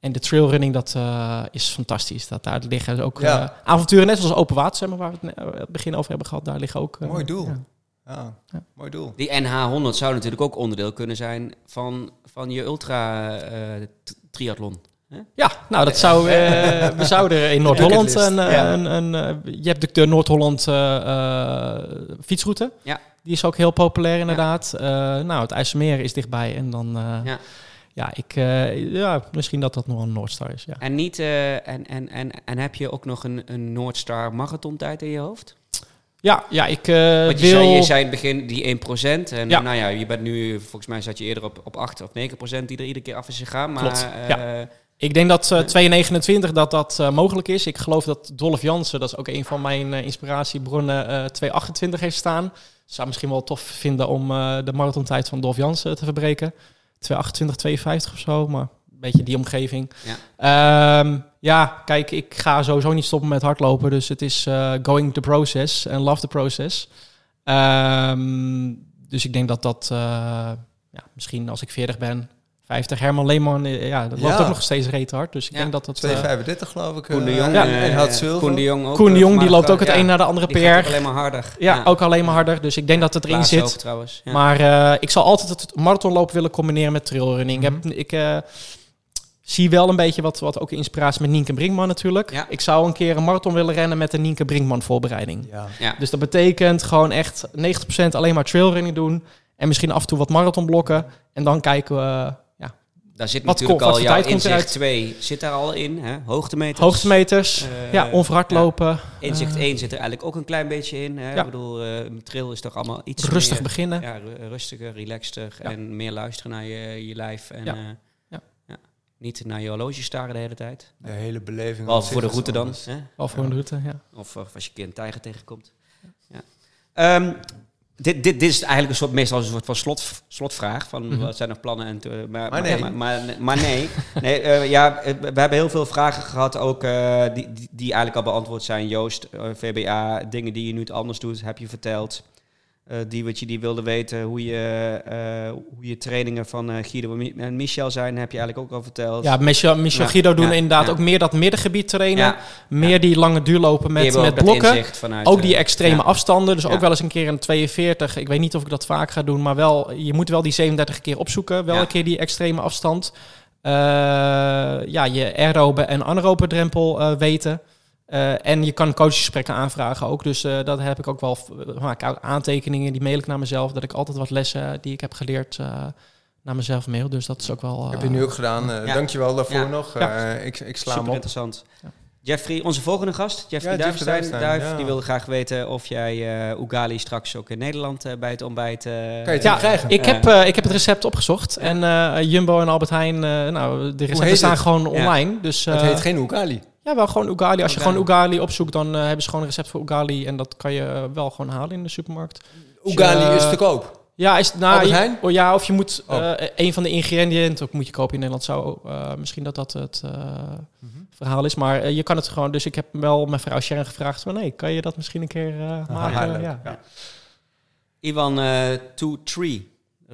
En de trailrunning, dat eh, is fantastisch. Dat daar liggen ook Ja. avonturen, net zoals open water, zeg maar, waar we het begin over hebben gehad. Daar liggen ook... Mooi doel. ja. Ja, Ja. mooi doel. Die NH100 zou natuurlijk ook onderdeel kunnen zijn van, van je ultra eh. Ja, nou dat zou... eh, we zouden in Noord-Holland een, eh, Ja. een, een, eh, Je hebt de, Noord-Holland eh, eh, fietsroute. Ja. Die is ook heel populair inderdaad. Eh, nou, het IJsselmeer is dichtbij en dan... eh, Ja. ja. ik, eh, ja, misschien dat dat nog een Noordstar is, ja. En, niet, eh, en, en, en, en heb je ook nog een, een Noordstar marathontijd in je hoofd? Ja, ja ik eh, Want je, wil... zei, je zei in het begin die 1%. En Ja. nou ja, je bent nu, volgens mij zat je eerder op, op 8 of 9% die er iedere keer af is gegaan. Maar Klopt, eh, Ik denk dat eh 2,29 dat dat mogelijk is. Ik geloof dat Dolph Jansen, dat is ook een van mijn eh, inspiratiebronnen, eh 2,28 heeft staan. Zou misschien wel tof vinden om de marathontijd van Dolph Jansen te verbreken. 2,28, 2,50 of zo, maar een beetje die omgeving. Ja. Ja, kijk, ik ga sowieso niet stoppen met hardlopen. Dus het is eh, going the process en love the process. Ehm, dus ik denk dat dat, eh, ja, misschien als ik 40 ben, 50. Herman Leeman, eh, ja, dat loopt Ja. ook nog steeds reet hard. Dus ik Ja. denk dat dat... 2,35 geloof ik. Koen de Jong, Ja. en had zilver. Koen de Jong ook. Koen de Jong, die loopt ook het een naar de andere die PR. alleen maar harder. Ja, ook alleen maar harder. Dus ik denk dat het erin Laatste zit. ook trouwens. Ja. Maar eh, ik zal altijd het marathonlopen willen combineren met trailrunning. Mhm. Ik, heb, ik eh, zie wel een beetje wat, wat ook inspiratie met Nienke Brinkman natuurlijk. Ja. Ik zou een keer een marathon willen rennen met de Nienke Brinkman voorbereiding. Ja. ja. Dus dat betekent gewoon echt 90% alleen maar trailrunning doen. En misschien af en toe wat marathonblokken. En dan kijken we eh, ja, Daar zit Wat natuurlijk ko- wat al jouw komt inzicht eruit? 2 zit daar al in. Hè? Hoogtemeters. hoogtemeters. Eh, ja, onverhard ja. lopen. Inzicht eh, 1 zit er eigenlijk ook een klein beetje in. Hè? Ja. Ik bedoel, eh, een trail is toch allemaal iets rustig meer, beginnen. Ja, ru- rustiger, relaxter Ja. en meer luisteren naar je, je lijf. En, eh. Niet naar je horloge staren de hele tijd. De hele beleving. Behalve op voor de route dan. Hè? Al voor een route, ja. Of, of als je een keer een tijger tegenkomt. Ja. Ehm, dit, dit, dit is eigenlijk een soort, meestal een soort van slot, slotvraag. Van Mhm. wat zijn nog plannen? En te- maar, Maar nee. Maar, maar, maar nee. nee eh, ja, eh, we hebben heel veel vragen gehad, ook eh, die, die, die eigenlijk al beantwoord zijn. Joost, eh, VBA, dingen die je nu het anders doet, heb je verteld. Eh die wat je die wilde weten, hoe je, eh, hoe je trainingen van eh, Guido en Mi- en Michel zijn, heb je eigenlijk ook al verteld. Ja, Michel, Michel Ja, Guido doen ja, inderdaad ja. ook meer dat middengebied trainen. Meer die lange duurlopen met, met blokken. vanuit, Ook die extreme afstanden. Dus ook wel eens een keer een 42. Ik weet niet of ik dat vaak ga doen. Maar wel, je moet wel die 37 keer opzoeken. Wel Ja. een keer die extreme afstand. Ja, je aerobe en anaerobe drempel weten. Eh, en je kan coachgesprekken aanvragen ook. Dus eh, dat heb ik ook wel. eh, maak ik aantekeningen, die mail ik naar mezelf. Dat ik altijd wat lessen die ik heb geleerd eh, naar mezelf mail. Dus dat is ook wel... Heb je nu ook gedaan. eh Ja. Dankjewel daarvoor Ja. nog. Ja. Eh, ik, ik sla Super hem op. interessant. Ja. Jeffrey, onze volgende gast, Jeffrey Ja, Duif, ja. die wilde graag weten of jij eh Oegali straks ook in Nederland bij het ontbijt... eh, Kan je het Ja, krijgen? Ik Ja. heb, ik heb het recept opgezocht. En eh, Jumbo en Albert Heijn, eh, nou, de recepten staan het? gewoon Ja. online. Dus, het heet geen Oegali. Ja, wel gewoon Ugali. Als je Ugali. gewoon Ugali opzoekt, dan eh, hebben ze gewoon een recept voor Ugali. En dat kan je eh, wel gewoon halen in de supermarkt. Oegali eh, is te koop. Ja, is, nou, je- oh, ja, of je moet Oh. eh, een van de ingrediënten ook moet je kopen in Nederland. Zou eh, misschien dat dat het eh, verhaal is. Maar eh, je kan het gewoon. Dus ik heb wel mijn vrouw Sharon gevraagd van nee, kan je dat misschien een keer eh maken? ja. Ja. Eh to Tree,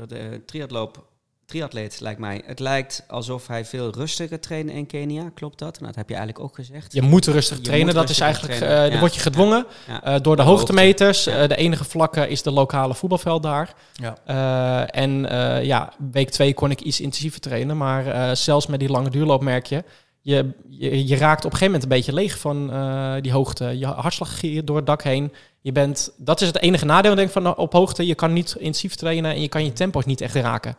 de triatloop, triatleet lijkt mij. Het lijkt alsof hij veel rustiger traint in Kenia, klopt dat? Nou, dat heb je eigenlijk ook gezegd. Je moet rustig Je trainen. moet dat is eigenlijk. eh ja. Dan word je gedwongen Ja. eh, door de De hoogtemeters. hoogte, Eh, de enige vlakke is de lokale voetbalveld daar. Ja. Eh, en eh, ja, week twee kon ik iets intensiever trainen. Maar eh, zelfs met die lange duurloop merk je, je, je, je raakt op een gegeven moment een beetje leeg van eh, die hoogte. Je hartslag giert door het dak heen. Je bent, dat is het enige nadeel denk ik, van op hoogte. Je kan niet intensief trainen en je kan je tempo's niet echt raken.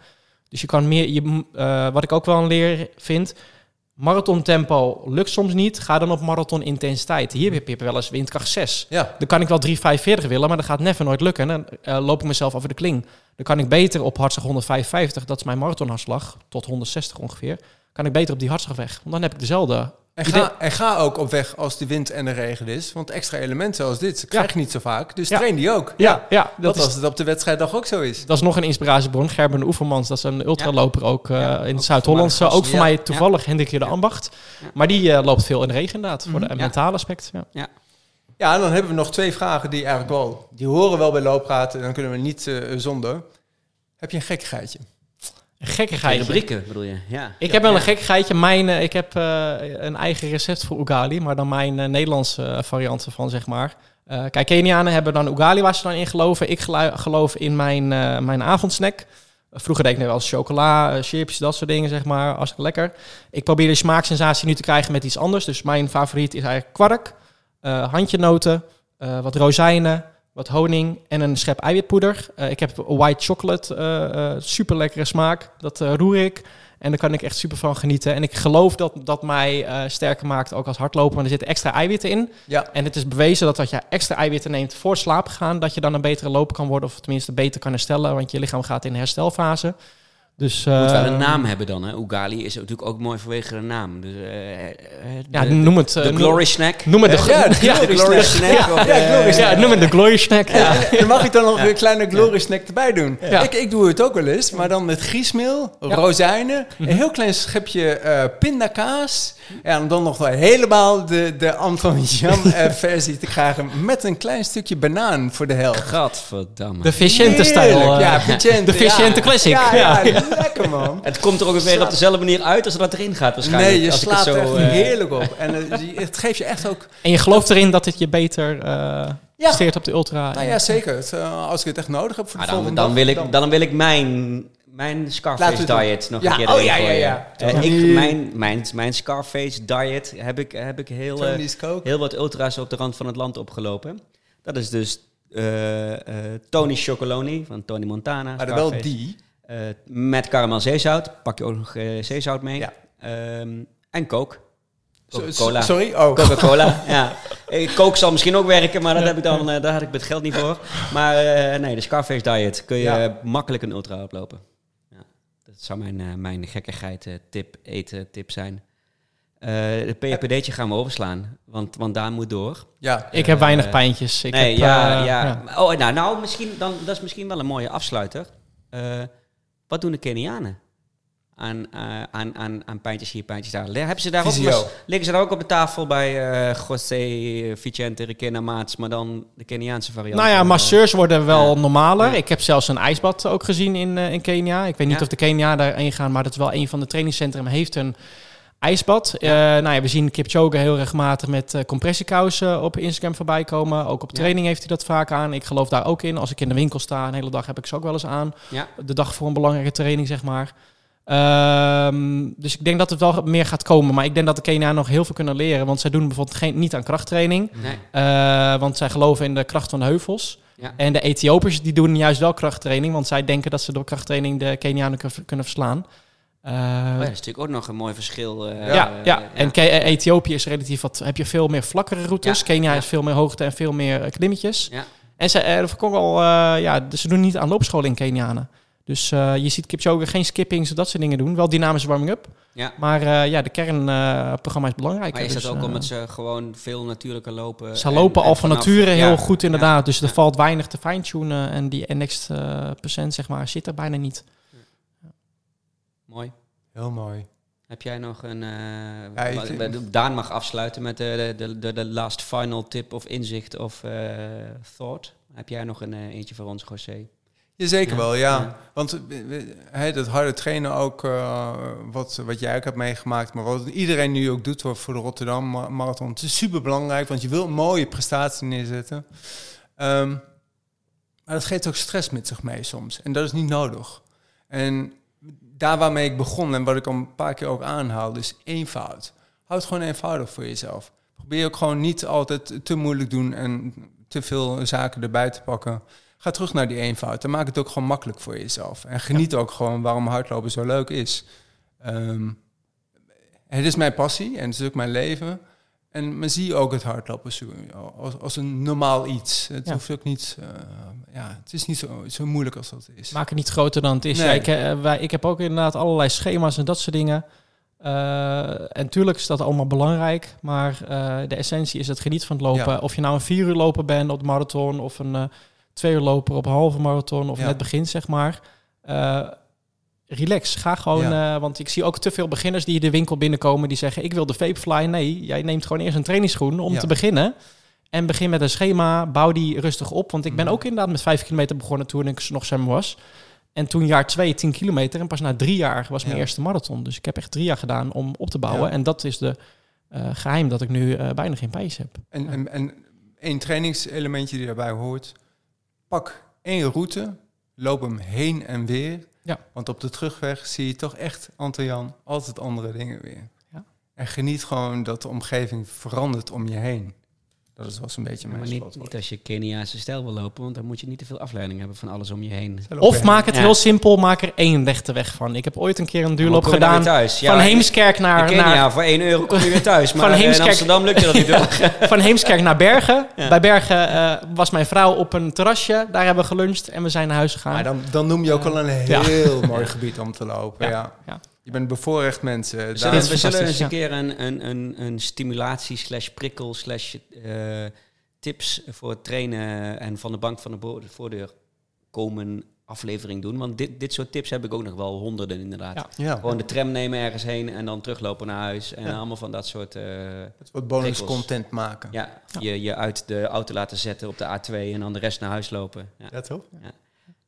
Dus je kan meer, je, eh, wat ik ook wel een leer vind, marathon tempo lukt soms niet. Ga dan op marathon intensiteit. Hier heb je wel eens windkracht 6. Ja. Dan kan ik wel 3,45 willen, maar dat gaat never nooit lukken. Dan eh, loop ik mezelf over de kling. Dan kan ik beter op hartslag 155, dat is mijn marathonhartslag, tot 160 ongeveer. Kan ik beter op die hartslag weg. Want dan heb ik dezelfde. En ga, en ga ook op weg als de wind en de regen is. Want extra elementen zoals dit krijg je niet zo vaak. Dus Ja. train die ook. Ja, ja dat, Dat is, als het op de wedstrijddag ook zo is. dat is nog een inspiratiebron. Gerben Oevermans, dat is een ultraloper ook eh, Ja, in ook het Zuid-Hollandse. voormalig Ook voor mij toevallig Hendrikje de Ambacht. Ja. Maar die eh, loopt veel in de regen inderdaad, voor Mhm. de Ja. mentale aspect. Ja. Ja, en dan hebben we nog twee vragen die eigenlijk wel... Die horen wel bij looppraten. Dan kunnen we niet eh, zonder. Heb je een gekkigheidje? Gekkigheid. rubrieken bedoel je? Ja. Ik heb wel een gekkigheidje. Mijn, eh, ik heb eh, een eigen recept voor ugali, maar dan mijn eh, Nederlandse eh, variant ervan, zeg maar. Eh, kijk, Kenianen hebben dan Ugali waar ze dan in geloven. Ik geloof in mijn, mijn avondsnack. Vroeger deed ik net wel chocola, chips, dat soort dingen, zeg maar. Als lekker. Ik probeer de smaaksensatie nu te krijgen met iets anders. Dus mijn favoriet is eigenlijk kwark, handjenoten, wat rozijnen, wat honing en een schep eiwitpoeder. Eh, ik heb white chocolate, eh, eh, super lekkere smaak. Dat roer ik. En daar kan ik echt super van genieten. En ik geloof dat dat mij sterker maakt, ook als hardloper. Want er zitten extra eiwitten in. Ja. En het is bewezen dat als je extra eiwitten neemt voor slaap gaan, dat je dan een betere loper kan worden. Of tenminste beter kan herstellen, want je lichaam gaat in herstelfase. Dus, Moet wel eh, een naam hebben dan, hè? Ugali is natuurlijk ook mooi vanwege de naam. Dus, eh, eh, Ja, de, noem het... de, eh, de noem- Glory Snack. Noem het de, Ja, de ja, Glory Glory Snack. Snack. of, Ja, eh, Glory ja, noem het de Glory Snack. Ja. Ja, dan mag ik dan nog een kleine glory snack erbij doen. Ja. Ik, ik doe het ook wel eens, maar dan met griesmeel, rozijnen, een heel klein schepje eh pindakaas. En dan nog wel helemaal de, de Anton Jan eh, versie te krijgen met een klein stukje banaan voor de helft. Gadverdamme. De Vicente-stijl. Eh. Ja, Vicente. de Vicente. Classic. Ja, Ja. ja, lekker man. Het komt er ongeveer op dezelfde manier uit als dat erin gaat waarschijnlijk. Nee, je als ik het slaat er zo, echt eh, heerlijk op. En eh, het geeft je echt ook... En je gelooft erin dat het je beter eh Ja. presteert op de ultra. Nou ja, zeker. Het, eh, als ik het echt nodig heb voor de ah, dan, volgende dan, dag, wil ik, dan- dan wil ik mijn, mijn Scarface diet nog Ja, een keer oh, ja, ja, ja. Ik, mijn, mijn, mijn Scarface diet heb ik, heb ik heel, eh, heel wat ultra's op de rand van het land opgelopen. Dat is dus eh, eh, Tony Chocoloni van Tony Montana. Maar dan wel die. Eh, met karamel zeezout. Pak je ook nog eh, zeezout mee. Ja. Ehm, en. So- Coca-Cola. Sorry? Oh. Coca-Cola, ja. Eh, Coke zal misschien ook werken, maar dat heb ik dan, eh, daar had ik het geld niet voor. Maar eh, nee, de Scarface diet kun je Ja. eh, makkelijk een ultra oplopen. Ja, dat zou mijn, eh, mijn gekkigheid eh, tip, eten tip zijn. Eh de PPD'tje gaan we overslaan, want, want daar moet door. Ja. Ik heb weinig Eh, pijntjes. Ik nee, heb, ja, eh, ja. Oh, nou, nou misschien, dan, dat is misschien wel een mooie afsluiter. Wat doen de Kenianen aan, eh, aan, aan, aan pijntjes hier, pijntjes daar? Hebben ze daar ook liggen ze daar ook op de tafel bij eh José Vicente Requena Maats, maar dan de Keniaanse variant? Nou ja, Eh, masseurs worden wel normaler. Ik heb zelfs een ijsbad ook gezien in, in Kenia. Ik weet niet of de Kenia daarheen gaan, maar dat is wel een van de trainingscentrum heeft een ijsbad. Eh, nou ja, we zien Kipchoge heel regelmatig met eh, compressiekousen op Instagram voorbij komen. Ook op Ja. training heeft hij dat vaak aan. Ik geloof daar ook in. Als ik in de winkel sta een hele dag heb ik ze ook wel eens aan. Ja. De dag voor een belangrijke training, zeg maar. Ehm, dus ik denk dat het wel meer gaat komen. Maar ik denk dat de Kenianen nog heel veel kunnen leren. Want zij doen bijvoorbeeld geen, niet aan krachttraining. Nee. Eh, want zij geloven in de kracht van de heuvels. Ja. En de Ethiopiërs die doen juist wel krachttraining. Want zij denken dat ze door krachttraining de Kenianen kun- kunnen verslaan. Eh, Oh ja, dat is natuurlijk ook nog een mooi verschil. eh, ja, eh, ja. en eh, Ethiopië is relatief wat. Heb je veel meer vlakkere routes. Ja, Kenia is veel meer hoogte en veel meer eh, klimmetjes. Ja. En ze, eh, ook eh, ja, dus ze doen niet aan loopschool in Kenianen. Dus eh, je ziet Kipchoge geen skippings, dat soort dingen doen. Wel dynamische warming-up. Ja. Maar eh, ja, de kernprogramma is belangrijk. Maar is dus, dat ook eh, omdat ze gewoon veel natuurlijker lopen? Ze en- lopen en al van nature heel goed inderdaad. dus er valt weinig te fine-tunen. En die next eh, procent zeg maar zit er bijna niet. Mooi. Heel mooi. Heb jij nog een... eh, Ja, vind- Daan mag afsluiten met de, de, de, de last final tip of inzicht of eh, thought. Heb jij nog een eh, eentje voor ons, José? Jazeker Ja, wel, ja. ja. Want eh, hè, dat harde trainen ook, eh, wat, wat jij ook hebt meegemaakt, maar wat iedereen nu ook doet voor, voor de Rotterdam Ma- Marathon. Het is super belangrijk, want je wil een mooie prestatie neerzetten. Ehm, maar dat geeft ook stress met zich mee soms. En dat is niet nodig. En daar waarmee ik begon en wat ik al een paar keer ook aanhaalde, is eenvoud. Houd het gewoon eenvoudig voor jezelf. Probeer ook gewoon niet altijd te moeilijk doen en te veel zaken erbij te pakken. Ga terug naar die eenvoud en maak het ook gewoon makkelijk voor jezelf. En geniet ook gewoon waarom hardlopen zo leuk is. Ehm, het is mijn passie en het is ook mijn leven. En maar zie ook het hardlopen zo- als, als een normaal iets. Het Ja. hoeft ook niet, eh, ja, het is niet zo, zo moeilijk als dat is. Maak het niet groter dan het is. Nee. Ja, ik, eh, wij, ik heb ook inderdaad allerlei schema's en dat soort dingen. Eh, en tuurlijk is dat allemaal belangrijk. Maar de essentie is het geniet van het lopen. Ja. Of je nou een vier uur loper bent op de marathon. Of een twee uur loper op een halve marathon. Of net begin, zeg maar. Relax. Ga gewoon. eh, want ik zie ook te veel beginners die de winkel binnenkomen. Die zeggen: Ik wil de Vaporfly. Nee, jij neemt gewoon eerst een trainingsschoen om Ja. te beginnen. En begin met een schema. Bouw die rustig op. Want ik ben Mhm. ook inderdaad met vijf kilometer begonnen toen ik nog zwemmen was. En toen jaar twee, 10 kilometer. En pas na drie jaar was mijn Ja. eerste marathon. Dus ik heb echt drie jaar gedaan om op te bouwen. En dat is de eh, geheim dat ik nu eh, bijna geen pijs heb. En, en, en één trainingselementje die daarbij hoort. Pak één route, loop hem heen en weer. Ja. Want op de terugweg zie je toch echt, Anton-Jan, altijd andere dingen weer. Ja. En geniet gewoon dat de omgeving verandert om je heen. Dat is- was een beetje mijn maar niet, niet als je Keniaanse stijl wil lopen, want dan moet je niet te veel afleiding hebben van alles om je heen. Of maak het Ja. heel simpel, maak er één rechte weg van. Ik heb ooit een keer een duurloop gedaan thuis. van Heemskerk In naar, Kenia, naar, voor 1 euro kom je weer thuis. Maar Van eh, in Heemskerk- Amsterdam lukt je dat niet. hoor. van Heemskerk naar Bergen. Ja. Bij Bergen eh, was mijn vrouw op een terrasje. Daar hebben we geluncht en we zijn naar huis gegaan. Maar dan, dan noem je ook al een Ja. heel mooi gebied om te lopen. Ja. Ja. Ja. Je bent bevoorrecht mensen. We Daar- zullen, we zullen eens een keer een, een, een, een stimulatie slash prikkel slash eh, tips voor het trainen en van de bank van de voordeur komen aflevering doen. Want dit, dit soort tips heb ik ook nog wel honderden inderdaad. Ja. ja. Gewoon de tram nemen ergens heen en dan teruglopen naar huis. En Ja. allemaal van dat soort... eh, Wat bonus prikkels. content maken. ja, Je, je uit de auto laten zetten op de A2 en dan de rest naar huis lopen. Ja. Ja, toch?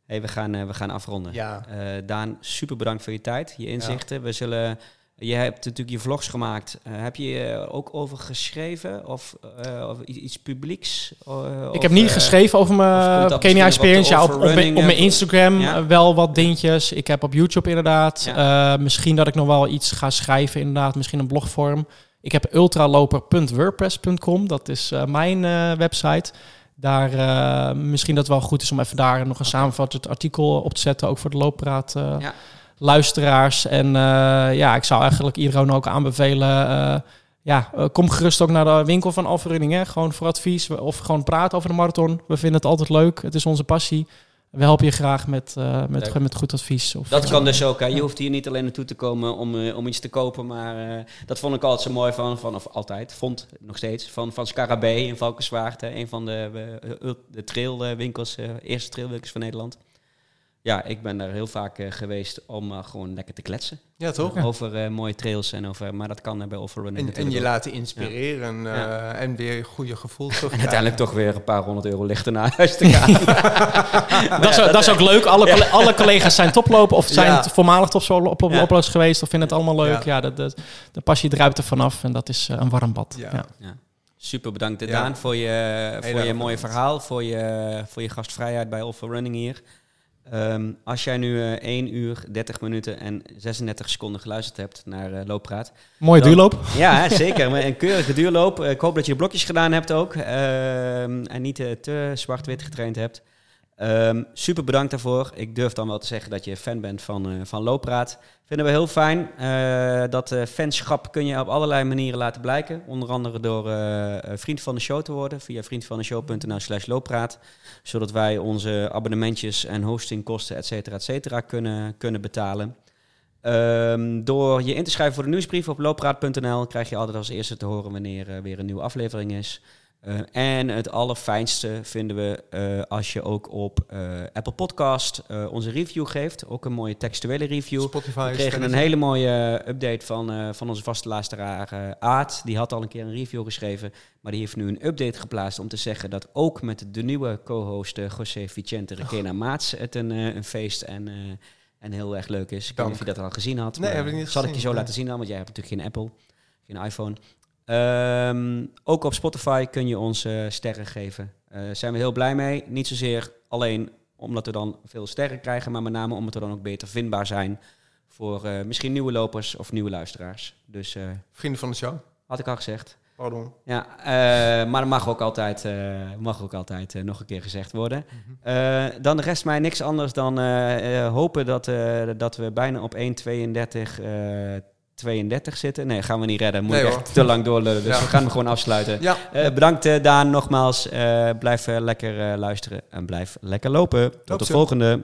Hey, we, gaan, eh, we gaan afronden. Ja. Eh, Daan, super bedankt voor je tijd, je inzichten. We zullen... Je hebt natuurlijk je vlogs gemaakt. Eh, heb je ook over geschreven of, eh, iets publieks? Ik of, heb niet geschreven over mijn Kenia Experience. Ja, op, op, mijn, op mijn overrunning, Instagram Ja. wel wat dingetjes. Ik heb op YouTube inderdaad. Eh, misschien dat ik nog wel iets ga schrijven inderdaad. Misschien een blogvorm. Ik heb ultraloper.wordpress.com. Dat is eh, mijn eh, website. Daar, eh, misschien dat het wel goed is om even daar nog een samenvattend artikel op te zetten. Ook voor de looppraat eh, Ja. luisteraars. En eh, ja, ik zou eigenlijk iedereen ook aanbevelen... ja, kom gerust ook naar de winkel van Alpha Running. Hè? Gewoon voor advies of gewoon praten over de marathon. We vinden het altijd leuk. Het is onze passie. We helpen je graag met, eh, met, met goed advies. Of, Dat kan dus ook. Hè. Je hoeft hier niet alleen naartoe te komen om, eh, om iets te kopen. Maar eh, dat vond ik altijd zo mooi van, van of altijd, vond nog steeds, van, van Scarabee in Valkenswaard. hè, Een van de, de trailwinkels, eerste trailwinkels van Nederland. Ja, ik ben daar heel vaak eh, geweest om eh, gewoon lekker te kletsen. Ja, toch? Over eh, mooie trails en over, maar dat kan bij Overrunning En, en je laten inspireren eh, Ja. en weer goede gevoel. En uiteindelijk toch weer een paar honderd euro lichter naar huis te gaan. dat, is, dat is ook leuk. Alle, alle collega's zijn toplopen of zijn Ja. voormalig toploopers Ja. geweest of vinden het allemaal leuk. Ja. Ja, dat, dat, de passie druipt er vanaf en dat is een warm bad. Ja. Ja. Super bedankt Ja. Daan voor je, voor je mooie bedankt. verhaal, voor je, voor je gastvrijheid bij Offer Running hier. Ehm, als jij nu eh 1 uur, 30 minuten en 36 seconden geluisterd hebt naar eh Looppraat. Mooie Dan- duurloop. Ja, hè, zeker. Maar Een keurige duurloop. Eh, Ik hoop dat je blokjes gedaan hebt ook. ehm, en niet te zwart-wit getraind hebt. Ehm, super bedankt daarvoor. Ik durf dan wel te zeggen dat je fan bent van, eh, van Looppraat. Vinden we heel fijn. Eh, dat eh, fanschap kun je op allerlei manieren laten blijken. Onder andere door vriend van de show te worden. Via vriendvandeshow.nl slash looppraat. Zodat wij onze abonnementjes en hostingkosten, et cetera, et cetera, kunnen, kunnen betalen. Ehm, door je in te schrijven voor de nieuwsbrief op looppraat.nl krijg je altijd als eerste te horen wanneer er weer een nieuwe aflevering is. Eh, en het allerfijnste vinden we eh, als je ook op eh, Apple Podcast onze review geeft. Ook een mooie textuele review. Spotify. We kregen een hele mooie update van, van onze vaste luisteraar Aad. Die had al een keer een review geschreven. Maar die heeft nu een update geplaatst om te zeggen dat ook met de nieuwe co-host José Vicente Requena Maats het een, een feest en, en heel erg leuk is. Ik weet niet of je dat al gezien had. Nee, heb ik niet Zal ik je zo nee. laten zien dan, want jij hebt natuurlijk geen Apple, geen iPhone. Ehm, ook op Spotify kun je ons eh, sterren geven. Daar zijn we heel blij mee. Niet zozeer alleen omdat we dan veel sterren krijgen, maar met name omdat we dan ook beter vindbaar zijn voor eh, misschien nieuwe lopers of nieuwe luisteraars. Dus eh, Vrienden van de show. had ik al gezegd. Pardon. Ja, eh, maar dat mag ook altijd, eh, mag ook altijd eh, nog een keer gezegd worden. Eh, dan rest mij niks anders dan eh, eh, hopen dat, eh, dat we bijna op 1.32 eh 32 zitten. Nee, gaan we niet redden. Moet Nee, ik echt te lang doorlullen. Dus Ja. we gaan hem gewoon afsluiten. Ja. Eh, bedankt eh, Daan nogmaals. Eh, blijf lekker luisteren en blijf lekker lopen. Tot Loop de volgende.